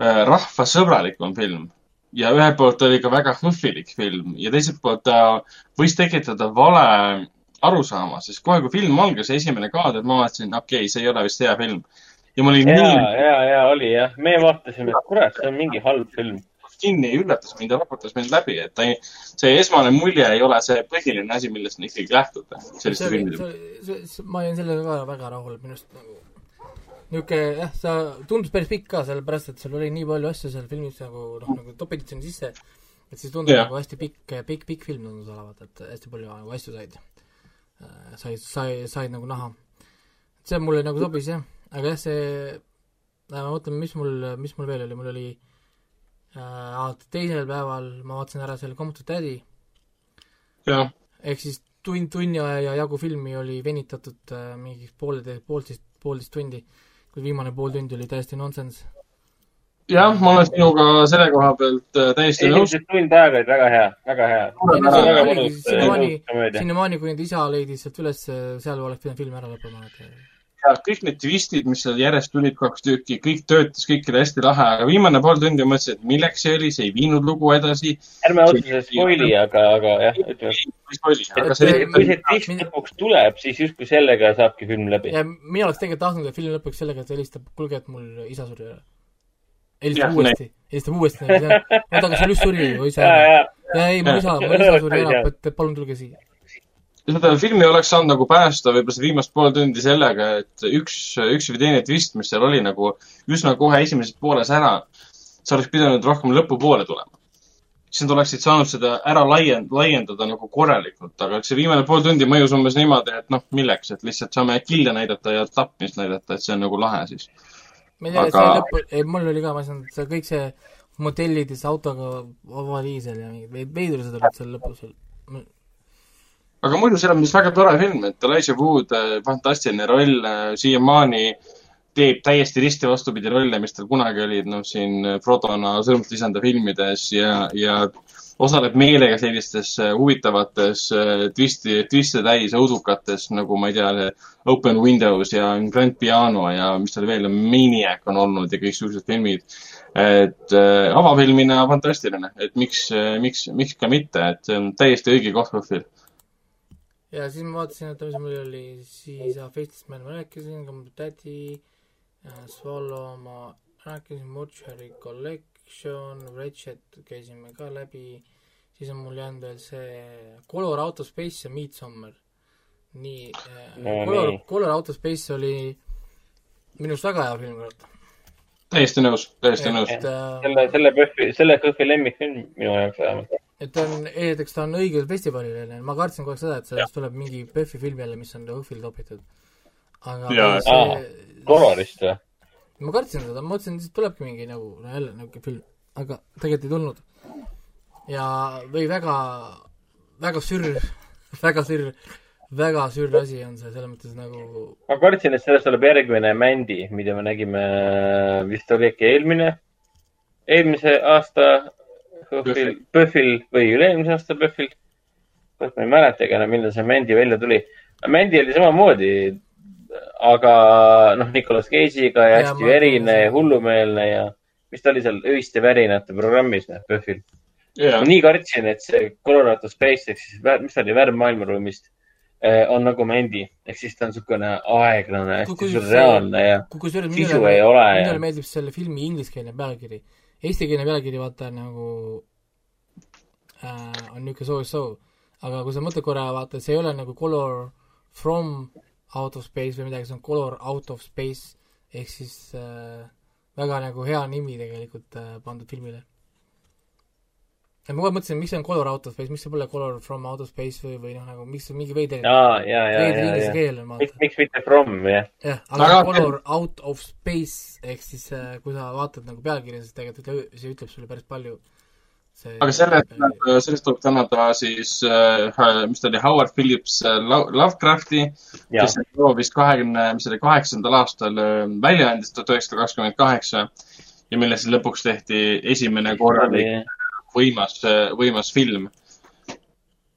äh, rahvasõbralikum film. ja ühelt poolt oli ka väga hõhvilik film ja teiselt poolt ta võis tekitada vale arusaama, sest kohe, kui film algas, esimene kaader, ma vaatasin, okei okay,, see ei ole vist hea film. Ja ma olin ja nii, ja, ja oli jah, me vaatasime, et kurat, see on mingi halb film. kinni üllatas mind ja raputas mind läbi, et ta ei, see esmane mulje ei ole see põhiline asi, millest me ikkagi lähtuda selliste filmide ma jäin sellega ka väga rahule, minu arust nagu niisugune jah, sa, tundus päris pikk ka, sellepärast et seal oli nii palju asju seal filmis nagu noh, nagu topiti sinna sisse, et siis tundus Jah. nagu hästi pikk, pikk, pikk film tundus olevat, et hästi palju nagu asju said, said, sai, said nagu näha. see mulle nagu sobis jah, aga jah, see, ma mõtlen, mis mul, mis mul veel oli, mul oli äh, teisel päeval ma vaatasin ära selle Computer Daddy, ehk siis tund, tunni aja jagu filmi oli venitatud äh, mingi poolteist, poolteist, poolteist tundi, kui viimane pool tundi oli täiesti nonsense. jah, ma olen sinuga selle koha pealt äh, täiesti nõus. esimesed tund aega olid väga hea, väga hea. mõnus, sinnamaani, kui nende isa leidis sealt üles, seal oleks pidanud film ära lõppema, et ja kõik need twistid, mis seal järjest tulid, kaks tükki, kõik töötas, kõik oli hästi lahe, aga viimane pool tundi ma mõtlesin, et milleks see oli, see ei viinud lugu edasi. ärme otseselt spoili, aga, aga jah, ütleme, kui see twist lõpuks tuleb, siis justkui sellega saabki film läbi. ja mina oleks tegelikult tahtnud, et film lõpeks sellega, et ta helistab, kuulge, et mul isa suri ära. helistab uuesti, helistab uuesti, oota, aga sul just suri ju isa ei, mu isa, mu isa suri ära, et palun tulge siia. Seda filmi oleks saanud nagu päästa võib-olla see viimast pool tundi sellega, et üks, üks või teine twist, mis seal oli nagu üsna kohe esimeses pooles ära, sa oleks pidanud rohkem lõpupoole tulema. siis nad oleksid saanud seda ära laiend-, laiendada nagu korralikult, aga see viimane pool tundi mõjus umbes niimoodi, et noh, milleks, et lihtsalt saame kille näidata ja tapmist näidata, et see on nagu lahe siis. ma ei tea, Aga- see lõpp, ei mul oli ka, ma ei saanud, see kõik see motellides autoga avaliisel ja mingid veid- veidrused olid seal lõpus veel. Aga muidu selles mõttes väga tore film, et Elijah Wood, fantastiline roll, siiamaani teeb täiesti risti vastupidi rolle, mis tal kunagi olid, noh siin Frodona Sõrmuslisanda filmides ja, ja osaleb meelega sellistes äh, huvitavates äh, twisti, twiste täis õudukates nagu ma ei tea, Open Windows ja Grand Piano ja mis tal veel Maniac on olnud ja kõik siuksed filmid. et äh, avafilmina fantastiline, et miks, miks, miks ka mitte, et see on täiesti õige koht õhtul. Ja siis ma vaatasin, et mis mul oli, siis Faceless Man ma rääkisin, Computer Daddy, Swallow ma rääkisin, Mortuary Collection, Ratchet käisime ka läbi, siis on mul jäänud veel see Color Out of Space ja Midsommar. nii No äh,, Color Color Out of Space oli minu arust väga hea film, kurat. Täiesti nõus, täiesti nõus. äh, selle, selle PÖFFi, selle PÖFFi lemmikfilm minu jaoks vähemalt. et ta on, esiteks ta on õigel festivalil onju, ma kartsin kogu aeg seda, et sellest tuleb mingi PÖFFi film jälle, mis on õhvil topitud. aga aa, see, kolorist või? ma kartsin seda, ma mõtlesin, et tulebki mingi nagu, no jälle niisugune film, aga tegelikult ei tulnud. ja, või väga, väga sürr, [laughs] väga sürr, väga sürr asi on see, selles mõttes nagu ma kartsin, et sellest tuleb järgmine Mändi, mida me nägime, vist oli äkki eelmine, eelmise aasta PÖFFil, PÖFFil või üle-eelmise aasta PÖFFil. ma ei mäletagi enam, millal see Mändi välja tuli. Mändi oli samamoodi, aga noh, Nicolas Cage'iga ja Jaa, hästi verine ja hullumeelne ja mis ta oli seal öiste värinate programmis, noh, PÖFFil. ma, nii kartsin, et see Colorado Space ehk siis, mis ta oli, värv maailmaruumist eh, on nagu Mändi ehk siis ta on niisugune aeglane, hästi sürreaalne ja Ku- kusjuures sisu ei ole minule meeldib selle filmi ingliskeelne pealkiri. Eestikeelne pealkiri vaata nagu äh, on niisugune so-so, aga kui sa mõtled korra, vaata, see ei ole nagu color from out of space või midagi, see on color out of space ehk siis äh, väga nagu hea nimi tegelikult äh, pandud filmile. Ja ma aeg mõtlesin, miks see on color out of space, miks see pole color from out of space või, või noh, nagu miks see mingi veider, aa, ja, ja, veider ja, inglise keel on miks, miks mitte From, jah. jah, aga Aga- color out of space ehk siis äh, kui sa vaatad nagu pealkirja, siis tegelikult ütle, see ütleb sulle päris palju. aga sellest, sellest tuleb tänada siis äh,, mis ta oli, Howard Phillips äh, Lo- Lovecrafti, kes selle loo vist kahekümne, mis oli kaheksandal aastal äh, välja andis, tuhat üheksasada kakskümmend kaheksa ja millest lõpuks tehti esimene korralik võimas, võimas film.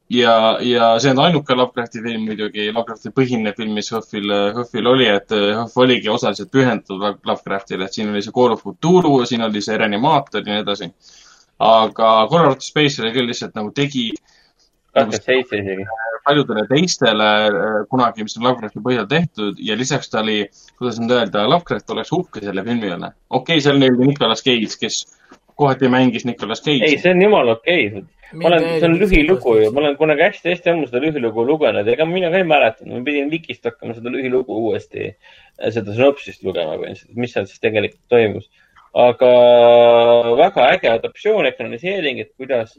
ja, ja see on ainuke Lovecrafti film muidugi, Lovecrafti põhiline film, mis HÖFFil, HÖFFil oli, et HÖFF oligi osaliselt pühendatud Lovecraftile, et siin oli see Call of Cthulhu, siin oli see Reanimaator ja nii edasi. aga Colorado Space oli küll lihtsalt nagu tegi kakskümmend seitse isegi. paljudele teistele äh, kunagi, mis on Lovecrafti põhjal tehtud ja lisaks ta oli, kuidas nüüd öelda, Lovecraft oleks uhke selle filmi üle. okei okay,, seal oli Nicolas Cage, kes kohati mängis Nicolas ei, Cage'i. see on jumala okei okay.. ma olen, see on lühilugu ju, ma olen kunagi hästi-hästi ammu seda lühilugu lugenud, ega mina ka ei mäletanud, ma pidin Vikist hakkama seda lühilugu uuesti, seda sünopsist lugema põhimõtteliselt, mis seal siis tegelikult toimus. aga väga äge adaptatsioon, ekraniseering, et kuidas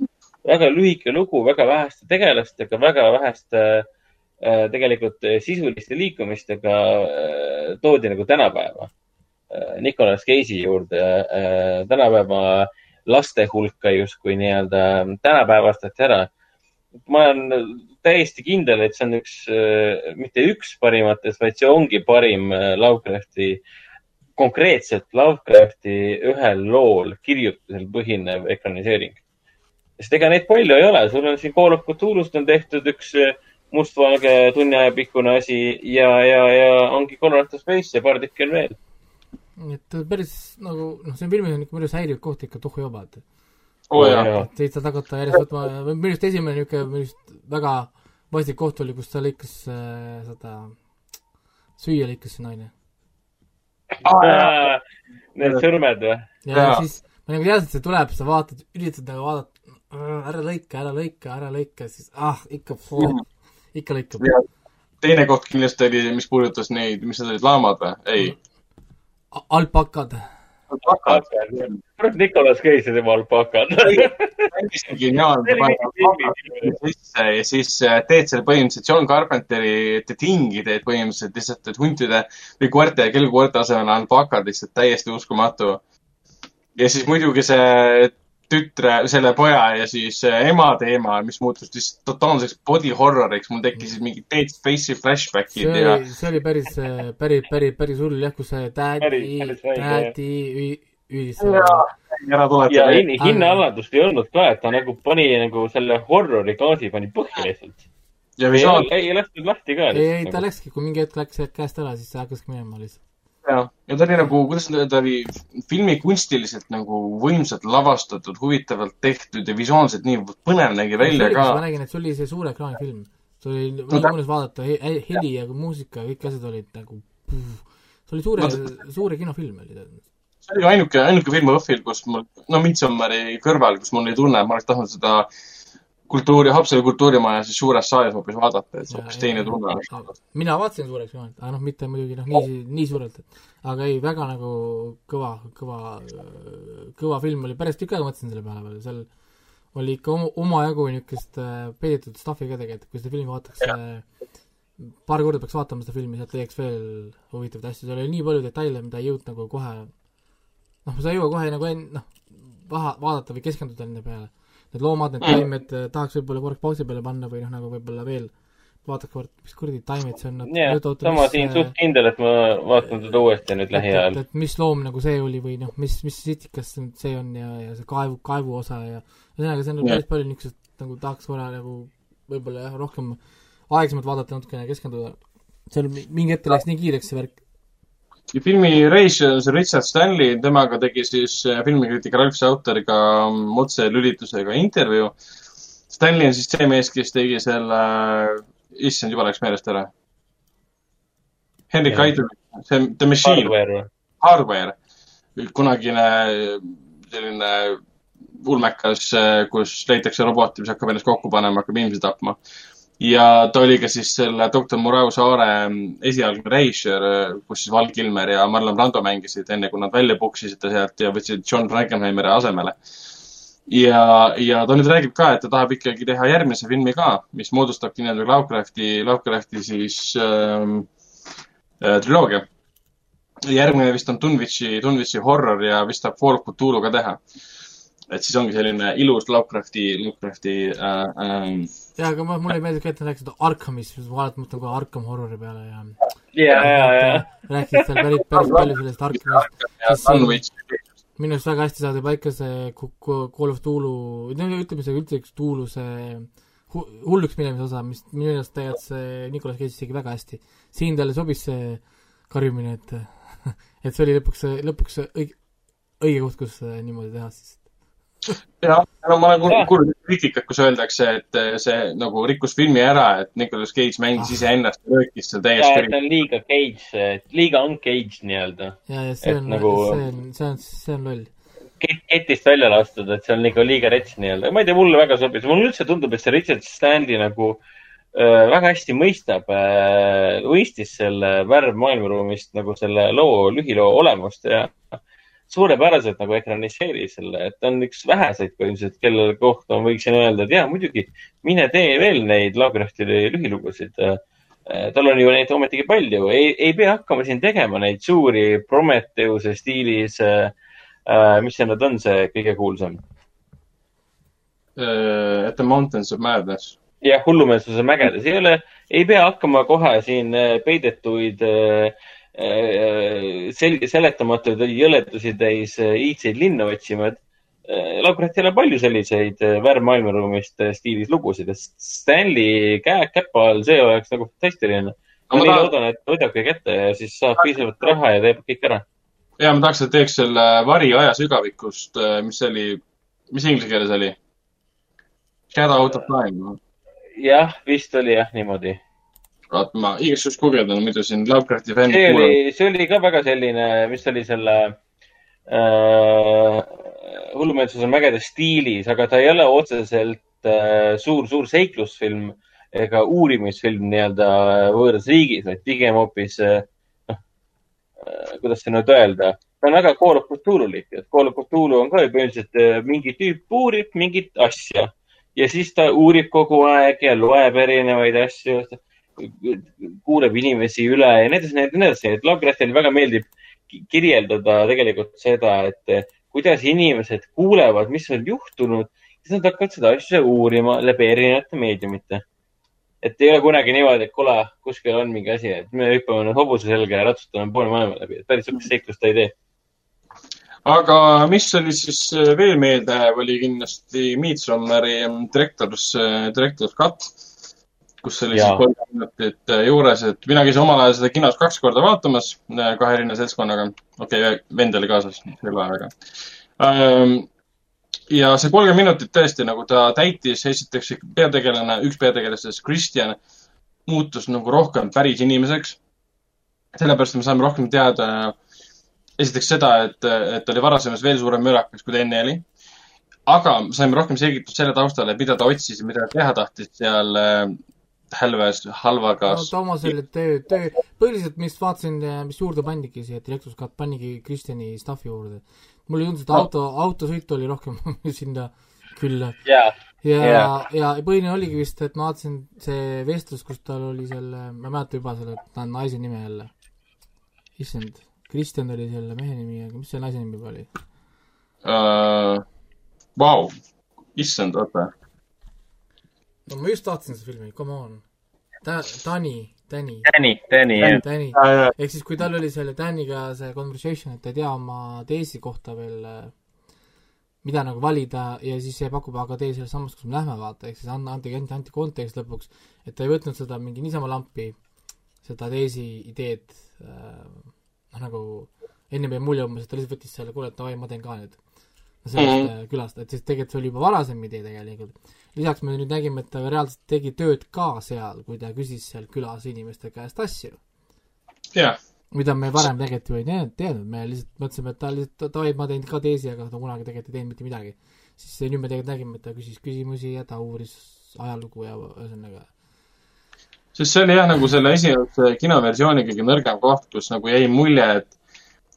väga lühike lugu väga väheste tegelastega, väga väheste äh, tegelikult äh, sisuliste liikumistega äh, toodi nagu tänapäeva. Nicolas Cage'i juurde äh, tänapäeva laste hulka justkui nii-öelda tänapäevastati ära. ma olen täiesti kindel, et see on üks, mitte üks parimatest, vaid see ongi parim äh, Lovecrafti, konkreetselt Lovecrafti ühel lool kirjutusel põhinev ekraniseering. sest ega neid palju ei ole, sul on siin Call of Cthulhu'st on tehtud üks äh, mustvalge tunni aja pikkune asi ja, ja, ja ongi Colorado Space ja paar tükki on veel. Et päris nagu noh, see filmis on ikka päris häiriv koht ikka oo jaa, et ei saa hakata järjest võtma, minu arust esimene niisugune minu arust väga vastik koht oli, kus ta lõikas äh, seda, süüa lõikas see naine. Need sõrmed või? ja siis ma nagu teadsin, et see tuleb, sa vaatad, üritad nagu vaadata, ära lõika, ära lõika, ära lõika, siis ah, ikka, ikka lõikab. Teine koht kindlasti oli, mis puudutas neid, mis need olid, laamad või? ei. alpakad. kurat, Nicolas Cage ja tema alpakad. [laughs] täiesti geniaalne. sisse ja siis äh, teed selle põhimõtteliselt John Carpenteri The Thingi teed põhimõtteliselt lihtsalt, et huntide või koerte ja kellkoerte asemel on alpakad lihtsalt täiesti uskumatu. ja siis muidugi see tütre, selle poja ja siis äh, ema teema, mis muutus lihtsalt totaalseks body horror'iks, mul tekkisid mingid Dead Space'i see flashback'id ja oli, see oli päris, päris, päris, päris hull jah, kus see tädi tädi ü- hüüdis. ära ja tuleta. hin- hinnaalandust ei olnud ka, et ta nagu pani nagu selle horror'i gaasi pani põhja lihtsalt. ja ei, visuaal, ei lastud lahti ka. ei, ei ta. läkski, kui mingi hetk läks käest ära, siis hakkaski minema lihtsalt. ja, ja ta oli nagu, kuidas öelda, ta oli filmikunstiliselt nagu võimsalt lavastatud, huvitavalt tehtud ja visuaalselt nii põnev nägi välja ka ma. nägin, et see oli see suure ekraani film. see oli, No väga ta- mõnus vaadata, heli ja muusika, kõik asjad olid nagu, see oli suure No, suure kinofilm oli ta. see oli ainuke, ainuke film õhtul, kus mul, no Midsommari kõrval, kus mul oli tunne, et ma oleks tahtnud seda kultuuri, Haapsalu kultuurimaja siis suures saalis hoopis vaadata, et see hoopis teine tunne. Oleks mina vaatasin suureks ekraanilt, aga noh, mitte muidugi noh, nii, nii suurelt, et aga ei, väga nagu kõva, kõva, kõva film oli, päris tükk aega mõtlesin selle peale veel, seal oli ikka oma, omajagu niisugust äh, peidetud stuff'i ka tegelikult, kui seda filmi vaataks äh, paar korda peaks vaatama seda filmi, sealt leiaks veel huvitavaid asju, seal oli nii palju detaile, mida ei jõudnud nagu kohe noh, sa ei jõua kohe nagu en-, noh, vaha, vaadata või keskenduda nende peale. Need loomad, need taimed eh, tahaks võib-olla korraks pausi peale panna või noh, nagu võib-olla veel vaadake kord, mis kuradi taimed see on. jah, sama siin suht kindel, et ma vaatan seda uuesti nüüd lähiajal et, mis loom nagu see oli või noh, mis, mis sitikas see on ja, ja see kaevu, kaevu osa ja ühesõnaga, see on nagu päris palju niisugust nagu tahaks korra nagu võib-olla jah, rohkem aeglasemalt vaadata, natukene keskenduda. seal mi- mingi hetk läks nii kiireks see värk. Ja filmi režissöör Richard Stanley, temaga tegi siis äh, filmikriitik Ralf Sauteriga mm, otselülitusega intervjuu. Stanley on siis see mees, kes tegi selle, issand, juba läks meelest ära. Henrik. Aidu, see The Machine, hardware? Hardware, kunagine selline ulmekas, kus leitakse roboti, mis hakkab ennast kokku panema, hakkab inimesi tapma. Ja ta oli ka siis selle doktor Murau Saare esialgne režissöör, kus siis Val Kilmer ja Marlon Brando mängisid, enne kui nad välja puksisid ta sealt ja võtsid John Frankenheimeri asemele. ja, ja ta nüüd räägib ka, et ta tahab ikkagi teha järgmise filmi ka, mis moodustabki nii-öelda Lovecrafti, Lovecrafti siis ähm, äh, triloogia järgmine vist on Dunwich, Dunwichi horror ja vist tahab Fall of Cthulhu ka teha. Et siis ongi selline ilus Lovecrafti, Lovecrafti äh, äh, jaa, aga ma, mulle meeldib ka, et nad rääkisid Arkhamist, siis ma alati mõtlen kohe Arkham horrori peale ja ja, ja, ja. rääkisid seal päris, päris [laughs] palju sellest Arkhamist. ja minu arust väga hästi saadi paika see Call of Tulu, ütleme see üldse üks Tulu see hu- hulluks minemise osa, mis minu arust tegelikult see Nicolas Cage tegi väga hästi. siin talle sobis see karjumine, et [laughs] et see oli lõpuks, lõpuks õige, õige koht, kus äh, niimoodi teha siis. jah, no ma olen kuulnud- kuulnud kriitikat, kus öeldakse, et eh, see nagu rikkus filmi ära, et Nicolas Cage mängis Ah. iseennast ja röökis seal täiesti ta. on liiga cage, liiga uncaged nii-öelda. ja, ja see Et on nagu- see on, see on, see on loll. ketist välja lastud, et see on nagu liiga rets nii-öelda. ma ei tea, mulle väga sobis. mulle üldse tundub, et see Richard Stanley nagu äh, väga hästi mõistab äh,, mõistis selle värv maailmaruumist nagu selle loo, lühiloo olemust ja suurepäraselt nagu ekraniseeris selle, et ta on üks väheseid põhimõtteliselt, kelle kohta ma võiksin öelda, et jaa, muidugi, mine tee veel neid Lovecrafti lühilugusid. tal on ju neid ometigi palju, ei, ei pea hakkama siin tegema neid suuri Prometheuse stiilis äh, äh, mis see nüüd on, see kõige kuulsam? At the Mountains of Madness. jah, hullumeelsuse mägedes ei ole, ei pea hakkama kohe siin äh, peidetuid äh, äh, selge, seletamatuid jõledusi täis äh, iidseid linnu otsima, et äh, Lovecraftil on palju selliseid äh, värvmaailmaruumist äh, stiilis lugusid, et Stanley käe käpa all, see oleks nagu fantastiline. Ma nii loodan, et võidabki kätte ja siis saab piisavalt raha ja teeb kõik ära. ja ma tahaks, et teeks selle vari ajasügavikust, mis oli, mis inglise keeles oli? Shadow out of time. jah, vist oli jah niimoodi vaat ma igaks juhuks guugeldan, muidu siin Lovecrafti fännid see oli, see oli ka väga selline, mis oli selle äh, hullumeelsuse mägede stiilis, aga ta ei ole otseselt äh, suur, suur seiklusfilm ega uurimisfilm nii-öelda võõras riigis, vaid pigem hoopis äh, noh äh,, kuidas see nüüd öelda, ta on väga Call of Cthulhulik, et Call of Cthulhu on ka ju põhimõtteliselt äh, mingi tüüp uurib mingit asja ja siis ta uurib kogu aeg ja loeb erinevaid asju kuuleb inimesi üle ja nii edasi, nii edasi, et Lovecraftile väga meeldib ki- kirjeldada tegelikult seda, et eh, kuidas inimesed kuulevad, mis on juhtunud, siis nad hakkavad seda asja uurima läbi erinevate meediumite. et ei ole kunagi niimoodi, et kuule, kuskil on mingi asi, et me hüppame nüüd hobuse selga ja ratsutame poole maailma läbi, et päris sihukest seiklust ta ei tee. aga mis oli siis äh, veel meeldejääv, oli kindlasti Midsommari Director's, Director's Cut, kus oli Jaa. siis kolm minutit juures, et mina käisin omal ajal seda kinos kaks korda vaatamas äh, kahe erineva seltskonnaga. okei okay,, vend oli kaasas, sel ajal aga. ja see kolmkümmend minutit tõesti nagu ta täitis, esiteks peategelane, üks peategelastest, Kristjan, muutus nagu rohkem päris inimeseks. sellepärast me saame rohkem teada esiteks seda, et, et ta oli varasemas veel suurem mürakas, kui ta enne oli. aga saime rohkem selgitust selle taustale, mida ta otsis ja mida ta teha tahtis seal äh, hälves, halvaga no Toomasele töö, töö, põhiliselt, mis vaatasin, mis juurde pandigi siia Director's Cut, pannigi Kristjani stuff'i juurde. mulle tundus, et No. auto, autosõit oli rohkem [laughs] sinna külla. ja, ja Jaa., ja põhiline oligi vist, et ma vaatasin see vestlus, kus tal oli selle, ma ei mäleta juba selle ta naise nime jälle. issand, Kristjan oli selle mehe nimi, aga mis see naise nimi juba oli? uh,. Vau, issand, oota. No ma just vaatasin seda filmi, come on. Ta-, Tani, Tani, Danny, Danny, jah. Tani. ehk siis, kui tal oli selle Daniga see conversation, et ta ei tea oma teesi kohta veel, mida nagu valida ja siis see pakub, aga tee sellest sammast, kus me lähme, vaata, ehk siis anna, anti, anti, anti kontekst lõpuks, et ta ei võtnud seda mingi niisama lampi, seda teesi ideed äh,, noh nagu ennem jäi mulje umbes, et ta lihtsalt võttis selle, kuule, et davai, ma teen ka nüüd. sellest mm -hmm. külast, et siis tegelikult see oli juba varasem idee tegelikult. Lisaks me nüüd nägime, et ta reaalselt tegi tööd ka seal, kui ta küsis seal külas inimeste käest asju jah, mida me varem tegelikult ju ei teadnud, teadnud, me lihtsalt mõtlesime, et ta lihtsalt, davai, ma teen ka teesi, aga ta kunagi tegelikult ei teinud mitte midagi. siis nüüd me tegelikult nägime, et ta küsis küsimusi ja ta uuris ajalugu ja ühesõnaga. sest see oli jah, nagu selle esimese kinoversiooni kõige nõrgem koht, kus nagu jäi mulje, et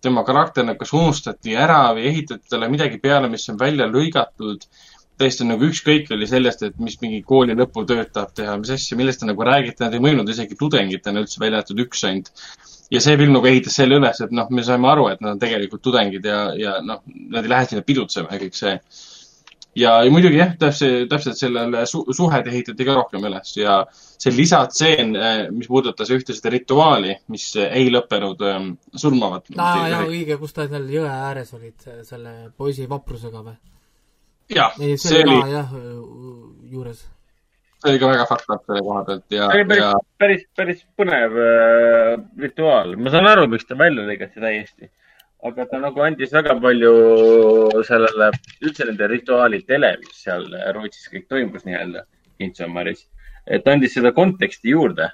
tema karakter nagu kas unustati ära või ehitati talle midagi peale, mis on välja lõigatud. Täiesti nagu ükskõik oli sellest, et mis mingi kooli lõputööd tahab teha, mis asja, millest ta nagu räägib, nad ei mõjunud isegi tudengitena üldse, välja arvatud üks ainult. ja see film nagu ehitas selle üles, et noh, me saime aru, et nad on tegelikult tudengid ja, ja noh, nad ei lähe sinna pidutsema ja kõik see ja, ja muidugi jah, täpselt, täpselt sellele su suhed ehitati ka rohkem üles ja see lisatseen, mis puudutas ühte seda rituaali, mis ei lõppenud ähm, surmavalt. aa jaa, õige, kus ta seal jõe ääres olid selle poisi vaprusega või? jah, see oli jah, juures. see oli ka väga fucked up selle koha pealt ja, see oli päris ja, päris, päris põnev äh, rituaal. ma saan aru, miks ta välja lõigati täiesti. aga ta nagu andis väga palju sellele, üldse nende rituaalidele, mis seal Rootsis kõik toimus nii-öelda, Intsamaris, et andis seda konteksti juurde.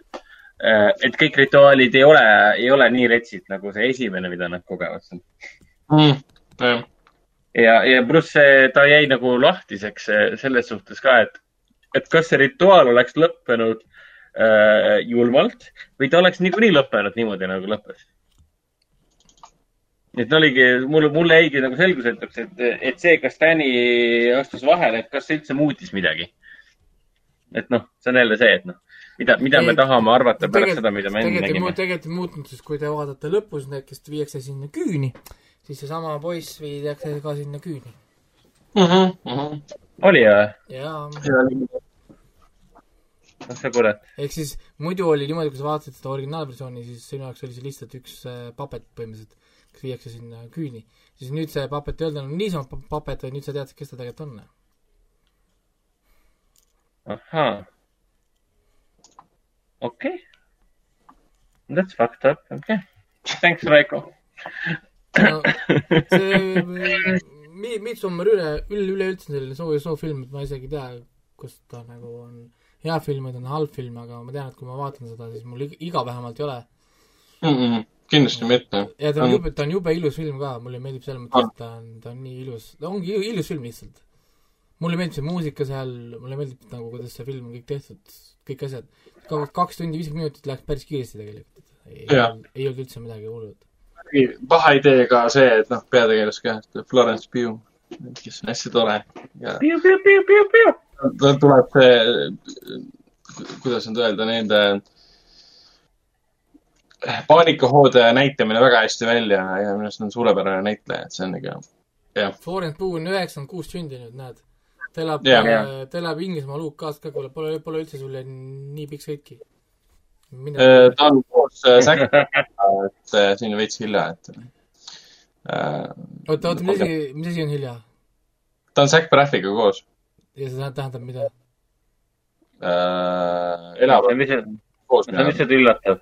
et kõik rituaalid ei ole, ei ole nii retsid nagu see esimene, mida nad kogevad seal. mm,. ja, ja pluss see, ta jäi nagu lahtiseks eh, selles suhtes ka, et, et kas see rituaal oleks lõppenud äh, julmalt või ta oleks niikuinii lõppenud niimoodi, nagu lõppes. et oligi, mulle, mulle jäigi nagu selgusetuks, et, et see, kas Danny astus vahele, et kas see üldse muutis midagi. et noh, see on jälle see, et noh, mida, mida me Ei, tahame arvata pärast seda, mida me enne nägime tegelikult ei muutunud, sest kui te vaatate lõpus need, kes viiakse sinna küüni, siis seesama poiss viidakse ka sinna küüni. Mhm, mhm. oli või? ja noh, see kurat. ehk siis muidu oli niimoodi, kui sa vaatasid seda originaalversiooni, siis sinu jaoks oli see lihtsalt üks äh, papet põhimõtteliselt, kes viiakse sinna küüni. siis nüüd see papet ei olnud enam niisama pa- papet, vaid nüüd sa tead, kes ta tegelikult on. ahhaa. okei okay.. That's fucked up, okei okay.. Thanks, Raiko. No [laughs] see Mi-, Midsommar üle, üle, üleüldse selline soov ja soov film, et ma isegi ei tea, kus ta nagu on hea film või ta on halb film, aga ma tean, et kui ma vaatan seda, siis mul ig- iga vähemalt ei ole. Mhm. kindlasti mitte. ja ta on jube, ta on jube ilus film ka, mulle meeldib selles mõttes, et ta on, ta on nii ilus, ta ongi ilu- ilus film lihtsalt. mulle meeldib see muusika seal, mulle meeldib nagu, kuidas see film on kõik tehtud, kõik asjad. kaks tundi viiskümmend minutit läks päris kiiresti tegelikult. ei olnud üldse midagi hullut. Paha idee ka see, et noh, peategelas ka Florence Pugh, kes on hästi tore ja tal tuleb see, kuidas nüüd öelda, nende paanikahoode näitamine väga hästi välja ja minu arust on suurepärane näitleja, et see on ikka, jah. Florence Pugh on üheksakümmend kuus sündinud, näed. ta elab Jah. yeah., ta elab Inglismaal UK-s ka, kuule, pole, pole üldse sulle nii pikk sõitki. Ta on koos äh, Zack, [laughs] et äh, siin on veits hilja, et äh, oota, oota, mis asi, mis asi on hilja? ta on Zack Braffiga koos ja see tähendab mida? äh,. see elavad on lihtsalt, koos see on lihtsalt üllatav.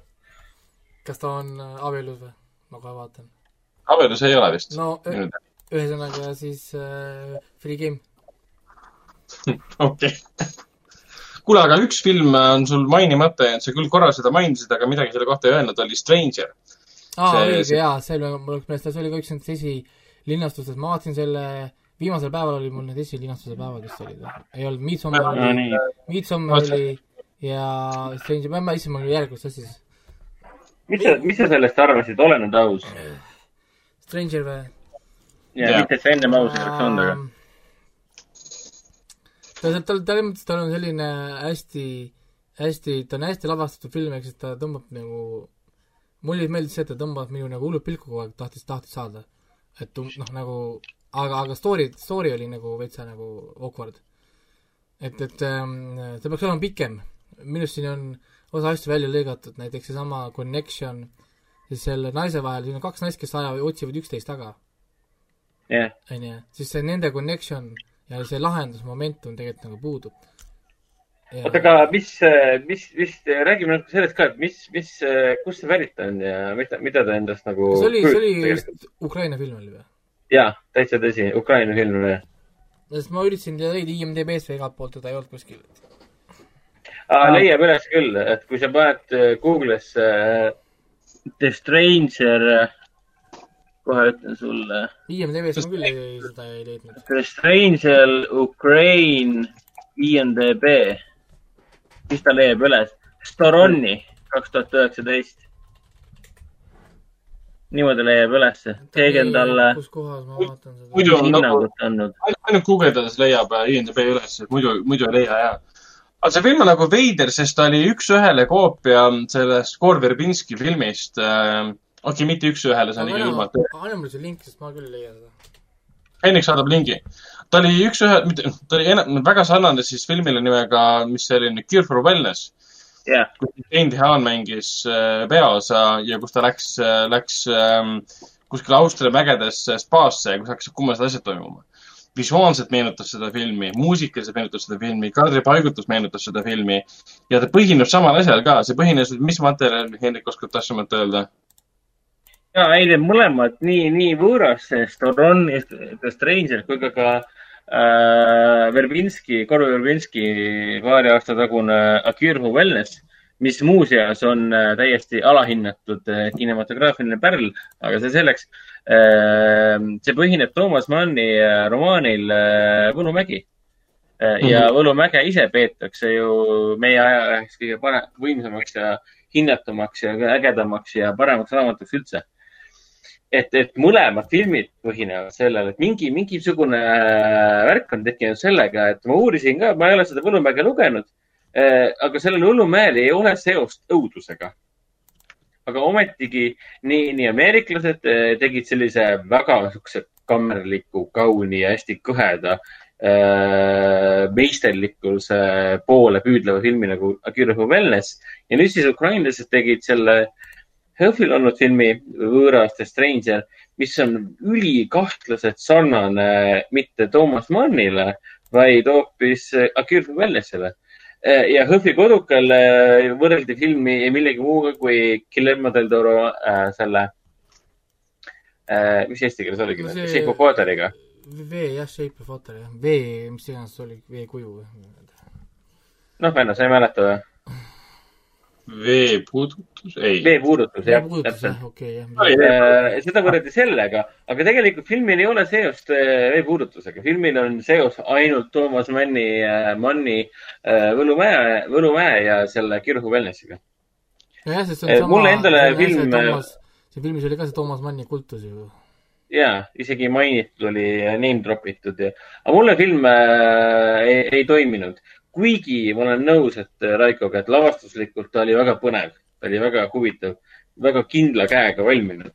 kas ta on äh, abielus või? ma kohe vaatan. abielus ei ole vist no ühesõnaga siis äh, Free Game. [laughs] okei. kuule, aga üks film on sul mainimata jäänud, sa küll korra seda mainisid, aga midagi selle kohta ei öelnud, oli Stranger. aa, See- õige see- jaa, see oli, mul läks meelest, see oli ka üks nendest esilinastustest, ma vaatasin selle, viimasel päeval oli mul need esilinastuse päevad vist olid või? ei olnud, Midsommar no oli, nii, Midsommar oli ja Stranger, ma, ma issand, mul oli järjekordselt sassis. mis sa, mis sa sellest arvasid, ole nüüd aus. Stranger või? ja Jaa. mitte, et sa ennem aus ei oleks olnud, aga. Ähm, ta, ta, ta, selles mõttes tal on selline hästi, hästi, ta on hästi lavastatud film, ehk siis ta tõmbab nagu, mulle meeldis see, et ta tõmbab minu nagu hullult pilku kogu aeg, tahtis, tahtis saada. et noh, nagu, aga, aga story, story oli nagu veitsa nagu awkward. et, et ähm, ta peaks olema pikem. minu arust siin on osa asju välja lõigatud, näiteks seesama connection siis selle naise vahel, siin on kaks naist, kes ajavad, otsivad üksteist taga onju, siis see nende connection ja see lahendusmomentum tegelikult nagu puudub. oota, aga mis, mis, mis, räägime natuke sellest ka, et mis, mis, kust see pärit on ja mida, mida ta endast nagu. see oli, see oli vist Ukraina film oli või? jaa, täitsa tõsi, Ukraina film või? sest ma üritasin teda leida IMDB-st või igalt poolt, teda ei olnud kuskil. leiab üles küll, et kui sa paned Google'isse äh, The Stranger, kohe ütlen sulle, IMDB-st ma küll ei, seda ei leidnud. The Stranger Ukraine IMDB, siis ta leiab üles Storonni kaks tuhat üheksateist. niimoodi leiab ülesse, keegi on talle kus kohas ma vaatan seda? Muidu on nagu, ainult guugeldades leiab äh, IMDB üles, muidu, muidu ei leia ja. aga see film on nagu veider, sest ta oli üks-ühele koopia sellest Gore Verbinski filmist äh,. Okei okay,, mitte üks-ühele, see on ikka julmalt. anna mulle see link, sest ma küll ei leia seda. Henrik saadab lingi. ta oli üks-ühe, mitte, ta oli enam, väga sarnane siis filmile nimega, mis see oli, Cure for Wellness. jah, kus Andy Haan mängis äh, peaosa ja kus ta läks, läks ähm, kuskile Austria mägedesse spaasse ja kus hakkasid kummalised asjad toimuma. visuaalselt meenutas seda filmi, muusikaliselt meenutas seda filmi, kadripaigutus meenutas seda filmi ja ta põhineb samal asjal ka, see põhines, mis materjal, Hendrik oskab täpsemalt öelda? Ja ei, need mõlemad nii, nii võõras, see Storon, The Stranger kui ka ka äh, Verbinski, Korvi Verbinski paari aasta tagune A Cure for Wellness, mis muuseas on äh, täiesti alahinnatud äh, kinematograafiline pärl, aga see selleks äh,. see põhineb Toomas Manni romaanil Võlumägi ja Mhm. Võlumäge ise peetakse ju meie aja üheks kõige parem, võimsamaks ja hinnatumaks ja ägedamaks ja paremaks raamatuks üldse et, et mõlemad filmid põhinevad sellel, et mingi, mingisugune äh, värk on tekkinud sellega, et ma uurisin ka, ma ei ole seda Võlumäge lugenud. aga sellel Võlumäel ei ole seost õudusega. aga ometigi nii, nii ameeriklased äh, tegid sellise väga niisuguse kammerliku, kauni ja hästi kõheda äh, meisterlikkuse poole püüdleva filmi nagu A Cure for Wellness ja nüüd siis ukrainlased tegid selle HÖFFil olnud filmi Võõras The Stranger, mis on ülikahtlase sarnane mitte Toomas Mannile, vaid hoopis A Cure for Wellnessile. ja HÖFFi kodukal äh, võrreldi filmi millegi muuga kui Guillermo del Toro äh, selle äh,, mis eesti keeles oligi No see- Shape of Wateriga. vee jah, Shape of Water jah, vee, mis iganes see oli, veekuju või? noh, Venno, sa ei mäleta või? veepuudutus, ei. veepuudutus jah, täpselt okei jah. Äh, seda võrreldi sellega, aga tegelikult filmil ei ole seost äh, veepuudutusega, filmil on seos ainult Toomas Manni, Manni äh, Võlumäe, Võlumäe ja selle Kirhu Wellnessiga. nojah, sest see on sama. mulle endale film- see filmis oli ka see Toomas Manni kultus ju. ja isegi mainitud oli, name drop itud ja, aga mulle film äh, ei, ei toiminud. Kuigi ma olen nõus, et äh, Raikoga, et lavastuslikult ta oli väga põnev, ta oli väga huvitav, väga kindla käega valminud.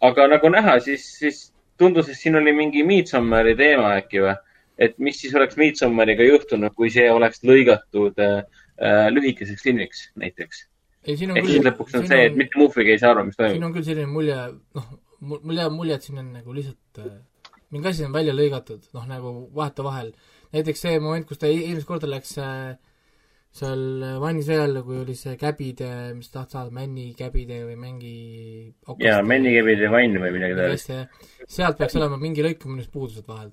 aga nagu näha, siis, siis tundus, et siin oli mingi Midsommari teema äkki või? et mis siis oleks Midsommariga juhtunud, kui see oleks lõigatud äh, äh, lühikeseks filmiks näiteks. siin ehk siis lõpuks on see, et mitte muhviga ei saa aru, mis siin toimub. on küll selline mulje, noh, mul jääb mulje, et siin on nagu lihtsalt äh, mingi asi on välja lõigatud, noh nagu vahetevahel. Näiteks see moment, kus ta e- eelmist korda läks äh, seal vannisõjal, kui oli see käbide, mis tahad saada, männi käbide või mängi ja Männikebide vann või midagi taolist. sealt peaks olema mingi lõik, millest puudused vahel.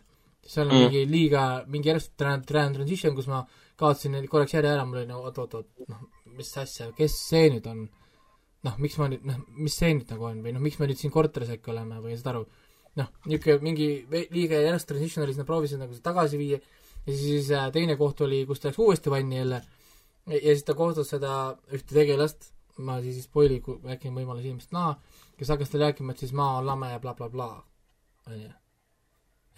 seal on Mm. mingi liiga, mingi järjest tran- tran- transition, kus ma kaotasin korraks järje ära, mul oli nagu oot-oot-oot, noh, mis asja, kes see nüüd on? noh, miks ma nüüd, noh, mis see nüüd nagu on või noh, miks me nüüd siin korteris äkki oleme või saad aru, noh, niisugune mingi liiga järjest transition oli, siis nad proovisid nagu seda tagasi viia ja siis äh, teine koht oli, kus ta läks uuesti vanni jälle ja, ja siis ta kohtas seda ühte tegelast, ma siis ei spoil'i, kui äkki on võimalus inimest näha, kes hakkas talle rääkima, et siis maa on lame ja blablabla bla,, onju.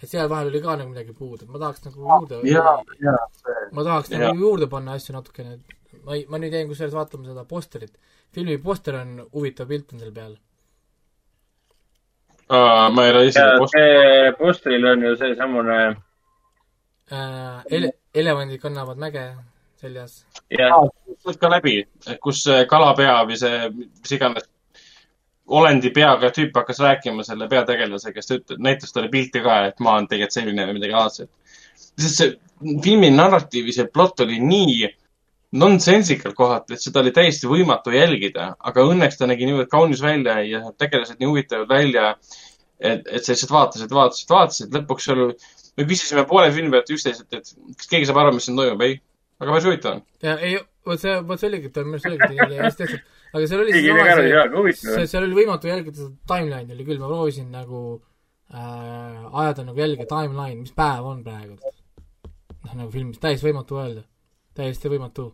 et seal vahel oli ka nagu midagi puudu, ma tahaks nagu juurde ja, ja ma tahaks Jaa. nagu juurde panna asju natukene, ma ei, ma nüüd jäin kusjuures vaatama seda posterit, filmi poster on huvitav pilt on seal peal. ma ei ole ja see postril on ju seesamune Äh, ele-, elevandid kannavad mäge seljas. jah, sealt ka läbi, kus kalapea või see, mis iganes olendi peaga tüüp hakkas rääkima selle peategelasega, kes ta ütleb, näitas talle pilti ka, et ma olen tegelikult selline või midagi laadset. sest see filmi narratiivi, see plott oli nii nonsensikal kohati, et seda oli täiesti võimatu jälgida, aga õnneks ta nägi niivõrd kaunis välja ja tegelased nii huvitavad välja, et, et sa lihtsalt vaatasid, vaatasid, vaatasid, lõpuks seal me küsisime poole filmi pealt üksteiselt, et kas keegi saab aru, mis siin toimub, ei. aga päris huvitav on. ja ei, vot see, vot see oligi, ta minu arust oligi hästi tehtud, aga seal oli keegi ei tea aga huvitav see, seal oli võimatu jälgida seda timeline'i oli küll, ma proovisin nagu äh, ajada nagu jälge timeline, mis päev on praegu. noh, nagu filmis täiesti võimatu öelda, täiesti võimatu.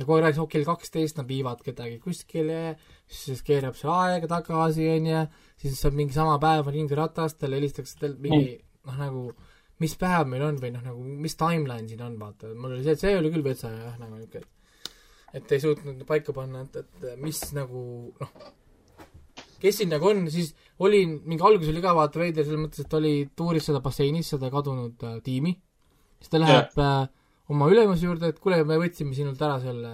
Ja rääkis, oh kell kaksteist nad viivad kedagi kuskile, siis keerab see aega tagasi, onju, siis saab mingi sama päev on ringiratastele, helistatakse tal mingi noh, nagu mis päev meil on või noh, nagu mis timeline siin on, vaata, mul oli see, see oli küll vetsa jah, nagu niisugune et ei suutnud paika panna, et, et mis nagu noh, kes siin nagu on, siis oli, mingi algus oli ka vaata veider selles mõttes, et oli, tuuris seda basseinis, seda kadunud äh, tiimi, siis ta läheb äh, oma ülemuse juurde, et kuule, me võtsime sinult ära selle,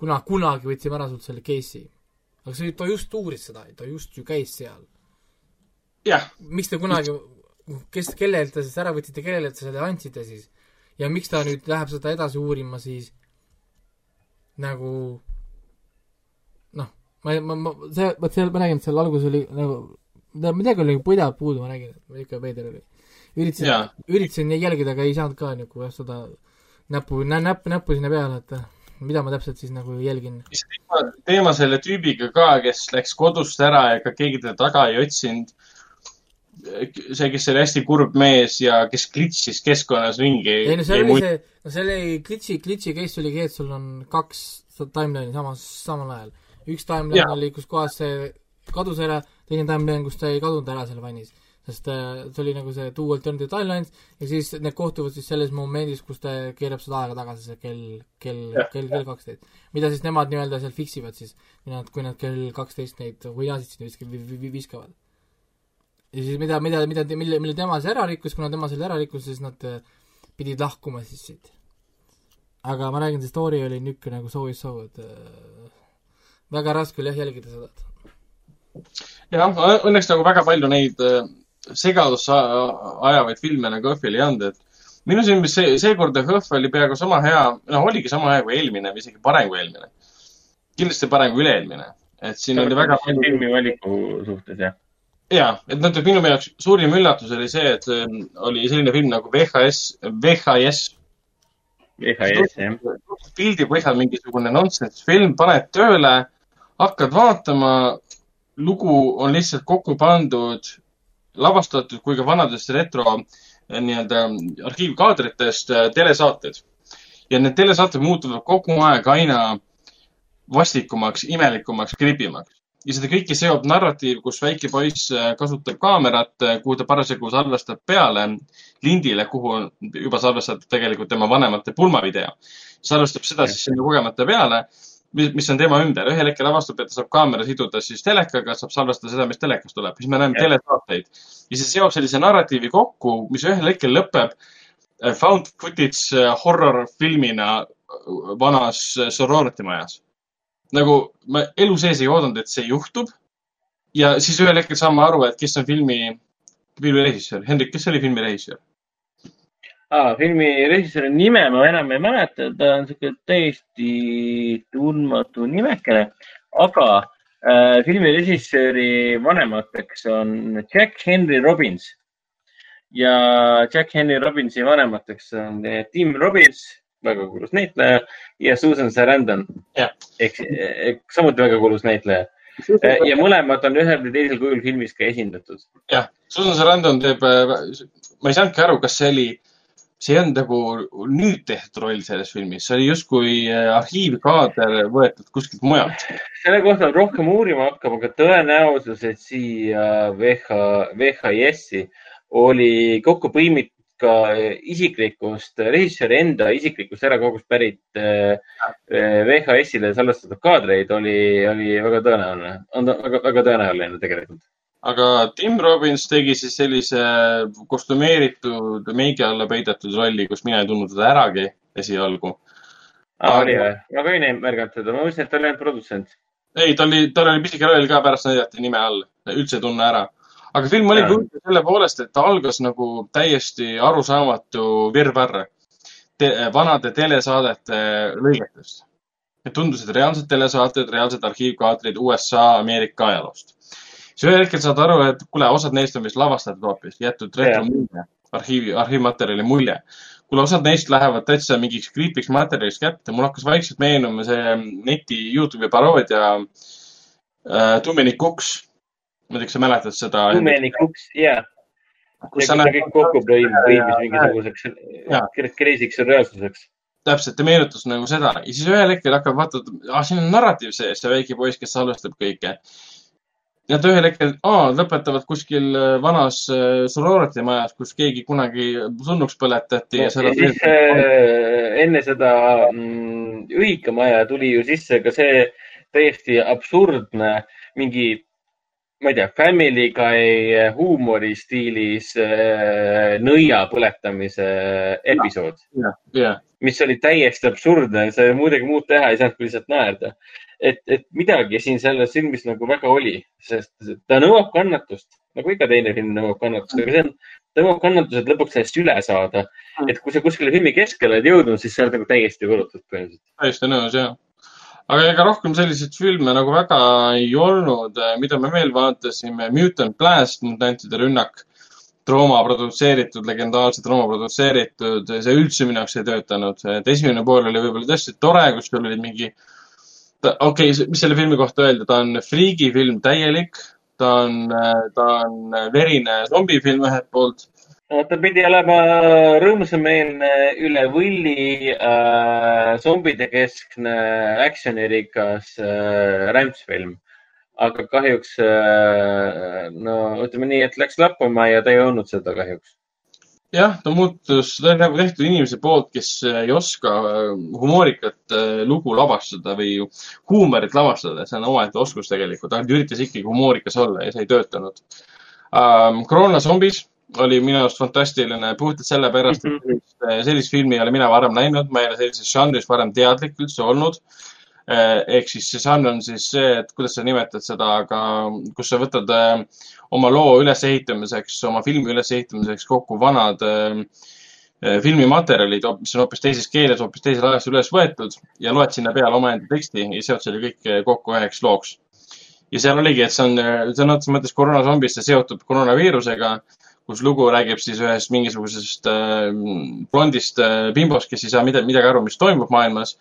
kuna, kunagi võtsime ära sult selle case'i. aga see, ta just uuris seda, ta just ju käis seal. jah, miks te kunagi, kes, kellelt te siis ära võtsite, kellele te selle andsite siis? ja miks ta nüüd läheb seda edasi uurima siis nagu noh, ma, ma, ma, see, vot seal, ma räägin, et seal alguses oli nagu, midagi oli nagu põda puudu, ma räägin, ikka veider oli. üritasin üritasin jälgida, aga ei saanud ka nagu jah, seda näppu, näppu, näppu sinna peale, et mida ma täpselt siis nagu jälgin. teema selle tüübiga ka, kes läks kodust ära ja ega keegi teda taga ei otsinud. see, kes oli hästi kurb mees ja kes klitsis keskkonnas ringi. ei no seal oli see, no selle glitch'i, glitch'i case oligi, et sul on kaks timeline'i samas, samal ajal. üks timeline oli, kus kohas see kadus ära, teine timeline, kus ta ei kadunud ära seal vannis. Sest äh, see oli nagu see two alternative timelines ja siis need kohtuvad siis selles momendis, kus ta keerab seda aega tagasi, see kell, kell, kell, kell kaksteist. mida siis nemad nii-öelda seal fix ivad siis, kui nad, kui nad kell kaksteist neid võinasid sinna visk- vi- vi- viskavad. ja siis mida, mida, mida, mille, mille tema siis ära rikkus, kuna tema selle ära rikkus, siis nad äh, pidid lahkuma siis siit. aga ma räägin, see story oli niisugune nagu so is so, et äh, väga raske oli jah jälgida seda, jah, õnneks nagu väga palju neid äh, segadusse ajavaid filme nagu HÖFFil ei olnud, et minu silmis see, seekord HÖFF oli peaaegu sama hea, noh, oligi sama hea kui eelmine või isegi parem kui eelmine. kindlasti parem kui üle-eelmine, et siin oli väga palju filmi valiku suhtes, jah. ja, et näiteks minu jaoks suurim üllatus oli see, et äh, oli selline film nagu VHS, VHS VHS, jah. pildi põhjal mingisugune nonsense film, paned tööle, hakkad vaatama, lugu on lihtsalt kokku pandud, lavastatud kui ka vanadest retro eh, nii-öelda arhiivkaadritest eh, telesaated. ja need telesaated muutuvad kogu aeg aina vastikumaks, imelikumaks, kripimaks. ja seda kõike seob narratiiv, kus väike poiss eh, kasutab kaamerat, kuhu ta parasjagu salvestab peale lindile, kuhu on juba salvestatud tegelikult tema vanemate pulmavideo. salvestab seda siis sinna kogemata peale, mis on tema ümber. ühel hetkel avastab, et ta saab kaamera siduda siis telekaga, saab salvestada seda, mis telekast tuleb. siis me näeme Jah. telesaateid ja see seob sellise narratiivi kokku, mis ühel hetkel lõpeb äh, found footage äh, horror filmina äh, vanas sorority majas. nagu ma elu sees ei oodanud, et see juhtub. ja siis ühel hetkel saame aru, et kes on filmi, filmi režissöör. Hendrik, kes oli filmi režissöör? ah,. filmi režissööri nime ma enam ei mäleta, ta on siuke täiesti tundmatu nimekene, aga äh, filmi režissööri vanemateks on Jack Henry Robbins ja Jack Henry Robbinsi vanemateks on eh, Tim Robbins, väga kuulus näitleja ja Susan Sarandon ehk samuti väga kuulus näitleja ja mõlemad on ühel või teisel kujul filmis ka esindatud. jah, Susan Sarandon teeb, ma ei saanudki aru, kas see oli, see olnud nagu nüüd tehtud roll selles filmis, see oli justkui äh, arhiivkaader võetud kuskilt mujalt. selle kohta on rohkem uurima hakkama, aga tõenäosus, et siia VH, VHS-i oli kokku põimitud ka isiklikust, režissööri enda isiklikust erakogust pärit äh, VHS-ile salvestatud kaadreid oli, oli väga tõenäoline, on väga, väga tõenäoline tegelikult. Aga Tim Robbins tegi siis sellise kostümeeritud meigi alla peidetud rolli, kus mina ei tundnud teda äragi esialgu. aa, oli või? ma ka ei märganud teda, ma mõtlesin, et ta oli ainult produtsent. ei, tal oli, tal oli pisike roll ka, pärast näidati nime all, üldse ei tunne ära. aga film oli huvitav selle poolest, et ta algas nagu täiesti arusaamatu virvarr te, vanade telesaadete lõigetest. Need tundusid reaalsed telesaated, reaalsed arhiivkaadrid USA, Ameerika ajaloost. Siis ühel hetkel saad aru, et kuule, osad neist on vist lavastatud hoopis, jäetud retro mulje, arhiivi, arhiivmaterjali mulje. kuule, osad neist lähevad täitsa mingiks creepy'ks materjaliks kätte. mul hakkas vaikselt meenuma see neti Youtube'i paroodia äh, many cooks. ma ei tea, kas sa mäletad seda? Too cooks, jaa. kus sa näed kõik kokku põim- põimis mingisuguseks Jaa. crazy'ks reaalsuseks. täpselt, ta meenutas nagu seda ja siis ühel hetkel hakkab vaata, et ah, siin on narratiiv sees, see väike poiss, kes salvestab kõike. Nad ühel hetkel ah, lõpetavad kuskil äh, vanas äh, sorority majas, kus keegi kunagi surnuks põletati ja ja seal siis äh, enne seda mm, ühikamaja tuli ju sisse ka see täiesti absurdne mingi, ma ei tea, Family Guy äh, nõia põletamise episood, mis oli täiesti absurdne, sa midagi muud teha ei saanud kui lihtsalt naerda. et, et midagi siin selles filmis nagu väga oli, sest ta nõuab kannatust, nagu ikka teine film nõuab kannatust, aga see on, nõuab kannatust, et lõpuks sellest üle saada. et kui sa kuskile filmi keskele oled jõudnud, siis sa oled nagu täiesti võlutud põhimõtteliselt. täiesti nõus, jah. aga ega rohkem selliseid filme nagu väga ei olnud, mida me veel vaatasime. Mutant Blast, mutantide rünnak, Trooma produtseeritud, legendaarse Trooma produtseeritud, see üldse minu jaoks ei töötanud. et esimene pool oli võib-olla tõesti tore, kus sul oli mingi, okei okay,, mis selle filmi kohta öelda, ta on friigifilm täielik, ta on, ta on verine zombifilm ühelt poolt ta pidi olema rõõmsameelne üle võlli äh, zombide keskne actionirikas äh, rämpsfilm. aga kahjuks äh,, no ütleme nii, et läks lappama ja ta ei olnud seda kahjuks. Jah, ta muutus, ta on nagu tehtud inimese poolt, kes ei oska äh, humoorikat äh, lugu lavastada või huumorit lavastada, see on omaette oskus tegelikult, ta üritas ikkagi humoorikas olla ja see ei töötanud um,. Koroona zombis oli minu arust fantastiline puhtalt sellepärast, et mhm. sellist filmi ei ole mina varem näinud, ma ei ole sellises žanris varem teadlik üldse olnud. Eh, ehk siis see žanr on siis see, et kuidas sa nimetad seda, aga kus sa võtad eh, oma loo ülesehitamiseks, oma filmi ülesehitamiseks kokku vanad eh, filmimaterjalid, mis on hoopis teises keeles, hoopis teisel ajastul üles võetud ja loed sinna peale omaenda teksti ja seod selle kõik kokku üheks looks. ja seal oligi, et see on sõna otseses mõttes koroonazombisse seotud koroonaviirusega kus lugu räägib siis ühest mingisugusest äh, blondist äh, bimbost, kes ei saa midagi, midagi aru, mis toimub maailmas.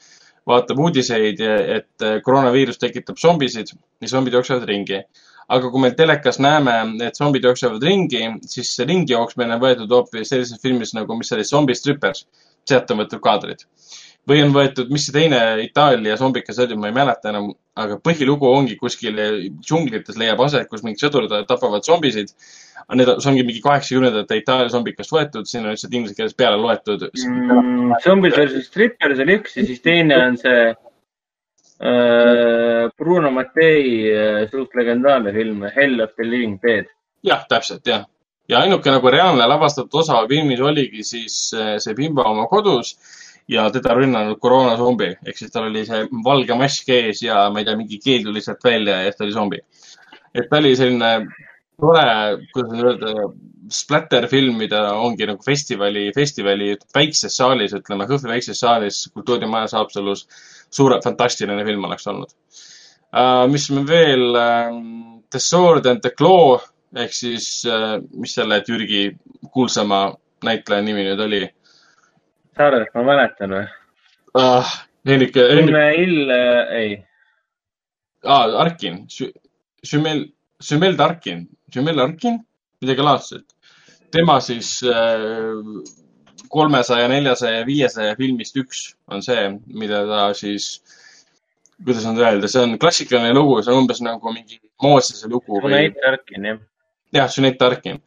Vaatab uudiseid, et koroonaviirus tekitab zombisid ja zombid jooksevad ringi. aga kui me telekas näeme, et zombid jooksevad ringi, siis see ringi jooksmine on võetud hoopis sellises filmis nagu, mis oli Zombie Strippers. sealt on võetud kaadrid või on võetud, mis see teine Itaalia zombikas oli, ma ei mäleta enam, aga põhilugu ongi kuskil džunglites leiab aset, kus mingid sõdurid tapavad zombisid. Need, see ongi mingi kaheksakümnendate Itaalia zombikast võetud, siin on lihtsalt inglise keeles peale loetud mm,. Zombid versus Strippers oli üks ja siis teine on see äh, Bruno Mattei äh, suht legendaarne film Hell of the Living Dead. jah, täpselt jah. ja ainuke nagu reaalne lavastatud osa filmis oligi siis äh, see Pimba oma kodus ja teda rünnanud koroonazombi ehk siis tal oli see valge mask ees ja ma ei tea, mingi keel tuli sealt välja ja ta oli zombi. et ta oli selline tore, kuidas öelda, splatterfilm, mida ongi nagu festivali, festivali väikses saalis, ütleme, Hõhvi väikses saalis Kultuurimajas Haapsalus. suure, fantastiline film oleks olnud uh,. mis me veel uh,, The Sword and the Claw ehk siis uh,, mis selle Türgi kuulsama näitleja nimi nüüd oli et ma mäletan või ah,? Hendrik, Hendrik. Ill äh,, ei ah,. Arkin, Sümel, Sümel Tarkin, Sümel Arkin, midagi laadset. tema siis kolmesaja, neljasaja, viiesaja filmist üks on see, mida ta siis, kuidas nüüd öelda, see on klassikaline lugu, see on umbes nagu mingi Moosese lugu. Suneit Tarkin, jah. jah, Suneit Tarkin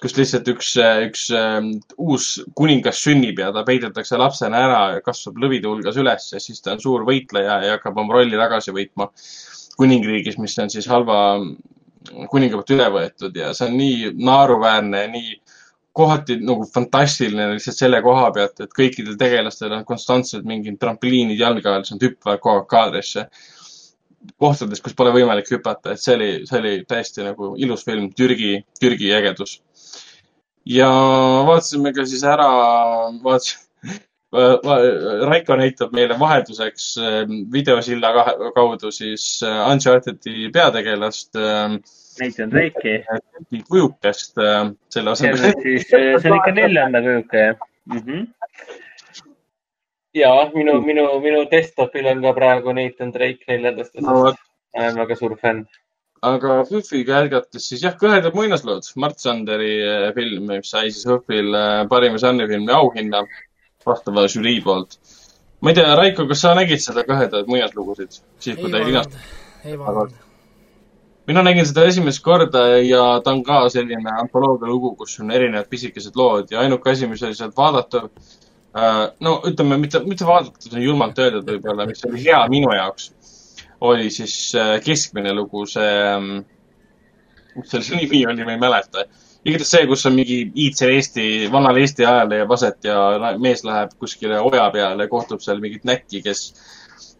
kus lihtsalt üks, üks ähm, uus kuningas sünnib ja ta peidetakse lapsena ära ja kasvab lõvide hulgas üles ja siis ta on suur võitleja ja hakkab oma rolli tagasi võitma kuningriigis, mis on siis halva kuninga poolt üle võetud ja see on nii naeruväärne, nii kohati nagu fantastiline lihtsalt selle koha pealt, et kõikidel tegelastel on konstantselt mingid trampliinid jalge all, siis nad hüppavad kogu aeg kaadrisse kohtades, kus pole võimalik hüpata, et see oli, see oli täiesti nagu ilus film, Türgi, Türgi ägedus ja vaatasime ka siis ära, vaatasime [laughs] Raiko näitab meile vahelduseks ähm, videosilla kaudu siis äh, Uncharted'i peategelast. Ähm, Nathan Drake'i. [laughs] kujukest selle asemel. siis, see on ikka neljanda kujuke, jah mm -hmm.? ja minu, minu, minu desktopil on ka praegu Nathan Drake neljandast osast no,. ma olen väga suur fänn aga HÖFFiga jätkates siis jah, Kõhedad muinaslood, Mart Sanderi äh, film, mis sai siis HÖFFil äh, parima žanrifilmi auhinna vastava žürii poolt. ma ei tea, Raiko, kas sa nägid seda Kõhedaid muinaslugusid, siis kui ta ei linastanud? ei vaadanud. mina nägin seda esimest korda ja ta on ka selline antoloogia lugu, kus on erinevad pisikesed lood ja ainuke asi, mis oli sealt vaadatav, äh, no ütleme, mitte, mitte on julmalt öeldud võib-olla, mis oli hea minu jaoks oli siis äh, keskmine lugu, see, ähm, mis selle [laughs] nimi oli, ma ei mäleta. igatahes see, kus on mingi iidsel Eesti, vanal Eesti ajal leiab aset ja mees läheb kuskile oja peale kohtub seal mingit näkki, kes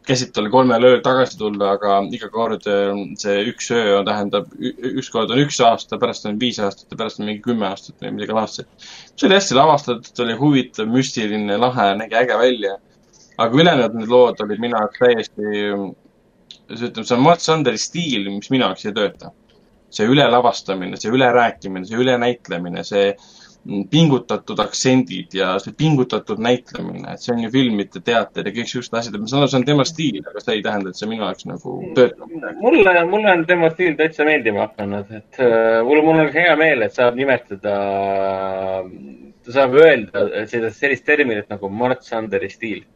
käsib talle kolmel ööl tagasi tulla, aga iga kord äh, see üks öö on, tähendab, üks kord on üks aasta, pärast on viis aastat ja pärast on mingi kümme aastat või midagi laadset. see oli hästi lavastatud, oli huvitav, müstiline, lahe, nägi äge välja aga ülejäänud need lood olid minu jaoks täiesti, ütleme, see on Mats Sanderi stiil, mis minu jaoks ei tööta. see ülelavastamine, see ülerääkimine, see ülenäitlemine, see pingutatud aktsendid ja see pingutatud näitlemine, et see on ju film, mitte teater ja kõik siuksed asjad, ma saan aru, see on tema stiil, aga see ei tähenda, et see minu jaoks nagu töötab. mulle, mulle on tema stiil täitsa meeldima hakanud, et uh, mul, mul on hea meel, et saab nimetada, ta saab öelda sellist terminit nagu Mart Sanderi stiil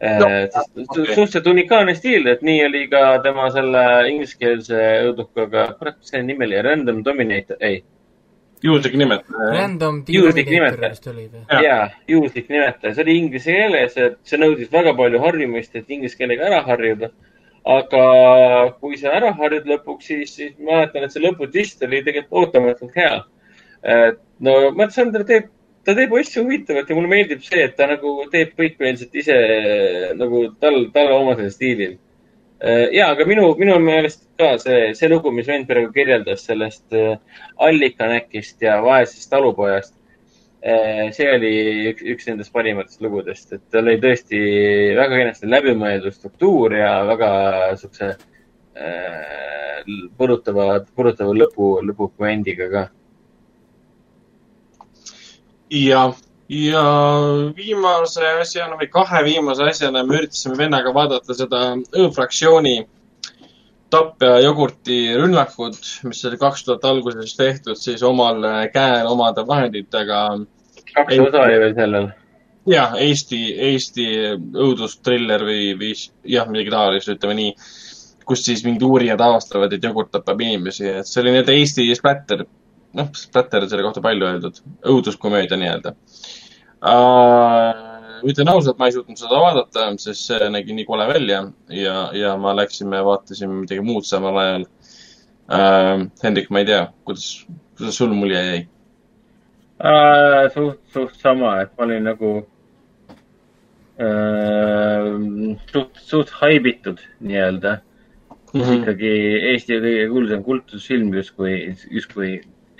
no, uh, okay. suhteliselt unikaalne stiil, et nii oli ka tema selle ingliskeelse õudukaga, kurat, mis selle nimi oli, Random Dominator, ei juhuslik nimetaja. Random nimetaja vist oli või? jaa, juhuslik nimetaja, see oli inglise keeles, et see nõudis väga palju harjumist, et inglise keelega ära harjuda. aga kui sa ära harjud lõpuks, siis, siis ma mäletan, et see lõputist oli tegelikult ootamatult hea. no Mats Sander teeb, ta teeb asju huvitavalt ja mulle meeldib see, et ta nagu teeb kõikmeelselt ise nagu tal, talle omasel stiilil Äh, ja, aga minu, minu meelest ka see, see lugu, mis vend praegu kirjeldas sellest äh, allikanäkist ja vaesest talupojast. Äh, see oli üks, üks nendest parimatest lugudest, et tal oli tõesti väga kenasti läbimõeldud struktuur ja väga siukse põrutava, põrutava lõpu, lõpupuendiga ka. Jah ja viimase asjana või kahe viimase asjana me üritasime vennaga vaadata seda Õ-fraktsiooni tapja jogurti rünnakud, mis oli kaks tuhat alguses tehtud siis omal käel omade vahenditega. kaks osa oli veel sellel. jah, Eesti, Eesti õudustriller või, või jah, midagi taolist, ütleme nii, kus siis mingid uurijad avastavad, et jogurt tapab inimesi, et see oli nii-öelda Eesti splatter, noh, splatter on selle kohta palju öeldud, õuduskomöödia nii-öelda Uh, ütlen ausalt, ma ei suutnud seda vaadata, sest see nägi nii kole välja ja, ja ma läksime, vaatasime midagi muud samal ajal uh,. Hendrik, ma ei tea, kuidas, kuidas sul mulje jäi uh,? suht, suht sama, et ma olin nagu uh, suht, suht haibitud nii-öelda mm. -hmm. ikkagi Eesti kõige kuulsam kultusfilm justkui, justkui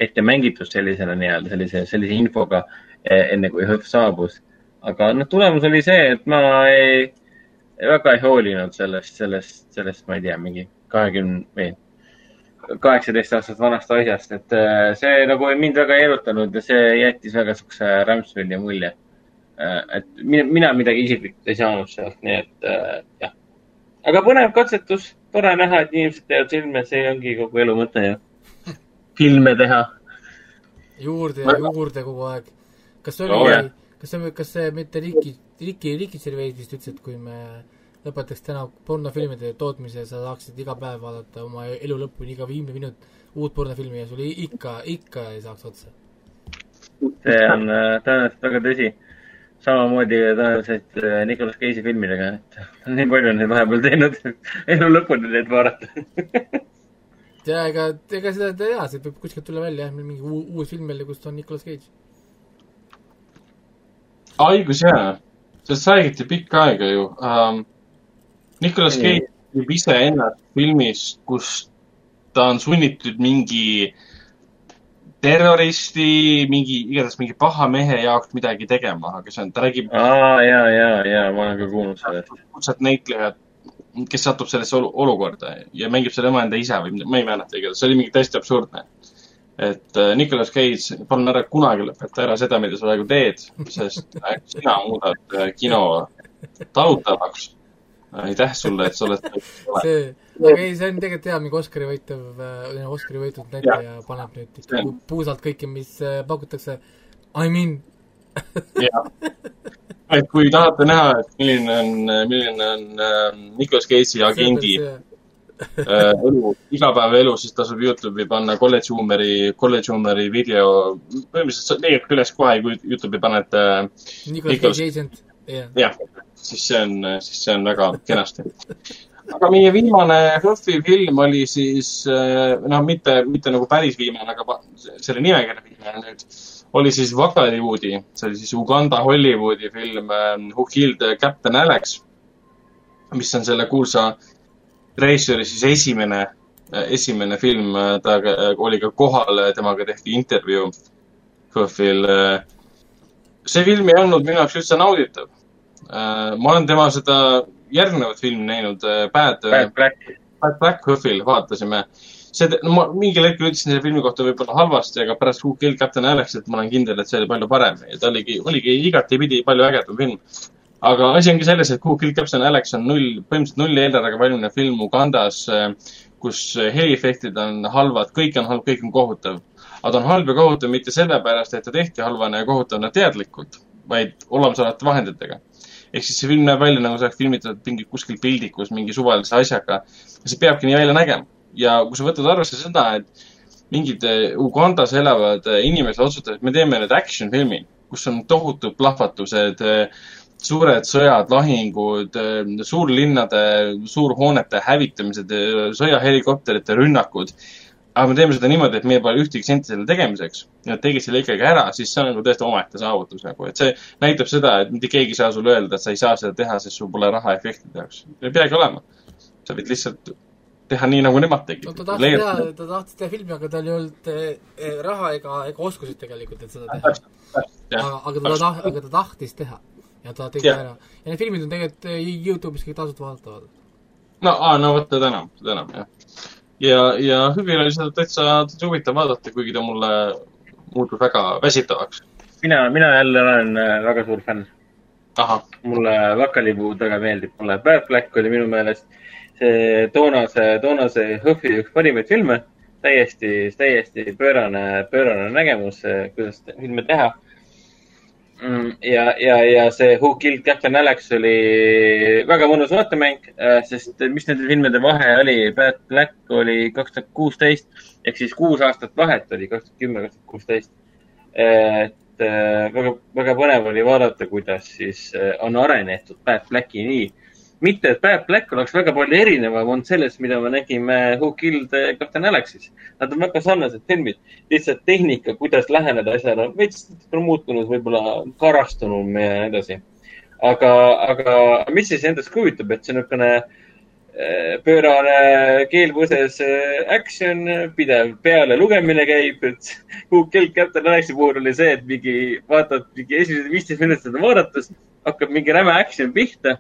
ette mängitud sellisena nii-öelda sellise, sellise infoga Eh, enne kui HÖFF saabus. aga noh, tulemus oli see, et ma ei, väga ei hoolinud sellest, sellest, sellest, ma ei tea, mingi kahekümne või kaheksateist aastat vanast asjast, et eh, see nagu mind väga ei erutanud ja see jättis väga siukse rämpsmilli mulje. Eh, et mina midagi isiklikult ei saanud sealt, nii et jah. aga põnev katsetus, tore näha, et inimesed teevad filme, see ongi kogu elu mõte ju. Filme teha. juurde ja juurde kogu aeg kas see oli oh,, kas see, kas see mitte Riki, Riki Gervais vist ütles, et kui me lõpetaks täna pornofilmide tootmise, sa saaksid iga päev vaadata oma elu lõpuni iga viimne minut uut pornofilmi ja sul ikka, ikka ei saaks otsa. see on äh, tõenäoliselt väga tõsi. samamoodi tõenäoliselt äh, Nicolas Cage'i filmidega, et [laughs] nii palju on neid vahepeal teinud, elu lõpuni neid vaadata [laughs] ja ega, ega seda ei tea, siit võib kuskilt tulla välja jah, mingi uus film jälle, kus on Nicolas Cage haigus jaa, sellest räägiti pikka aega ju um,. Nicolas Cage teeb iseennast filmis, kus ta on sunnitud mingi terroristi, mingi, igatahes mingi paha mehe jaoks midagi tegema, aga see on, ta räägib. aa, ja, ja, ja ma olen ka kuulnud sellest. kuulsat näitlejat, kes satub sellesse olukorda ja mängib selle omaenda isa või ma ei mäleta, igatahes see oli mingi täiesti absurdne et äh, Nicolas Cage, palun ära kunagi lõpeta ära seda, mida sa praegu teed, sest äh, sina muudad äh, kino talutavaks. aitäh sulle, et sa oled. [laughs] see, aga ei, see on tegelikult hea, mingi Oscari võitev, Oscari võitnud näitleja paneb nüüd ikka puusalt kõike, mis pakutakse. I mean jah, et kui tahate näha, et milline on, milline on äh, Nicolas Cage'i agendi Äh, elu, igapäevaelu, siis tasub Youtube'i panna kolledži huumori, kolledži huumori video. põhimõtteliselt leiab üles kohe, kui Youtube'i panete. Nicolas Agent, jah. jah, siis see on, siis see on väga kenasti. aga meie viimane HÖFFi film oli siis, äh, noh, mitte, mitte nagu päris viimane, aga selle nimekirja viimane nüüd, oli siis Wakaliwoodi, see oli siis Uganda Hollywoodi film äh, Who Killed Captain Alex, mis on selle kuulsa Reis oli siis esimene, esimene film, ta oli ka kohal, temaga tehti intervjuu HÖFFil. see film ei olnud minu jaoks üldse nauditav. äh,. ma olen tema seda järgnevat filmi näinud, Bad, Bad Black. Bad Black Huffil vaatasime. see, no ma mingil hetkel ütlesin selle filmi kohta võib-olla halvasti, aga pärast Who Killed Captain Alexit ma olen kindel, et see oli palju parem ja ta oligi, oligi igatepidi palju ägedam film. aga asi ongi selles, et Who Killed Captain Alex on null, põhimõtteliselt null eelarvega valminud film Ugandas, kus heliefektid on halvad, kõik on halb, kõik on kohutav. aga ta on halb ja kohutav mitte sellepärast, et ta tehti halvana ja kohutavana teadlikult, vaid olemasolevate vahenditega ehk siis see film näeb välja nagu see oleks filmitud mingi kuskil pildikus mingi suvalise asjaga. see peabki nii välja nägema ja kui sa võtad arvesse seda, et mingid eh, Ugandas elavad eh, inimesed otsustavad, et me teeme nüüd action filmi, kus on tohutud plahvatused, suured sõjad, lahingud, suurlinnade, suurhoonete hävitamised, sõjahelikopterite rünnakud. aga me teeme seda niimoodi, et meil pole ühtegi senti selle tegemiseks ja nad tegid selle ikkagi ära, siis see on nagu tõesti omaette saavutus nagu, et see näitab seda, et mitte keegi ei saa sulle öelda, et sa ei saa seda teha, sest sul pole raha efektide jaoks. ei peagi olema. sa võid lihtsalt teha nii, nagu nemad tegid no ta tahtis teha, ta tahtis teha filmi, aga tal ei olnud eh, raha ega, ega oskuseid tegelikult, et seda teha. aga, aga ta taht-, aga ta tahtis teha ja ta tegi Jah. ära. ja need filmid on tegelikult eh, Youtube'is kõik tasuta vaadatavad. no, aa, no vot, seda enam, seda enam, jah. ja, ja Hüvil oli seda täitsa, täitsa huvitav vaadata, kuigi ta mulle muutus väga väsitavaks. mina, mina jälle olen äh, väga suur fänn. mulle Vakalipuud väga meeldib, mulle Bad Black oli minu meelest see toonase, toonase HÖFFi üks parimaid filme. täiesti, täiesti pöörane, pöörane nägemus, kuidas filme teha. ja, ja, ja see Who Killed Captain Alex oli väga mõnus vaatemäng, sest mis nende filmide vahe oli, Bad Black oli kaks tuhat kuusteist ehk siis kuus aastat vahet oli, kaks tuhat kümme, kaks tuhat kuusteist. et äh, väga, väga põnev oli vaadata, kuidas siis äh, on arenetud Bad Blacki nii. mitte, et Bad Black oleks väga palju erinevam olnud sellest, mida me nägime Who Killed äh, Captain Alexis. Nad on väga sarnased filmid, lihtsalt tehnika, kuidas läheneda asjale veits muutunud, võib-olla karastunum ja nii edasi. aga, aga mis siis endast kujutab, et see niisugune äh, pöörane keelpõses äh, action, pidev peale lugemine käib, et [laughs] Who Killed Captain Alexi puhul oli see, et mingi vaatad mingi esimesed viisteist minutit seda vaadates, hakkab mingi räme action pihta.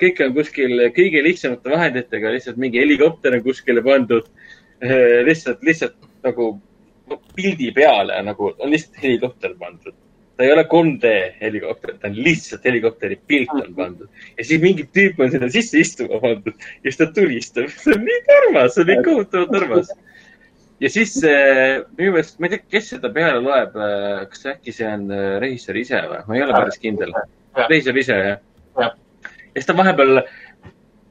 kõik on kuskil kõige lihtsamate vahenditega, lihtsalt mingi helikopter on kuskile pandud. lihtsalt, lihtsalt nagu pildi peale nagu on lihtsalt helikopter pandud. ta ei ole 3D helikopter, ta on lihtsalt helikopteri pilt on pandud ja siis mingi tüüp on sinna sisse istuma pandud ja siis ta tulistab. [laughs] see on nii armas, see on nii kohutavalt armas. ja siis äh, minu meelest, ma ei tea, kes seda peale loeb, kas äkki see on äh, režissöör ise või? ma ei ole päris kindel. Režissöör ise, jah Jah.? ja siis ta vahepeal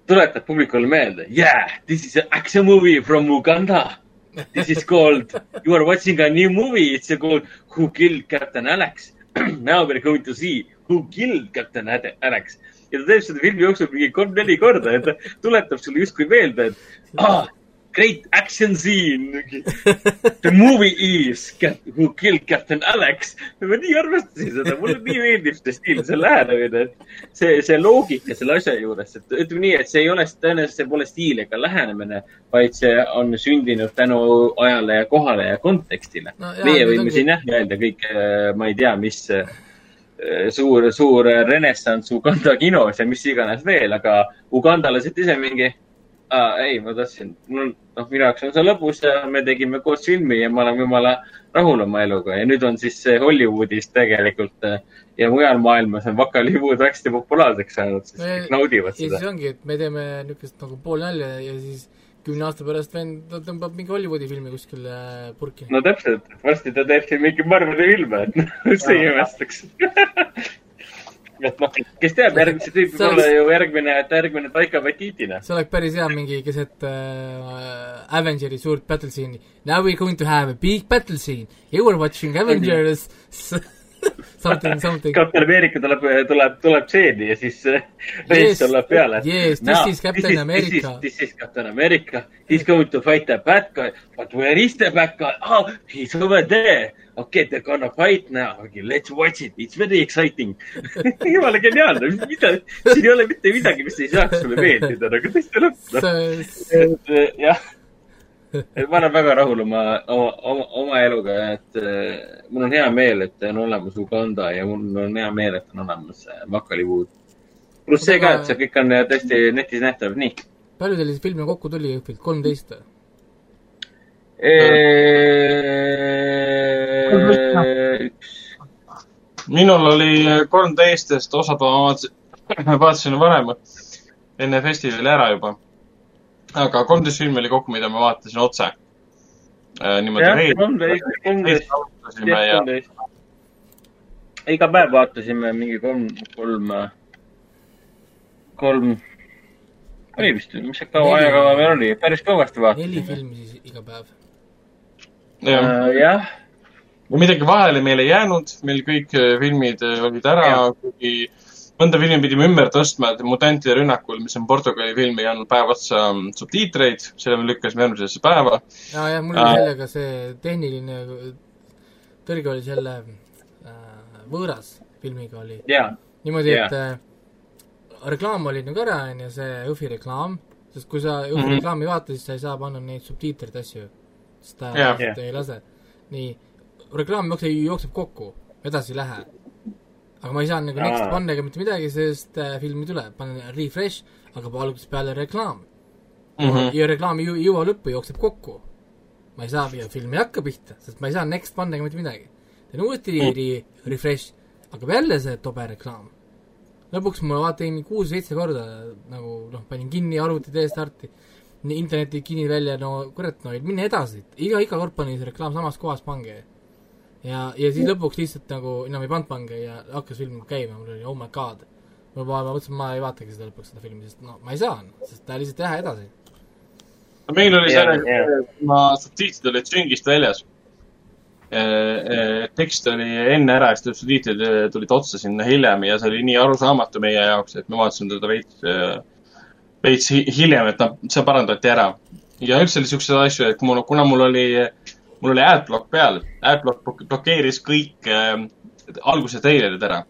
tuletab publikule meelde, yeah, this is an action movie from Uganda. This is called, you are watching a new movie, it's called Who killed Captain Alex. [clears throat] Now we are going to see Who killed Captain Alex. ja ta teeb seda filmi jooksul mingi kolm-neli korda ja ta tuletab sulle justkui meelde, et ah, great action scene. The movie is Who killed Captain Alex. ma nii armastasin seda, mulle nii meeldib see stiil, see lähenemine, et see, see loogika selle asja juures, et ütleme nii, et see ei ole, tõenäoliselt see pole stiil ega lähenemine, vaid see on sündinud tänu ajale ja kohale ja kontekstile No meie võime ongi- siin jah öelda kõik, ma ei tea, mis äh, suur, suur renessanss Uganda kinos ja mis iganes veel, aga ugandalased ise mingi ah,. ei, ma tahtsin, mul, noh, minu jaoks on see lõbus ja me tegime koos filmi ja ma olen jumala rahul oma eluga ja nüüd on siis see Hollywoodis tegelikult äh, ja mujal maailmas on Waka-Hollywood hästi populaarseks saanud, sest kõik naudivad seda siis. ongi, et me teeme niisugust nagu poolnalja ja siis kümne aasta pärast vend tõmbab mingi Hollywoodi filmi kuskile purki. no täpselt, varsti ta teeb siin mingi Marveli filme, et [laughs] see ei imestaks. [laughs] et noh, kes teab, järgmise tüüp See võib oleks- olla ju järgmine, järgmine Taika Waititina. see oleks päris hea mingi keset äh, Avengeri suurt battle scene'i. Now we are going to have a big battle scene. You are watching Avengers [laughs] something, something. Captain America tuleb, tuleb, tuleb stseeni ja siis äh, reis tuleb peale. yes, this is Captain America. This is Captain America. He is going to fight the bad guy. But where is the bad guy? Oh, he is over there. Okay, they gonna fight now. Okay, let's watch it. It's very exciting. [laughs] jumala geniaalne, mida, siin ei ole mitte midagi, mis ei saaks sulle meeldida, nagu [laughs] et eh, jah, et ma olen väga rahul oma, oma, oma, oma eluga, et äh, mul on hea meel, et on olemas Uganda ja mul on hea meel, et on olemas äh, Makalipuud. pluss see ka, et see kõik on äh, tõesti netis nähtav, nii. palju teil siis filme kokku tuli Jõhvilt, kolmteist või? üks, minul oli kolmteist, sest osad ma vaatasin, vaatasin varem enne festivali ära juba. Aga kolmteist filmi oli kokku, mida ma vaatasin otse. niimoodi jah, reedel kolmteist, kolmteist, kolmteist. iga päev vaatasime mingi kolm, kolm, kolm, oli vist, mis see kaua Neli. ajakava meil oli, päris kõvasti neli vaatasime. filmi siis iga päev. jah, jah, ja midagi vahele meil ei jäänud, meil kõik äh, filmid äh, olid ära kuigi mõnda filmi pidime ümber tõstma, et Mutantide rünnakul, mis on Portugali film, ei andnud päev otsa mm, subtiitreid, selle me lükkasime järgmisesse päeva. ja, ja mul oli sellega see tehniline tõrge oli selle äh, võõras filmiga oli ja, niimoodi, Jaa. et äh, reklaam oli nagu ära, onju, see Jõhvi reklaam, sest kui sa Jõhvi Mhm. reklaami ei vaata, siis sa ei saa panna neid subtiitreid asju, sest ta yeah. ei lase. nii, reklaam jookseb, jookseb kokku, edasi ei lähe. Aga ma ei saanud nagu next panna ega mitte midagi, sest äh, film ei tule, panen refresh, hakkab algusest peale reklaam mm. -hmm. ja reklaam ei ei jõua lõppu, jookseb kokku. ma ei saa, film ei hakka pihta, sest ma ei saa next panna ega mitte midagi. teen uuesti Mm. re refresh, hakkab jälle see tobe reklaam. lõpuks ma vaatasin kuus-seitse korda nagu noh, panin kinni arvuti tee starti, interneti kinni välja, no kurat, no mine edasi, iga, iga kord panin see reklaam samas kohas pange. ja, ja siis lõpuks lihtsalt nagu enam ei pannud pange ja hakkas film käima, mul oli oh my god. ma juba ma mõtlesin, ma ei vaatagi seda lõpuks seda filmi, sest no ma ei saa, sest ta lihtsalt ei lähe edasi. meil oli Jaa, sellega jaa., ma subtiitrid olid süngist väljas. tekst oli enne ära ja siis subtiitrid eh, tulid otsa sinna hiljem ja see oli nii arusaamatu meie jaoks, et me vaatasime teda veits, veits hi- hiljem, et noh, see parandati ära. ja üldse oli siukseid asju, et mul, kuna mul oli, mul oli adblock peal, adblock blok- blokeeris kõik äh, alguse treilerid ära.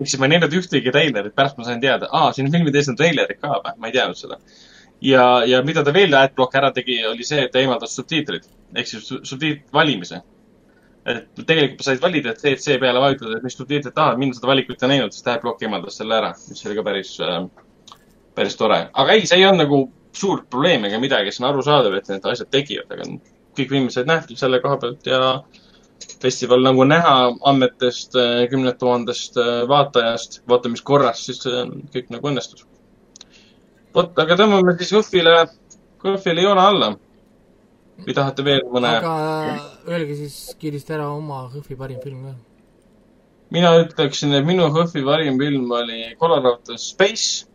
ehk siis ma ei näinud ühtegi treilerit, pärast ma sain teada, aa, siin filmi tees on treilerid ka või, ma ei teadnud seda ja, ja mida ta veel adblock ära tegi, oli see, et ta eemaldas subtiitrid ehk siis su- subtiit valimise. et tegelikult sa said valida, et CC peale vajutada, et mis subtiitrit tahad, mina seda valikut ei näinud, sest adblock eemaldas selle ära, mis oli ka päris äh,, päris tore. aga ei, see ei olnud nagu suurt probleemi ega midagi, see on arusaadav, et need asjad tekivad, aga kõik said nähtud selle koha pealt ja festival nagu näha andmetest äh, kümned tuhandest äh, vaatajast, vaatamiskorrast, siis äh, kõik nagu õnnestus vot, aga tõmbame siis Jõhvile, Jõhvile joone alla. või tahate veel mõne? aga öelge siis kiiresti ära oma Jõhvi parim film ka. mina ütleksin, et minu Jõhvi parim film oli Colorado Space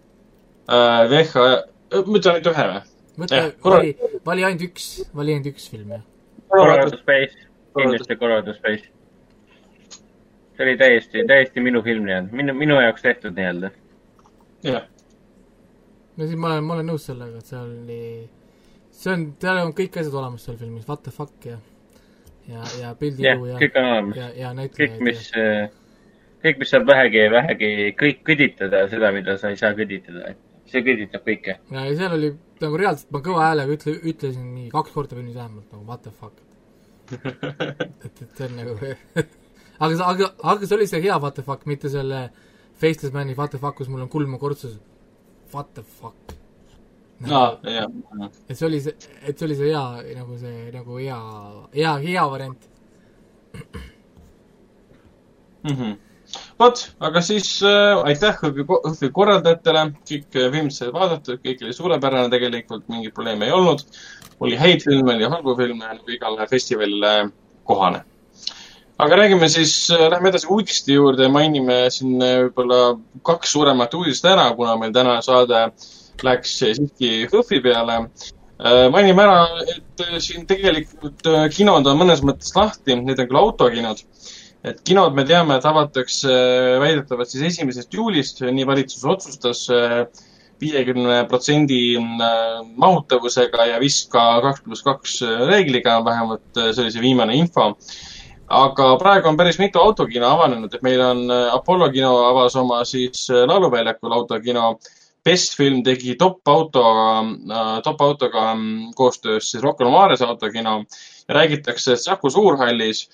äh,. VH, ma ütlen ainult ühe või? Korra- vali, vali ainult üks, vali ainult üks film, jah. Colorado Space, kindlasti Colorado Space. see oli täiesti, täiesti minu film nii-öelda, minu, minu jaoks tehtud nii-öelda. jah, no siis ma olen, ma olen nõus sellega, et seal oli, see on, seal on kõik asjad olemas seal filmis, what the fuck ja, ja, ja jah, pildilugu ja, kõik on olemas. ja, ja kõik, näitlejaid mis, kõik, mis saab vähegi, vähegi kõik kõditada, seda, mida sa ei saa kõditada. see kõditab kõike. ja, ja seal oli nagu reaalselt, ma kõva häälega ütle, ütlesin nii kaks korda filmis vähemalt nagu what the fuck. [laughs] et, et see on nagu [laughs] aga, aga, aga see oli see hea what the fuck, mitte selle Faceless Mani what the fuck, kus mul on kulmu kortsus. What the fuck. aa, jah. et see oli see, et see oli see hea, nagu see, nagu hea, hea, hea variant. Mhm. vot, aga siis äh, aitäh Õhvi korraldajatele, kõik äh, filmid said vaadatud, kõik oli suurepärane tegelikult, mingeid probleeme ei olnud. oli häid filme, oli halbu filme, nagu igale festivalile kohane. aga räägime siis, lähme edasi uudiste juurde, mainime siin äh, võib-olla kaks suuremat uudist ära, kuna meil täna saade läks siiski Õhvi peale. Äh, mainime ära, et äh, siin tegelikult äh, kinod on mõnes mõttes lahti, need on küll autokinod et kinod me teame, et avatakse äh, väidetavalt siis esimesest juulist, nii valitsus otsustas viiekümne protsendi äh, mahutavusega ja vist ka kaks pluss kaks reegliga, vähemalt äh, see oli see viimane info. aga praegu on päris mitu autokino avanenud, et meil on äh, Apollo kino avas oma siis äh, Lauluväljakul autokino. Best film tegi Top autoga, Top autoga mm, koostöös siis Rocca al Mares autokino ja räägitakse, et Saku Suurhallis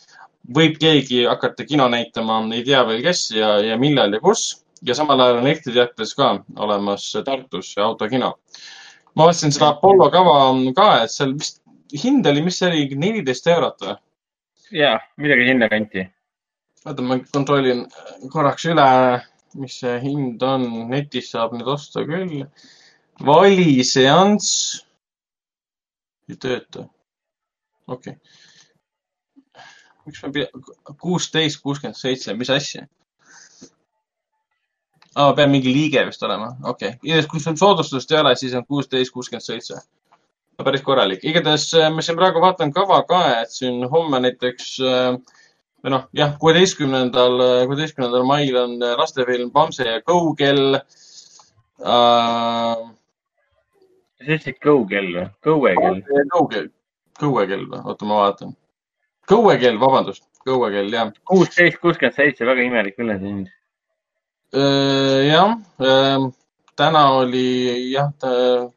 võib keegi hakata kino näitama, ei tea veel kes ja, ja millal ja kus. ja samal ajal on elektriteatris ka olemas Tartus autokino. ma vaatasin seda Apollo kava ka, et seal vist hind oli, mis see oli, neliteist eurot või? ja, midagi sinnakanti. oota, ma kontrollin korraks üle, mis see hind on, netis saab nüüd osta küll. valiseanss ei tööta. okei okay miks ma pea-, kuusteist, kuuskümmend seitse, mis asja? aa, peab mingi liige vist olema, okei okay.. kui sul soodustust ei ole, siis on kuusteist, kuuskümmend seitse. päris korralik. igatahes äh, ma siin praegu vaatan kava ka, et siin homme näiteks äh, või noh, jah, kuueteistkümnendal, äh, kuueteistkümnendal mail on lastefilm Bamse ja Go-kell uh,. sa ütlesid Go-kell või? Go-kell? Go-kell, Go-kell või? oota, ma vaatan kõuekell, vabandust, kõuekell, jah. kuusteist, kuuskümmend seitse, väga imelik üleshind. jah, täna oli jah,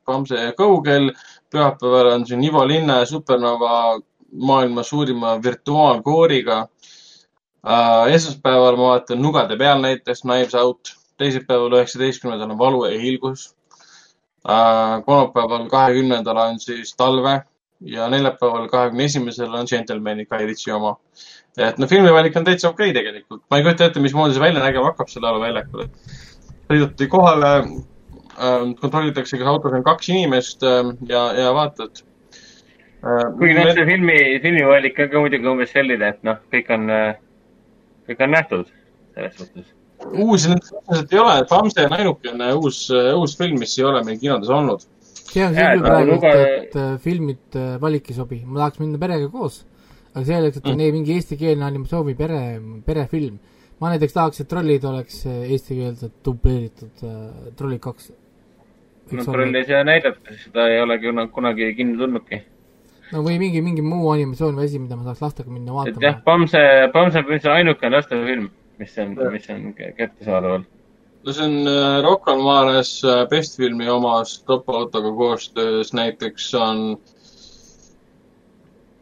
Pamse kõukell, pühapäeval on siin Ivo Linna ja Supernova maailma suurima virtuaalkooriga. esmaspäeval ma vaatan Nugade peal näiteks Knives Out, teisipäeval, üheksateistkümnendal on Valu ja hiilgus. kolmapäeval, kahekümnendal on siis Talve ja neljapäeval, kahekümne esimesel on Gentleman'i Guy Ritchie oma. et no filmivalik on täitsa okei okay tegelikult. ma ei kujuta ette, mismoodi see välja nägema hakkab seal lauluväljakul. sõideti kohale äh,, kontrollitakse, kas autos on kaks inimest äh, ja, ja vaatad äh,. kuigi noh, see filmi, filmivalik on ka muidugi umbes selline, et noh, kõik on, äh, kõik on nähtud selles suhtes uusi nüüd ei ole, Bamse on ainukene uus, uus film, mis ei ole meil kinodes olnud see on see küll praegu, et, et filmid äh, valik ei sobi, ma tahaks minna perega koos, aga selleks, et on mm. mingi eestikeelne animatsiooni pere, perefilm. ma näiteks tahaks, et trollid oleks äh, eestikeelselt dubleeritud äh,, Trollid kaks. no trolli ei saa näidata, seda ei ole kunagi kinni tulnudki. no või mingi, mingi muu animatsioon või asi, mida ma saaks lastega minna vaatama. et jah, Pamse, Pamse on ainukene lastefilm, mis on, mis on kättesaadaval no see on Rocca al Mares äh, Bestfilmi omas Top-Autoga koostöös näiteks on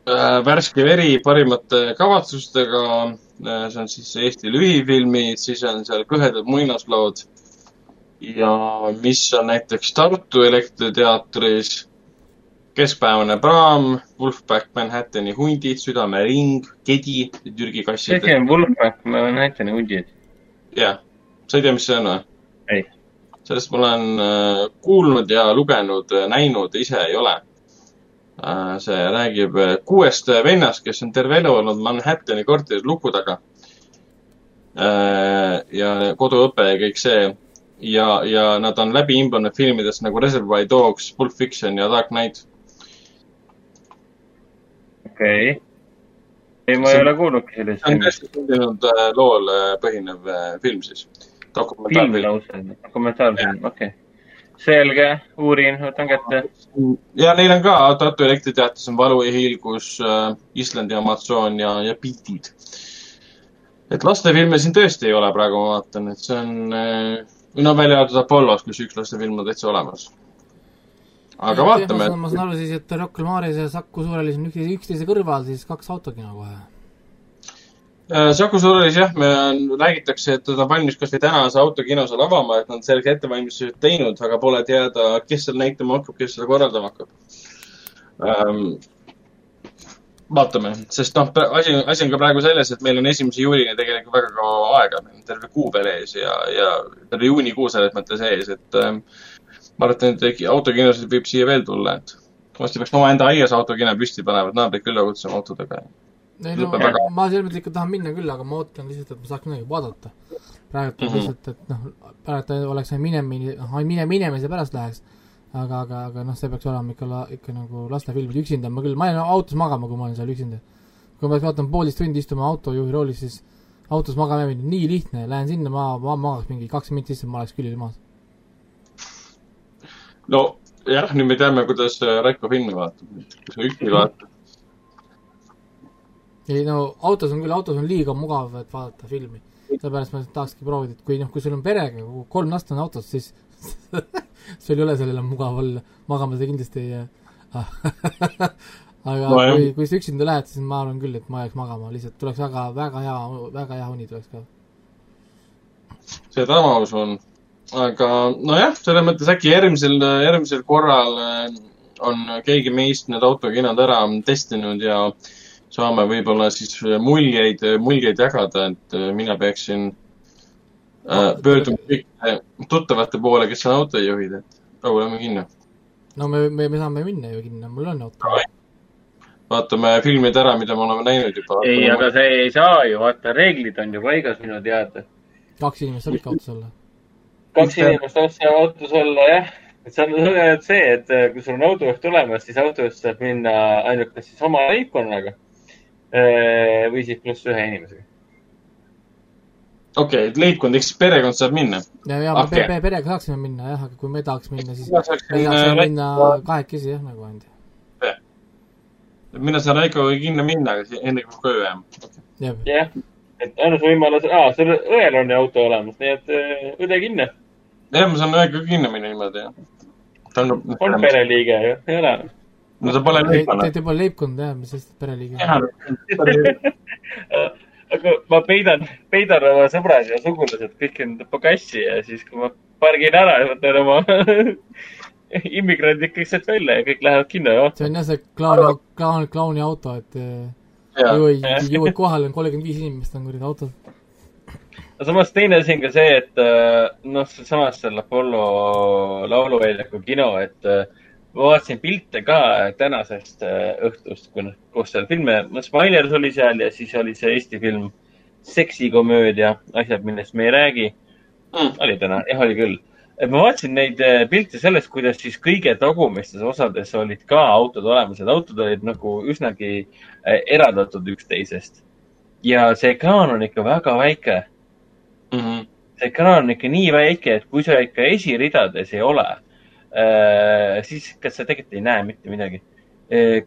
äh, Värske veri parimate kavatsustega äh,. see on siis Eesti lühifilmid, siis on seal Kõhedad muinaslood. ja mis on näiteks Tartu Elektriteatris. keskpäevane praam, Wolfpack Manhattani hundid, Südamering, Kedi, Türgi kassid. see on Wolfpack Manhattani hundid? jah sa ei tea, mis see on või? ei. sellest ma olen äh, kuulnud ja lugenud, äh, näinud, ise ei ole. Äh, see räägib kuuest vennast, kes on terve elu olnud Manhattani korteris luku taga. ja koduõpe ja kõik see. ja, ja nad on läbi imbunud filmidest nagu Reservoir Dogs, Pulp Fiction ja Dark Knight. okei okay ei, ma see, ei ole kuulnudki sellist see on tõesti sündinud lool põhinev film siis film lausa, dokumentaarfilm, okei okay.. selge, uurin, võtan kätte. ja neil on ka Tartu Elektriteatris on Valu ja hiilgus äh,, Islandi Amazon ja, ja Beatid. et lastefilme siin tõesti ei ole praegu, ma vaatan, et see on äh,, no välja arvatud Apollos, kus üks lastefilm on täitsa olemas. aga vaatame. ma saan aru siis, et Rocca al Mares ja Saku Suurhallis on üksteise kõrval siis kaks autokino kohe Saku Suurhallis jah, me, räägitakse, et ta on valmis kasvõi tänase autokino seal avama, et nad selleks ettevalmistused teinud, aga pole teada, kes seal näitama hakkab, kes seda korraldama hakkab ähm,. vaatame, sest noh, asi, asi on ka praegu selles, et meil on esimese juulini tegelikult väga kaua aega, meil on terve kuu veel ees ja, ja terve juunikuu selles mõttes ees, et ähm, ma arvan, et autokinosid võib siia veel tulla, et varsti peaks omaenda aias autokino püsti panema, et naabrid külla kutsuma autodega ei no väga... ma selles mõttes ikka tahan minna küll, aga ma ootan lihtsalt, et ma saaks midagi vaadata. praegu mm -hmm. lihtsalt, et noh, praegu oleks ainult minemine, noh, ainult mine, minemise pärast läheks. aga, aga, aga noh, see peaks olema ikka, ikka nagu lastefilmid, üksinda ma küll, ma jään autos magama, kui ma olen seal üksinda. kui ma vaatan poolteist tundi istuma autojuhi roolis, siis autos magama jäämine nii lihtne, lähen sinna, ma, ma magaks mingi kaks minutit sisse, ma oleks külili maas. no jah, nüüd me teame, kuidas Raiko filmi vaatab, kui sa üksi vaatad ei no autos on küll, autos on liiga mugav, et vaadata filmi. sellepärast ma tahakski proovida, et kui noh, kui sul on perega kolm last on autos, siis [laughs] sul ei ole seal enam mugav olla, magama sa kindlasti ei jää [laughs] aga no, kui, kui sa üksinda lähed, siis ma arvan küll, et ma jääks magama, lihtsalt tuleks väga, väga hea, väga hea uni tuleks ka. seda ma usun. aga nojah, selles mõttes äkki järgmisel, järgmisel korral äh, on keegi meist need autokinod ära testinud ja saame võib-olla siis muljeid, muljeid jagada, et äh, mina peaksin äh, pöörduma kõikide tuttavate poole, kes on autojuhid, et rahuleme kinno. no me, me, me saame minna ju kinno, mul on auto. vaatame filmid ära, mida me oleme näinud juba. ei, aga see ei saa ju, vaata, reeglid on ju paigas minu teada. kaks inimest saab ikka autos olla. kaks inimest saab autos olla, jah. et see on ainult see, et äh, kui sul on autojuht olemas, siis autojuht saab minna ainult kas siis oma leibkonnaga äh, või siis pluss ühe inimesega. okei, et leibkond ehk siis perekond saab minna. ja, ja Ah, me pe- okei. pe- perega saaksime minna jah, aga kui me tahaks minna, siis me saaksime äh, minna kahekesi jah, nagu ainult. mina saan Raikoga kinno minna, enne kui koju jääma. jah, et ainus võimalus, aa, sul õel on ju auto olemas, nii et äh, õde kinno. jah, ma saan Raikoga kinno minna niimoodi, jah. on pereliige ju, ei ole. No ta pole te, leibkonna te, pole leibkond jah, mis sest pereliige. aga ma [laughs] peidan, peidan oma sõbrad ja sugulased kõik enda pagassi ja siis, kui ma pargin ära, võtan oma [laughs] immigrandid kõik sealt välja ja kõik lähevad kinno ja see on jah, see klauni, klauni, klauni auto, et eh, jõuad, jõuad kohale, on kolmkümmend viis inimest on kuradi autos. aga samas teine asi on ka see, et äh, noh, sealsamas seal Apollo lauluväljaku kino, et äh, ma vaatasin pilte ka tänasest äh, õhtust, koos seal filme, Smilers oli seal ja siis oli see Eesti film seksikomöödia, asjad, millest me ei räägi Mm. oli täna, jah, oli küll. et ma vaatasin neid äh, pilte sellest, kuidas siis kõige tagumistes osades olid ka autod olemas, et autod olid nagu üsnagi äh, eraldatud üksteisest. ja see ekraan on ikka väga väike Mhm. see ekraan on ikka nii väike, et kui sa ikka esiridades ei ole, siis kas sa tegelikult ei näe mitte midagi.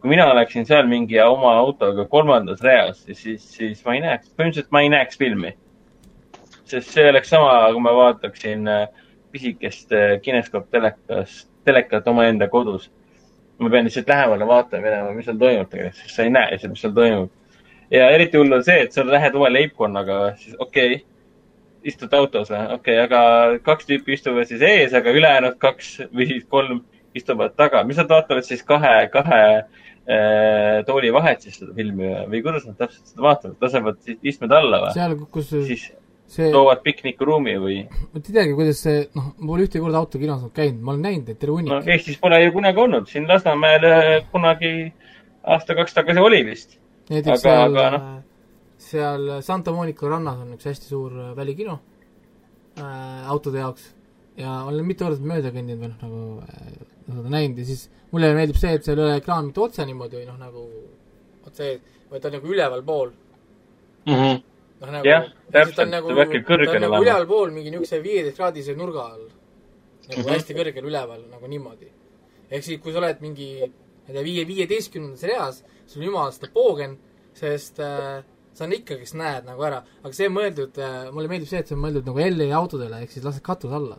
kui mina oleksin seal mingi oma autoga kolmandas reas, siis, siis ma ei näeks, põhimõtteliselt ma ei näeks filmi. sest see oleks sama, kui ma vaataksin äh, pisikest äh, kineskooptelekas, telekat omaenda kodus. ma pean lihtsalt lähemale vaatama minema, mis seal toimub tegelikult, sest sa ei näe lihtsalt, mis seal toimub. ja eriti hull on see, et sa lähed oma leibkonnaga, siis okei okay, istud autos või? okei okay,, aga kaks tüüpi istuvad siis ees, aga ülejäänud kaks või siis kolm istuvad taga. mis nad vaatavad siis kahe, kahe äh, tooli vahet siis seda filmi või- kuidas nad täpselt seda vaatavad, lasevad istmed alla või? seal, kus siis see, toovad piknikuruumi või? ma ei teagi, kuidas see, noh, ma pole ühtegi korda autokinos käinud, ma olen näinud neid terve hunnik no Eestis pole ju kunagi olnud, siin Lasnamäel äh, kunagi aasta-kaks tagasi oli vist. aga- seal aga noh., seal Santa Monica rannas on üks hästi suur äh, välikino äh, autode jaoks ja olen mitu korda mööda kõndinud või noh, nagu äh, näinud ja siis mulle meeldib see, et seal ei ole ekraan mitte otse niimoodi või noh, nagu otse ees, vaid ta on nagu ülevalpool. Mhm. noh, nagu Jah, täpselt, ta on nagu, ta on nagu ülevalpool mingi niisuguse viieteistkraadise nurga all. nagu Mhm. hästi kõrgel üleval, nagu niimoodi. ehk siis, kui sa oled mingi, ma ei tea, viie, viieteistkümnendas reas, sul on jumala seda poogen, sest äh, sa ikkagist näed nagu ära, aga see on mõeldud äh,, mulle meeldib see, et see on mõeldud nagu LA autodele, ehk siis lased katuse alla.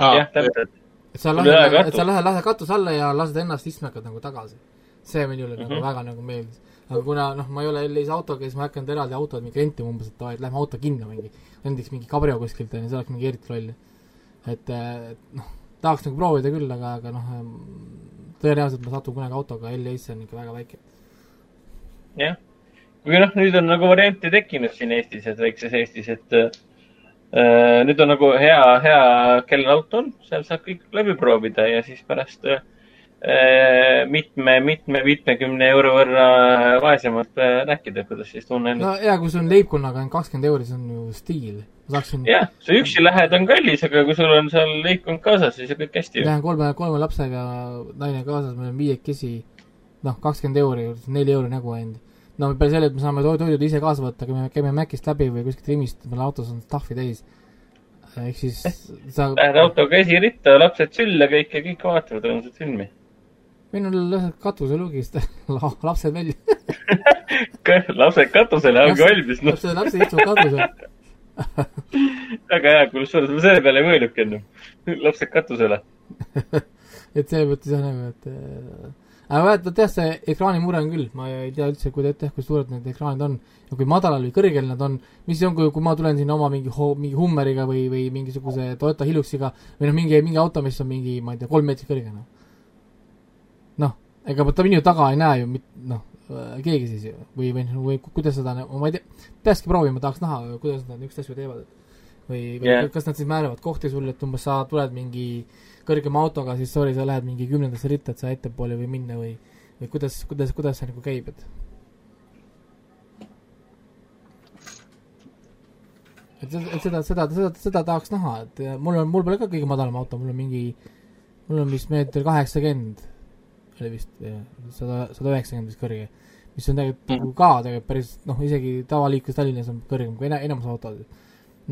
jah, täpselt. et sa lähed, et katust. sa lähed, lased katuse alla ja lased ennast istmekad nagu tagasi. see minule mm -hmm. Mhm. nagu väga nagu meeldis. aga kuna noh, ma ei ole LA-s autoga, siis ma ei hakanud eraldi autot mingi rentima umbes, et davai, et lähme auto kinno mingi, rendiks mingi cabrio kuskilt, onju, see oleks mingi eriti loll. et äh, et noh, tahaks nagu proovida küll, aga, aga noh, tõenäoliselt ma satun kunagi autoga LA-sse, on ikka väga väike. jah, kuigi noh, nüüd on nagu variante tekkinud siin Eestis, et väikses Eestis, et äh, nüüd on nagu hea, hea, kellel auto on, seal saab kõik läbi proovida ja siis pärast äh, mitme, mitme, mitmekümne euro võrra vaesemalt äh, rääkida, kuidas siis tunnen no hea, kui sul on leibkonnaga ainult kakskümmend euri, see on ju stiil. ma saaksin, jah, sa üksi lähed, on kallis, aga kui sul on seal leibkond kaasas, siis on kõik hästi lähen kolme, kolme lapsega naine kaasas, me oleme viiekesi, noh, kakskümmend euri, neli euri nägu ainult. No peale selle, et me saame to- toidud ise kaasa võtta, kui me käime Mäkist läbi või kuskilt Rimist, meil autos on tahvi täis. ehk siis sa, [laughs] Lähed autoga esiritta, lapsed sülle kõik ja kõik vaatavad õudset filmi. on lased katuselugist [laughs] lapsed välja. [laughs] lapsed katusele, ongi valmis, noh. lapsed, lapsed istuvad katusel. väga hea, kusjuures ma selle peale ei mõelnudki enne. lapsed katusele. et selles mõttes jah nagu, et aga vaata, tead, see ekraanimure on küll, ma ei tea üldse, kui te, kui suured need ekraanid on ja kui madalal või kõrgel nad on, mis on, kui, kui ma tulen sinna oma mingi ho-, mingi Hummeriga või, või mingisuguse Toyota Hiluxiga või noh, mingi, mingi auto, mis on mingi, ma ei tea, kolm meetrit kõrge, noh. noh, ega ta minu taga ei näe ju mit-, noh, keegi siis ju, või, või, või ku- kuidas seda, ma ei tea, peakski proovima, tahaks näha, kuidas nad niisuguseid asju teevad, et või, või Jah. yeah. kas nad siis määravad kohti sulle, et umbes sa tuled mingi kõrgema autoga, siis sorry, sa lähed mingi kümnendasse ritta, et sa ettepoole või minna või või kuidas, kuidas, kuidas see nagu käib, et et seda, seda, seda, seda, seda tahaks näha, et mul on, mul pole ka kõige madalam auto, mul on mingi, mul on vist meeter kaheksakümmend, oli vist sada, sada üheksakümmend vist kõrge, mis on tegelikult nagu ka tegelikult päris noh, isegi tavaliiklus Tallinnas on kõrgem kui ena-, enamus autod.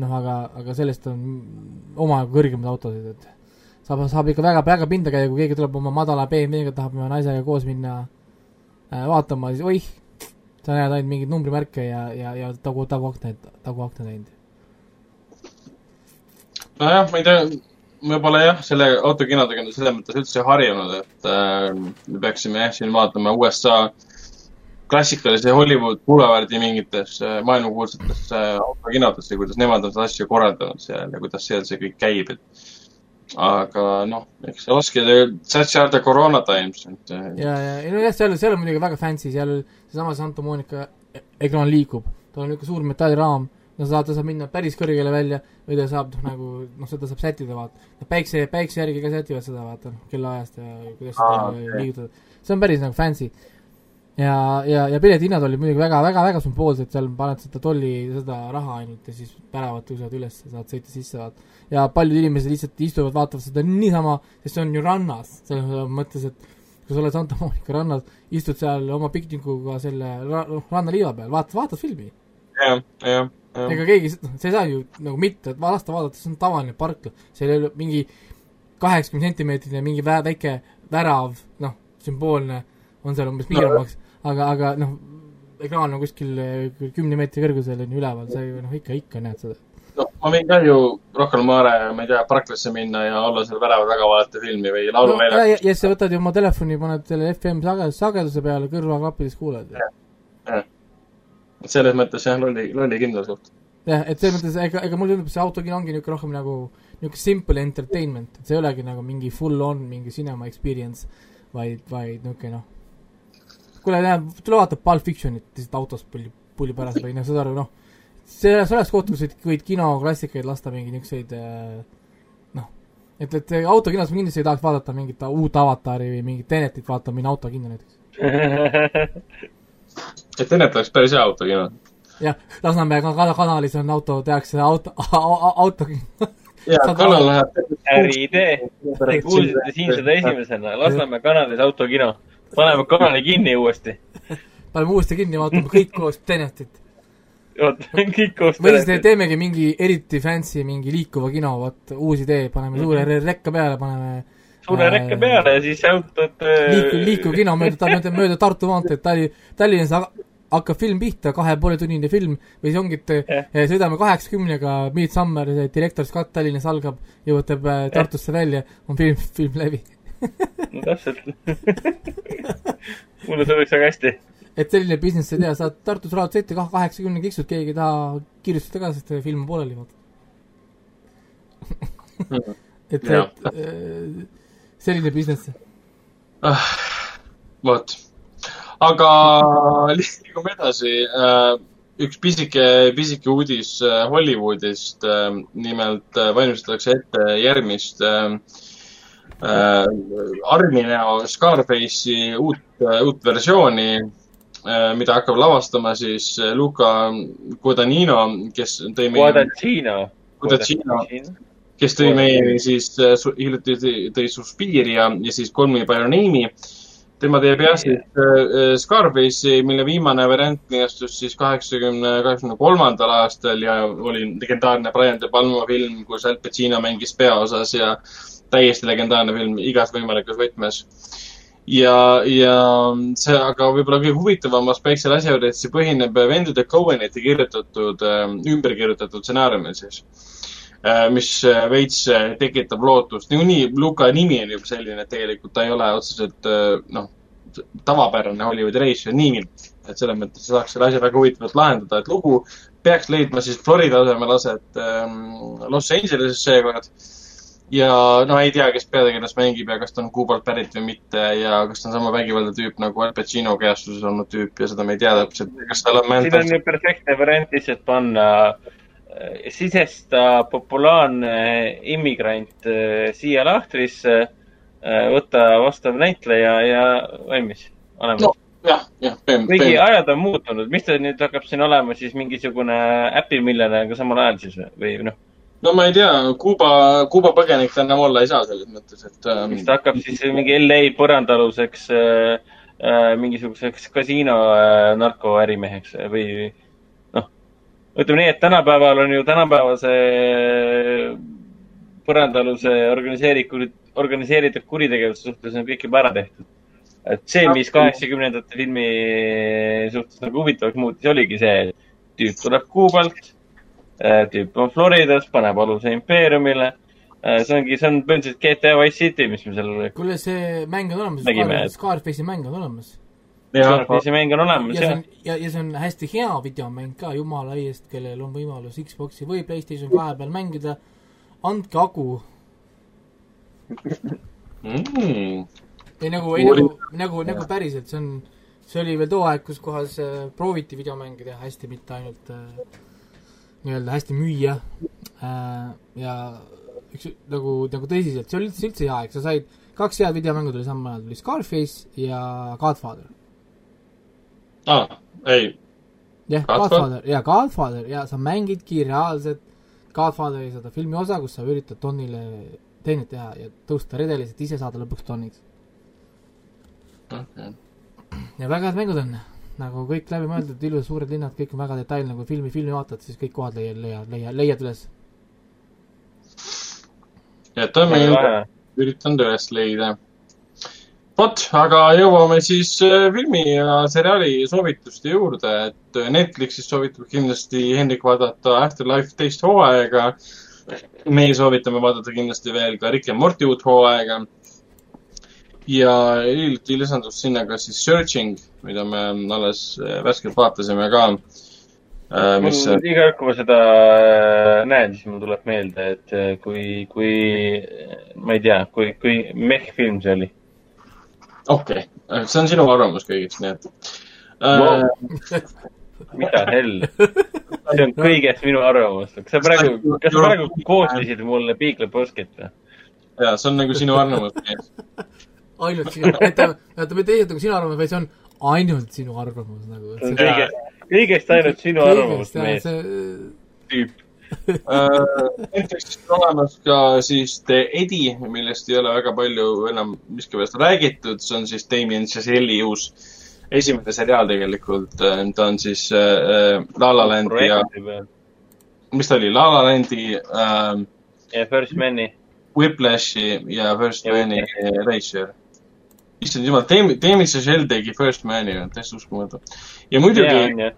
noh, aga, aga sellest on omajagu kõrgemaid autosid, et saab, saab ikka väga, väga pinda käia, kui keegi tuleb oma madala BMW-ga, tahab oma naisega koos minna äh, vaatama, siis oih, sa näed ainult mingeid numbrimärke ja, ja, ja tagu, taguaknaid, taguakna näinud. nojah, ma ei tea, võib-olla jah, selle autokinodega selles mõttes üldse harjunud, et äh, me peaksime jah, siin vaatama USA klassikalise Hollywood Boulevardi mingites äh, maailmakuulsates äh, autokinodesse, kuidas nemad on seda asja korraldanud seal ja kuidas seal see kõik käib, et aga noh, eks raske, such are the corona times, et äh, ja, ja, ei nojah, seal, seal on muidugi väga fancy, seal seesama Santa Monica ekraan liigub, tal on niisugune suur metalliraam, no saad, ta saab minna päris kõrgele välja või ta saab noh, nagu noh, seda saab sättida, vaata. päikse, päikse järgi ka sätivad seda, vaata, noh, kellaajast ja kuidas seda ah, okei. liigutada. see on päris nagu fancy. ja, ja, ja piletihinnad olid muidugi väga, väga, väga sümboolsed, seal paned seda tolli, seda raha ainult ja siis väravad tõusevad üles, saad sõita sisse, vaata. ja paljud inimesed lihtsalt istuvad, vaatavad seda niisama, sest see on ju rannas, selles mõttes, et kui sa oled Santa Monica rannas, istud seal oma piknikuga selle ra- noh, rannaliiva peal, vaatad, vaatad filmi. jah, jah, ega keegi, sa ei saa ju nagu mitte, et lasta vaadata, see on tavaline parkla, seal ei ole mingi kaheksakümne sentimeetrine mingi vä-, väike värav, noh, sümboolne on seal umbes piiramaks, aga, aga noh, ekraan on kuskil eh, kümne meetri kõrgusel on ju üleval, sa ju noh, ikka, ikka näed seda. no ma võin ka ju Rocca al Mare, ma ei tea, parklasse minna ja olla seal värava taga, vaadata filmi või no, ja, ja, ja sa võtad ju oma telefoni, paned selle FM sagedus, sageduse peale kõrvaklappides kuulad. selles mõttes jah, lolli, lollikindel suht. jah, et selles mõttes, ega, ega mulle tundub, see autokino ongi niisugune rohkem nagu niisugune simple entertainment, et see ei olegi nagu mingi full on mingi cinema experience, vaid, vaid niisugune noh, kuule, näe, tule vaata Pulp Fictionit lihtsalt autos pulli, pulli pärast või noh, saad aru, noh, see, see oleks koht, kus võid- kinoklassikaid lasta mingi niisuguseid noh, et, et autokinos ma kindlasti ei tahaks vaadata mingit uut avatari või mingit Tenetit vaatama, minna autokinno näiteks. [laughs] et Tenet oleks päris hea autokino. jah, Lasnamäe ka- ka- kanalis on auto, tehakse auto, [laughs] autokinno. ja Saad Kallal aru? läheb. äriidee. Te kuulsite siin seda esimesena. Lasnamäe kanalis autokino. Paneme kanali kinni uuesti. paneme uuesti kinni, [laughs] vaatame kõik koos Tenetit. vot, kõik koos. või siis te- teemegi mingi eriti fancy mingi liikuva kino, vot uus idee, paneme suure re- rekka peale, paneme suure rekke peale ja siis autod. liikuv, liikuv kino mööda, mööda, mööda Tartu maanteed, Tali-, Tallinnas ha- hakkab film pihta, kahe poole tunnine film või siis ongi, et Jah. eh, sõidame kaheksakümnega, Midsummer, Director's Cut Tallinnas algab, jõuab eh, Tartusse välja, on film, film läbi. [laughs] no täpselt. mulle sobiks väga hästi. et selline business ei tea, saad Tartus sõita kah kaheksakümne kiksud, keegi ei taha kiirustada ka, sest film on pooleli, vaata. [laughs] et, et eh, selline business. Ah, vot. aga liigume edasi. üks pisike, pisike uudis äh, Hollywoodist. nimelt äh, valmistatakse ette järgmist äh, äh, Armi näo Scarface'i uut, uut versiooni, mida hakkab lavastama siis äh, Luca Guadagnino, kes tõi meie, Guadagino. Guadagnino, kes tõi meieni siis äh, su- hiljuti tõi- tõi Suspiria ja siis Call me by your name'i. tema teeb jah siis äh, Scarface'i, mille viimane variant linastus siis kaheksakümne, kaheksakümne kolmandal aastal ja oli legendaarne Brian De Palma film, kus Al Pacino mängis peaosas ja täiesti legendaarne film igas võimalikus võtmes. Ja, ja see, aga võib-olla kõige huvitavam aspekt selle asja juures, see põhineb vendade Cohenite kirjutatud, ümber kirjutatud stsenaariumil siis. mis äh, veits äh, tekitab lootust, niikuinii Luka nimi on juba selline, et tegelikult ta ei ole otseselt äh, noh, tavapärane Hollywoodi reis on nii, et selles mõttes saaks selle asja väga huvitavalt lahendada, et lugu peaks leidma siis Florida asemel aset ähm, Los Angeleses seekord ja no ei tea, kes peategelast mängib ja kas ta on Kuubalt pärit või mitte ja kas ta on sama vägivaldne tüüp nagu Al Pacino käestuses olnud tüüp ja seda me ei tea täpselt, kas tal on siin on mental ju perfektne variant lihtsalt panna äh, sisesta populaarne immigrant äh, siia lahtrisse, võtta vastav näitleja ja valmis, oleme No, jah, jah, peen-, kuigi ajad on muutunud, mis ta nüüd hakkab siin olema siis mingisugune äpimiljonär ka samal ajal siis või- või noh, no ma ei tea, Kuuba, Kuuba põgenik ta enam olla ei saa selles mõttes, et ähm, mis ta hakkab siis mingi LA põrandaluseks äh, äh, mingisuguseks kasiino äh, narkoärimeheks või noh, ütleme nii, et tänapäeval on ju tänapäevase põrandaluse organiseeritud, organiseeritud kuritegevuse suhtes on kõik juba ära tehtud. et see, mis kaheksakümnendate filmi suhtes nagu huvitavaks muutis, oligi see, et tüüp tuleb Kuubalt, tüüp on Floridas, paneb aluse impeeriumile. see ongi, see on põhimõtteliselt GTA Wise City, mis me seal kuule, see mäng on olemas Nägime, Scar Scarface'i mäng on olemas. jah, see mäng on olemas ja see ja on, ja, ja see on hästi hea videomäng ka, jumala eest, kellel on võimalus Xbox'i või Playstation kahe peal mängida, andke aku. mm, ei nagu, ei nagu, nagu, nagu päriselt, see on, see oli veel too aeg, kus kohas äh, prooviti videomänge teha hästi, mitte ainult äh, nii-öelda hästi müüa äh, ja üks nagu, nagu tõsiselt, see oli üldse, hea aeg, sa said, kaks head videomängu tuli samal ajal, tuli Scarface ja Godfather. ah, ei, jah, Godfather? Ja Godfather ja sa mängidki reaalselt Godfatheri seda filmi osa, kus sa üritad Donile teenet teha ja tõusta redelis, et ise saada lõpuks Doniks. okei, ja väga head mängud on, nagu kõik läbimõeldud, ilusad suured linnad, kõik on väga detailne, kui filmi, filmi vaatad, siis kõik kohad leiad, leiad, leiad, leiad üles. Väga lahe. üritanud üles leida. vot, aga jõuame siis äh, filmi ja seriaali soovituste juurde, et äh, Netflixis soovitab kindlasti Hendrik vaadata Afterlife teist hooaega. meie soovitame vaadata kindlasti veel ka Rick ja Morty uut hooaega. Ja hiljuti lisandus sinna ka siis Searching, mida me alles äh, värskelt vaatasime ka. mis mul iga kord, kui ma seda äh, näen, siis mul tuleb meelde, et äh, kui, kui, ma ei tea, kui, kui mehh film see oli. okei okay., see on sinu arvamus kõigest, nii et Wow. äh,. [laughs] mida hell, see on kõigest minu arvamus. kas sa praegu, kas sa praegu koostasid mulle Big Lebowskit või? ja see on nagu sinu arvamus. Ainult sinu, oota, oota, mitte lihtsalt nagu sinu arvamus, vaid see on ainult sinu arvamus nagu. see on kõigest, kõigest ainult sinu arvamus, mees, see, tüüp. Netflixis on olemas ka siis The Eddie, millest ei ole väga palju enam miskipärast räägitud, see on siis Damien Chazelle uus esimene seriaal tegelikult. ta on siis äh, La La Landi ja, mis ta oli, La La Landi äh,, ja First Man'i. Whiplashi ja First Man'i reisijal. Issand jumal, Damien, Damien Chazelle tegi First Man'i, täiesti uskumatu. ja muidugi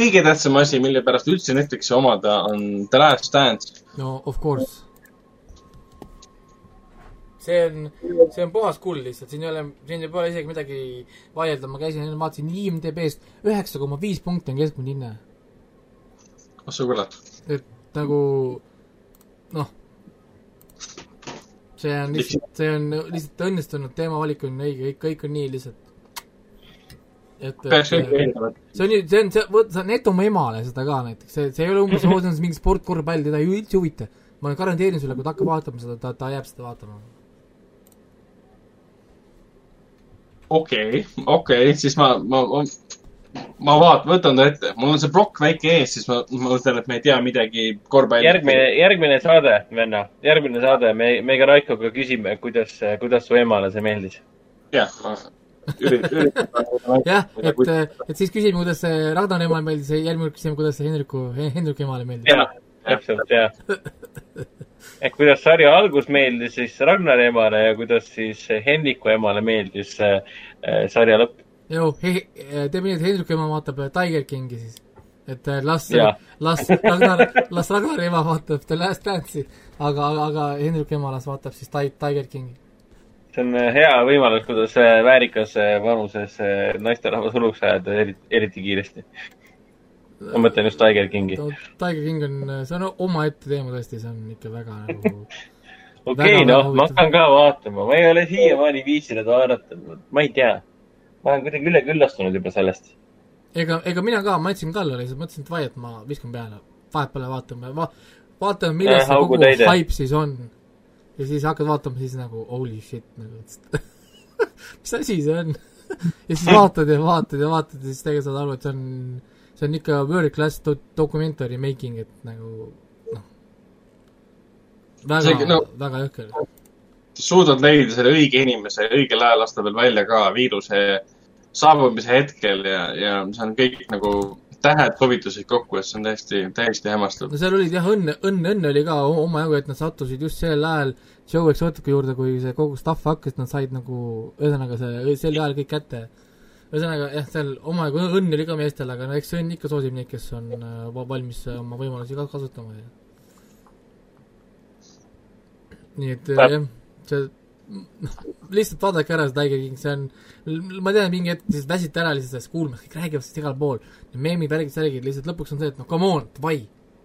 kõige tähtsam asi, mille pärast üldse Netflixi omada, on The Last Dance. no of course. see on, see on puhas kuld lihtsalt, siin ei ole, siin ei pole isegi midagi vaielda, ma käisin enne, vaatasin IMDB-st, üheksa koma viis punkti on keskmine hinne. oh sa kurat. et nagu noh, see on lihtsalt, see on lihtsalt õnnestunud teemavalik on õige, kõik, kõik on nii lihtsalt. et, et see on see on, see, vot sa neto mu emale seda ka näiteks, see, see ei ole umbes, oo, see on mingi sportkorvpall, teda ei üldse huvita. ma garanteerin sulle, kui ta hakkab vaatama seda, ta, ta jääb seda vaatama. okei, okei, siis ma, ma, ma, ma vaat-, võtan ta ette. mul on see plokk väike ees, siis ma, ma mõtlen, et me ei tea midagi korvpalli. järgmine, järgmine saade, venna, järgmine saade, me, meiega Raikoga küsime, kuidas, kuidas su emale see meeldis. jah, ma üritan, jah, et, et siis küsime, kuidas see Ragnar emale meeldis ja järgmine kord küsime, kuidas see Hendriku, Hendriku emale meeldis. jah, täpselt, jah. ehk kuidas sarja algus meeldis siis Ragnari emale ja kuidas siis Henniku emale meeldis äh, äh, sarja lõpp. joo, teeme nii, et Hendriku ema vaatab äh, Tiger Kingi siis. et äh, las Jaa., las Ragnar, [laughs] las Ragnari ema vaatab The Last Dance'i, aga, aga, aga Hendriku ema las vaatab siis Ti- Tiger Kingi. see on äh, hea võimalus, kuidas väärikas vanuses naisterahvas hulluks ajada eriti, eriti kiiresti. ma mõtlen just Tiger Kingi. Tiger King on, see on omaette teema tõesti, see on ikka väga nagu [laughs] okei okay,, noh ma hakkan ka vaatama, ma ei ole siiamaani viitsinud vaadata, ma ei tea. Ma olen kuidagi üle küllastunud juba sellest. ega, ega mina ka, ma jätsin kallale, siis mõtlesin, et vai, et ma viskan peale, vahepeal vaatame va,, vaatame, milles see kogu täide. hype siis on. ja siis hakkad vaatama, siis nagu holy shit nagu, [laughs] mis asi see on? ja siis vaatad ja vaatad ja vaatad ja siis tegelikult saad aru, et see on, see on ikka world class do- documentary making, et nagu noh, väga no- väga jõhker. Suudad leida selle õige inimese õigel ajal lasta veel välja ka viiruse saabumise hetkel ja, ja see on kõik nagu tähed sobitusid kokku, et see on täiesti, täiesti hämmastav no. seal olid jah, õnne, õnne, õnne oli ka omajagu, et nad sattusid just sel ajal Joe Exotica juurde, kui see kogu stuff hakkas, nad said nagu, ühesõnaga see, sel ajal kõik kätte. ühesõnaga jah, seal omajagu õnne oli ka meestel, aga no eks õnn ikka soosib neid, kes on äh, va- valmis äh, oma võimalusi ka kasutama ja nii et äh, jah, see [laughs] lihtsalt vaadake ära see Tiger King, see on, ma tean, mingi hetk lihtsalt väsite ära lihtsalt sellest kuulmast, kõik räägivad sellest igal pool. meemid, värgid, särgid, lihtsalt lõpuks on see, et noh, come on, davai,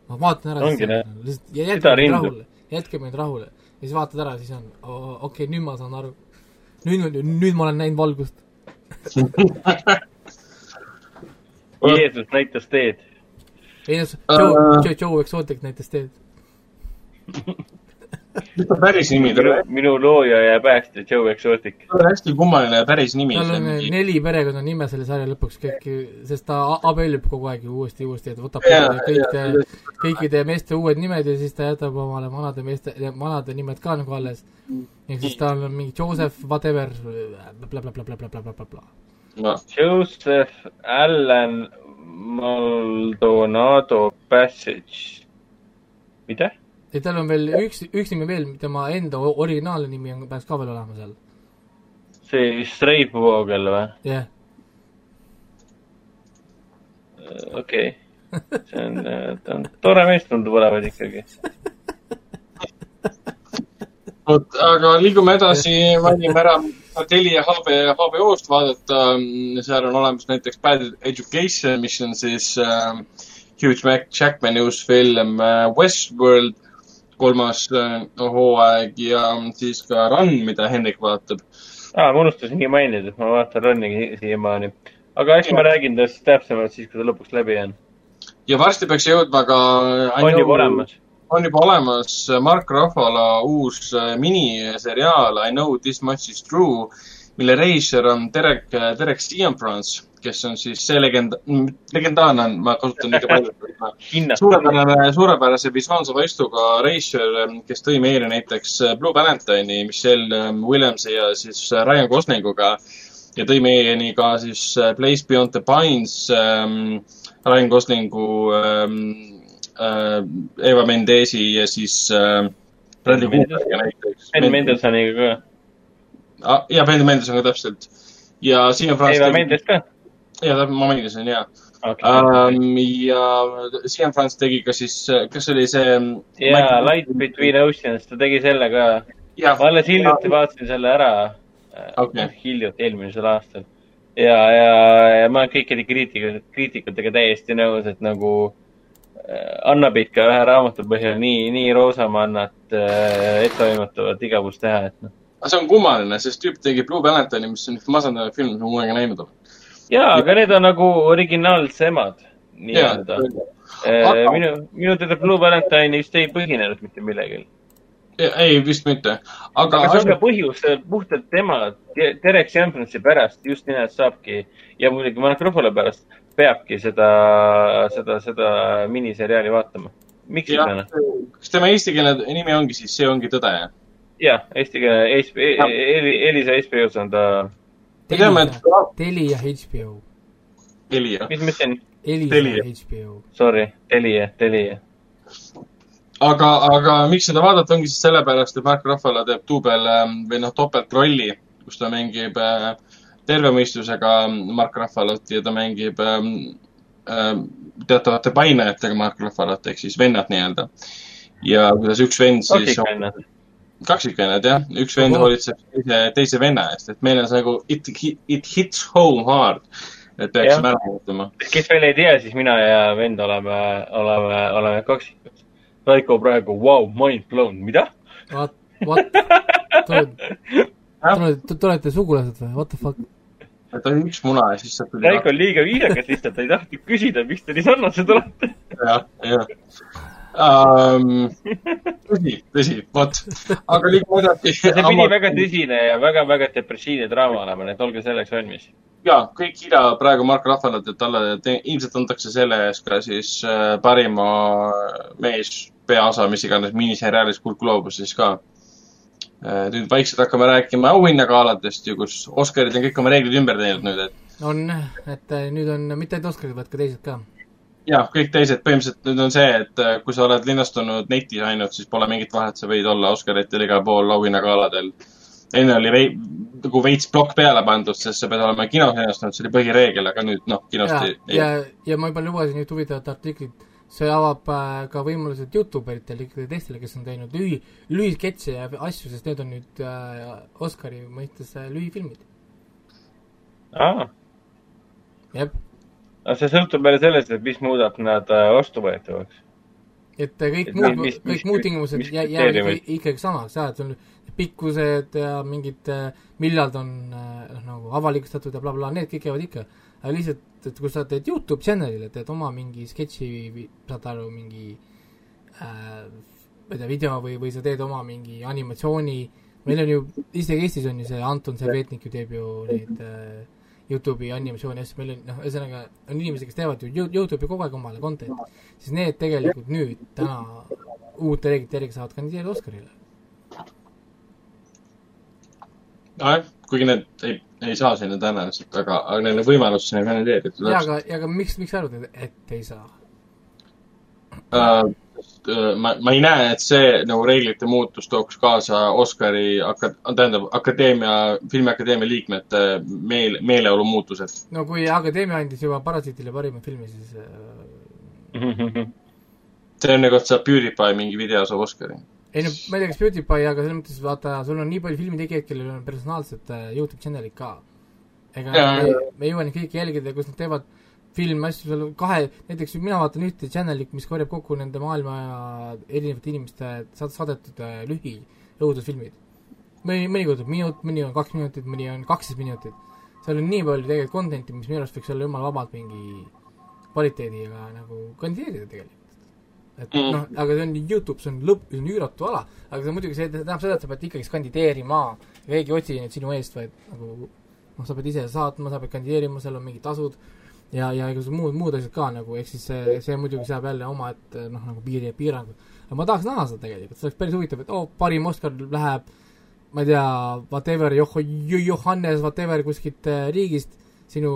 ma vaatan ära. Lihtsalt ja jätke mind rahule, jätke mind rahule. ja siis vaatad ära, siis on, okei okay,, nüüd ma saan aru. nüüd, nüüd ma olen näinud valgust. [laughs] Jeesus näitas teed. ei noh, Joe, Joe, Joe Exotic näitas teed. [laughs] mis ta päris nimi, tal minu on, minu looja ja päästja Joe Exotic. hästi kummaline päris nimi. tal on neli perekonnanime selle sarja lõpuks kõik, sest ta abiellub kogu aeg ju uuesti, uuesti, et võtab Jaa, kõik jaa,, kõikide meeste uued nimed ja siis ta jätab omale vanade meeste, vanade nimed ka nagu alles. ja siis tal on mingi Joseph, whatever, blablabla. no,. Joseph Allan Maldonado Passage. mida? Ja tal on veel üks, üks nimi veel, tema enda originaalne nimi on, peaks ka veel olema seal. see Strafe Vogel või? jah, okei okay.. see on, ta on tore mees tundub olevat ikkagi. vot, aga liigume edasi, mainime ära Telia HB, HBO-st vaadata. seal on olemas näiteks Bad Education, mis on siis äh, Hugh Jack- Jackmani uus film äh, Westworld, kolmas äh, hooaeg ja siis ka Run, mida Hendrik vaatab. aa, ma unustasingi mainida, et ma vaatan Run'i siiamaani. aga eks ma räägin tast täpsemalt siis, kui ta lõpuks läbi on. ja varsti peaks jõudma ka. on juba olemas. on juba olemas Mark Ruffalo uus äh, miniseriaal I know this much is true, mille reisijal on Derek, Derek Cianfrance, kes on siis see legend-, legendaarne on, ma kasutan liiga palju. suurepärane, suurepärase visuaalse vaistuga reisijal, kes tõi meile näiteks Blue Valentine'i, Michelle Williamsi ja siis Ryan Goslinguga ja tõi meieni ka siis Place Beyond the Pines ähm,, Ryan Goslingu ähm,, äh, Eva Mendesi ja siis äh, Bradley Cooperiga näiteks. Ben Mendelsoniga ka. Ah, ja Ben Mendes on ka täpselt. ja Siim Franz Eva. Mendes ka. ja ma mainisin ja okei. ähm,. ja Siim Franz tegi ka siis, kas oli see. ja Light Between Oceans, ta tegi selle ka. ma alles hiljuti vaatasin selle ära. Okei. hiljuti, eelmisel aastal. ja, ja, ja ma olen kõikide kriitika, kriitikutega täiesti nõus, et nagu äh, annab ikka ühe raamatu põhjal nii, nii roosamannat äh, ettetoimetavat igavust teha, et noh. Aga see on kummaline, sest tüüp tegi Blue Valentine'i, mis on üks masendav film, mis ma kunagi näinud olen. ja, aga need on nagu originaalsemad nii-öelda. Aga- minu, minu teada Blue Valentine vist ei põhinenud mitte millelgi. ei, vist mitte. aga, aga see on ka põhjus, puhtalt tema, Derek Championsi pärast just nimelt saabki ja muidugi Mark Ruffalo pärast peabki seda, seda, seda miniseriaali vaatama. miks jah mitte? kas tema eestikeelne nimi ongi siis See ongi tõde? jah, eesti keele, Elisa HBO-s on ta, Telia HBO, Telia. mis ma ütlesin, Elisa Telia. HBO. sorry, Telia, Telia. aga, aga miks seda vaadata, ongi siis sellepärast, et Mark Ruffalo teeb duubel ähm, või noh, topeltrolli, kus ta mängib äh, terve mõistusega Mark Ruffalot ja ta mängib ähm, ähm, teatavate painajatega Mark Ruffalot ehk siis vennad nii-öelda. ja kuidas üks vend siis vennad. Kaksikvennad jah, üks vend hoolitseb teise, teise venna eest, et meil on see nagu it, it hits home hard. et peaksime ära muutuma. kes veel ei tea, siis mina ja vend oleme, oleme, oleme kaksikud. Raiko praegu, vau, mind blown, mida? What, what, tulete, tulete sugulased või, what the fuck? et on üks muna ja siis sealt tuli Raiko on liiga viisakas lihtsalt, ta ei tahtnud küsida, miks te nii sarnased olete. jah, jah um. [laughs] tõsi, tõsi, vot, aga liigume edasi. see pidi väga tõsine ja väga-väga depressiivne draama olema, nii et olge selleks valmis. ja kõik kiida praegu Mark Ruffalot, et talle te, ilmselt antakse selle eest ka siis äh, parima mees peaosa, mis iganes miniseriaalis Kuld Gloobus siis ka. nüüd vaikselt hakkame rääkima auhinnagaladest ju, kus Oscarid on kõik oma reeglid ümber teinud nüüd, et on, et äh, nüüd on mitte ainult Oscarid, vaid ka teised ka. jah, kõik teised, põhimõtteliselt nüüd on see, et äh, kui sa oled linnastunud netis ainult, siis pole mingit vahet, sa võid olla Oscaritel igal pool auhinnagaladel. enne oli vei-, nagu veits plokk peale pandud, sest sa pead olema kinos linnastunud, see oli põhireegel, aga nüüd noh, kinost ja ei, ja, ja ma juba lugesin nüüd huvitavat artiklit, see avab äh, ka võimalused Youtube eritele, ikkagi teistele, kes on teinud lühi, lühisketše ja asju, sest need on nüüd äh, Oscari mõistes äh, lühifilmid. aa, jah, aga see sõltub jälle sellest, et mis muudab nad äh, vastuvõetavaks. et äh, kõik Et muud, mis- mis- kõik muud tingimused jää- jäävad ikkagi, ikkagi samaks, jah, et sul pikkused ja mingid, millal ta on äh, noh, nagu avalikustatud ja blablabla bla,, need kõik jäävad ikka. aga lihtsalt, et kui sa teed Youtube channel'ile, teed oma mingi sketši, saad aru, mingi äh, ma ei tea, video või, või sa teed oma mingi animatsiooni, meil on ju, isegi Eestis on ju see Anton Servetnik ju teeb ju neid äh, Youtube'i animatsiooni asju, meil on noh, ühesõnaga on inimesi, kes teevad ju You- Youtube'i kogu aeg omale content'i, siis need tegelikult nüüd täna uute reeglite järgi saavad kandideerida Oscarile. nojah, kuigi need ei, ei saa sinna tõenäoliselt, aga, aga neil on võimalus sinna kandideerida. jaa, aga, ja aga miks, miks sa arvad, et ei saa? uh, ma, ma ei näe, et see nagu reeglite muutus tooks kaasa Oscari aka-, tähendab akadeemia, filmiakadeemia liikmete meel, meeleolu muutused. no kui Akadeemia andis juba Parasiitile parima filmi, siis äh, [laughs] see on nagu, et saab PewDiePie mingi video saab Oscari. ei no ma ei tea, kas PewDiePie, aga selles mõttes vaata, sul on nii palju filmitegijaid, kellel on personaalsed äh, Youtube channel'id ka. ega Jaa, me, me ei jõua neid kõiki jälgida, kus nad teevad filmasju, seal on kahe, näiteks mina vaatan ühte channel'it, mis korjab kokku nende maailma erinevate inimeste saad- saadetud äh, lühi õudusfilmid. mõni, mõnikord on minut, mõni on kaks minutit, mõni on kaksteist minutit. seal on nii palju tegelikult content'i, mis minu arust võiks olla jumala vabalt mingi kvaliteediga nagu kandideerida tegelikult. et Mm. noh, aga see on Youtube, see on lõpp, see on üüratu ala, aga see muidugi, see tähendab seda, et sa pead ikkagi kandideerima, keegi ei otsi neid sinu eest, vaid nagu noh, sa pead ise saatma, sa pead kandideerima, seal on mingid tasud ja, ja igasugused muud, muud asjad ka nagu, ehk siis see, see muidugi seab jälle omaette noh, nagu piiri ja piirangud. aga ma tahaks näha seda tegelikult, see oleks päris huvitav, et oh, parim Oscar läheb ma ei tea, whatever, Joh-, Johannes whatever kuskilt äh, riigist, sinu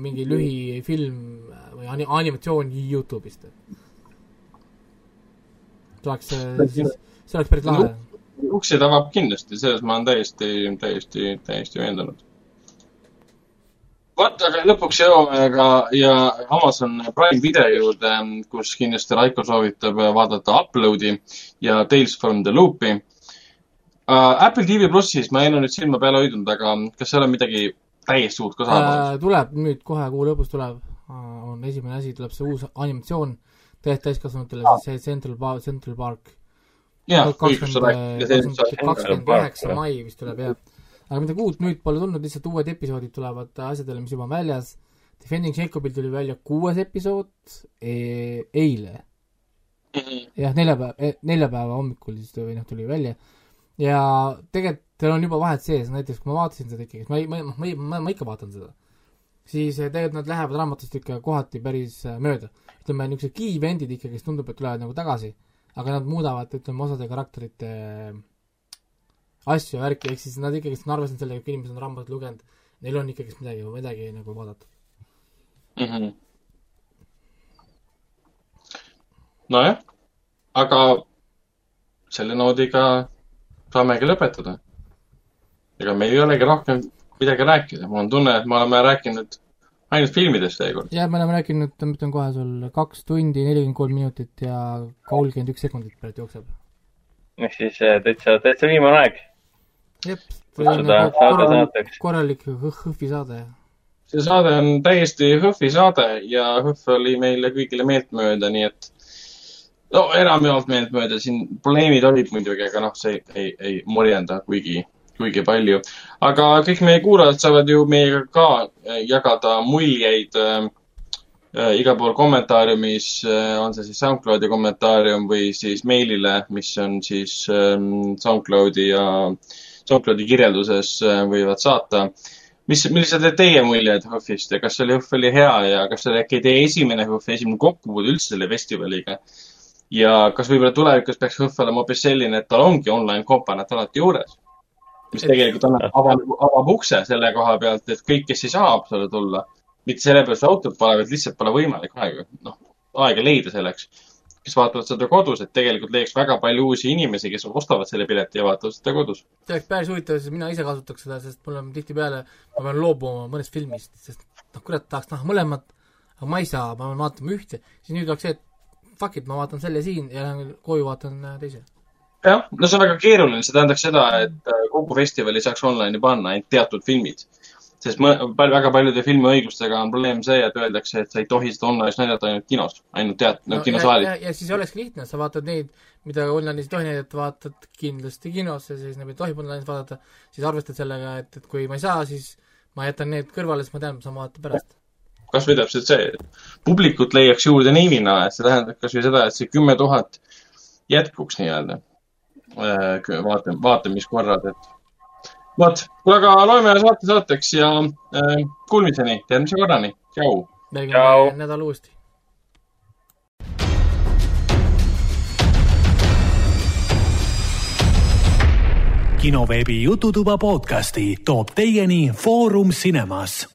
mingi lühifilm äh, või ani-, animatsioon Youtube'ist. see oleks, siis, see oleks päris lahe. uksed avab kindlasti, selles ma olen täiesti, täiesti, täiesti veendunud. vot, aga lõpuks jõuame ka ja Amazon Prime video juurde, kus kindlasti Raiko soovitab vaadata Uploadi ja Tales from the Loop'i uh,. Apple TV plussis ma ei ole nüüd silma peal hoidnud, aga kas seal on midagi täiesti uut ka saabunud? Äh, tuleb nüüd kohe kuu lõpus tuleb, on esimene asi, tuleb see uus animatsioon, täiesti täiskasvanutele, siis see Central Park, Central Park. rääkisid. kakskümmend üheksa mai vist tuleb jah. Aga midagi uut nüüd pole tulnud, lihtsalt uued episoodid tulevad asjadele, mis juba on väljas. Defending Jacobil tuli välja kuues episood e eile, jah, neljapäev, neljapäeva hommikul siis või noh, tuli välja. ja tegelikult tal on juba vahed sees, näiteks kui ma vaatasin seda ikkagi, ma ei, ma, ma, ma, ma ikka vaatan seda, siis eh, tegelikult nad lähevad raamatust ikka kohati päris äh, mööda. ütleme, niisugused key event'id ikka, kes tundub, et tulevad nagu tagasi, aga nad muudavad, ütleme, osade karakterite äh, asju ja värki, ehk siis nad ikkagist on arvestanud sellega, et kui inimesed on raamatut lugenud, neil on ikkagist midagi, midagi nagu vaadata. Mhm. nojah, aga selle noodiga saamegi lõpetada. ega meil ei olegi rohkem midagi rääkida, mul on tunne, et me oleme rääkinud ainult filmidest seekord. ja me oleme rääkinud, ma ütlen kohe sul kaks tundi, nelikümmend kolm minutit ja kolmkümmend üks sekundit praegu jookseb. ehk siis äh, täitsa, täitsa viimane aeg. jep, Kutsuda saade saateks. korralik hõhvi saade. see saade on täiesti HÖFFi saade ja HÖFF oli meile kõigile meeltmööda, nii et no enamjaolt meeltmööda, siin probleemid olid muidugi, aga noh, see ei, ei morjenda kuigi, kuigi palju. aga kõik meie kuulajad saavad ju meiega ka äh, jagada muljeid äh, äh, igal pool kommentaariumis äh,, on see siis SoundCloudi kommentaarium või siis meilile, mis on siis ähm, SoundCloudi ja SoundCloudi kirjelduses äh, võivad saata mis, millised olid teie muljed HÖFFist ja kas see oli, HÖFF oli hea ja kas see oli äkki teie esimene HÖFF, esimene kokkupuude üldse selle festivaliga? ja kas võib-olla tulevikus peaks HÖFF olema hoopis selline, et tal ongi online komponent alati juures? mis tegelikult annab, avab, avab ukse selle koha pealt, et kõik, kes ei saa Haapsallu tulla, mitte sellepärast, et autot pole, vaid lihtsalt pole võimalik aega, noh, aega leida selleks, kes vaatavad seda kodus, et tegelikult leiaks väga palju uusi inimesi, kes ostavad selle pileti ja vaatavad seda kodus. see oleks päris huvitav, sest mina ise kasutaks seda, sest mul on tihtipeale, ma pean loobuma mõnest filmist, sest noh, kurat, tahaks näha mõlemat, aga ma ei saa, ma pean vaatama ühte, siis nüüd oleks see, et fuck it, ma vaatan selle siin ja lähen koju vaatan äh, teise. jah, no see on väga keeruline, see tähendaks seda, et äh, kogu festivali saaks online'i panna ainult teatud filmid. Sest palju, väga paljude filmiõigustega on probleem see, et öeldakse, et sa ei tohi seda online'is näidata ainult kinos, ainult teat-, no ja, kinosaalis. ja, ja siis olekski lihtne, sa vaatad neid, mida online'is ei tohi näidata, vaatad kindlasti kinos ja siis neid ei tohi online'is vaadata, siis arvestad sellega, et, et kui ma ei saa, siis ma jätan need kõrvale, sest ma tean, ma saan vaadata pärast. kasvõi täpselt see, publikut leiaks juurde nii või naa, et see tähendab kasvõi seda, et see kümme tuhat jätkuks nii-öelda. vaata, vaatamiskorrad, et vot, kuule aga loeme saate saateks ja äh, kuulmiseni, järgmise korrani, tšau. Tšau. nädal uuesti. kinoveebi Jututuba podcasti toob teieni Foorum Cinemas.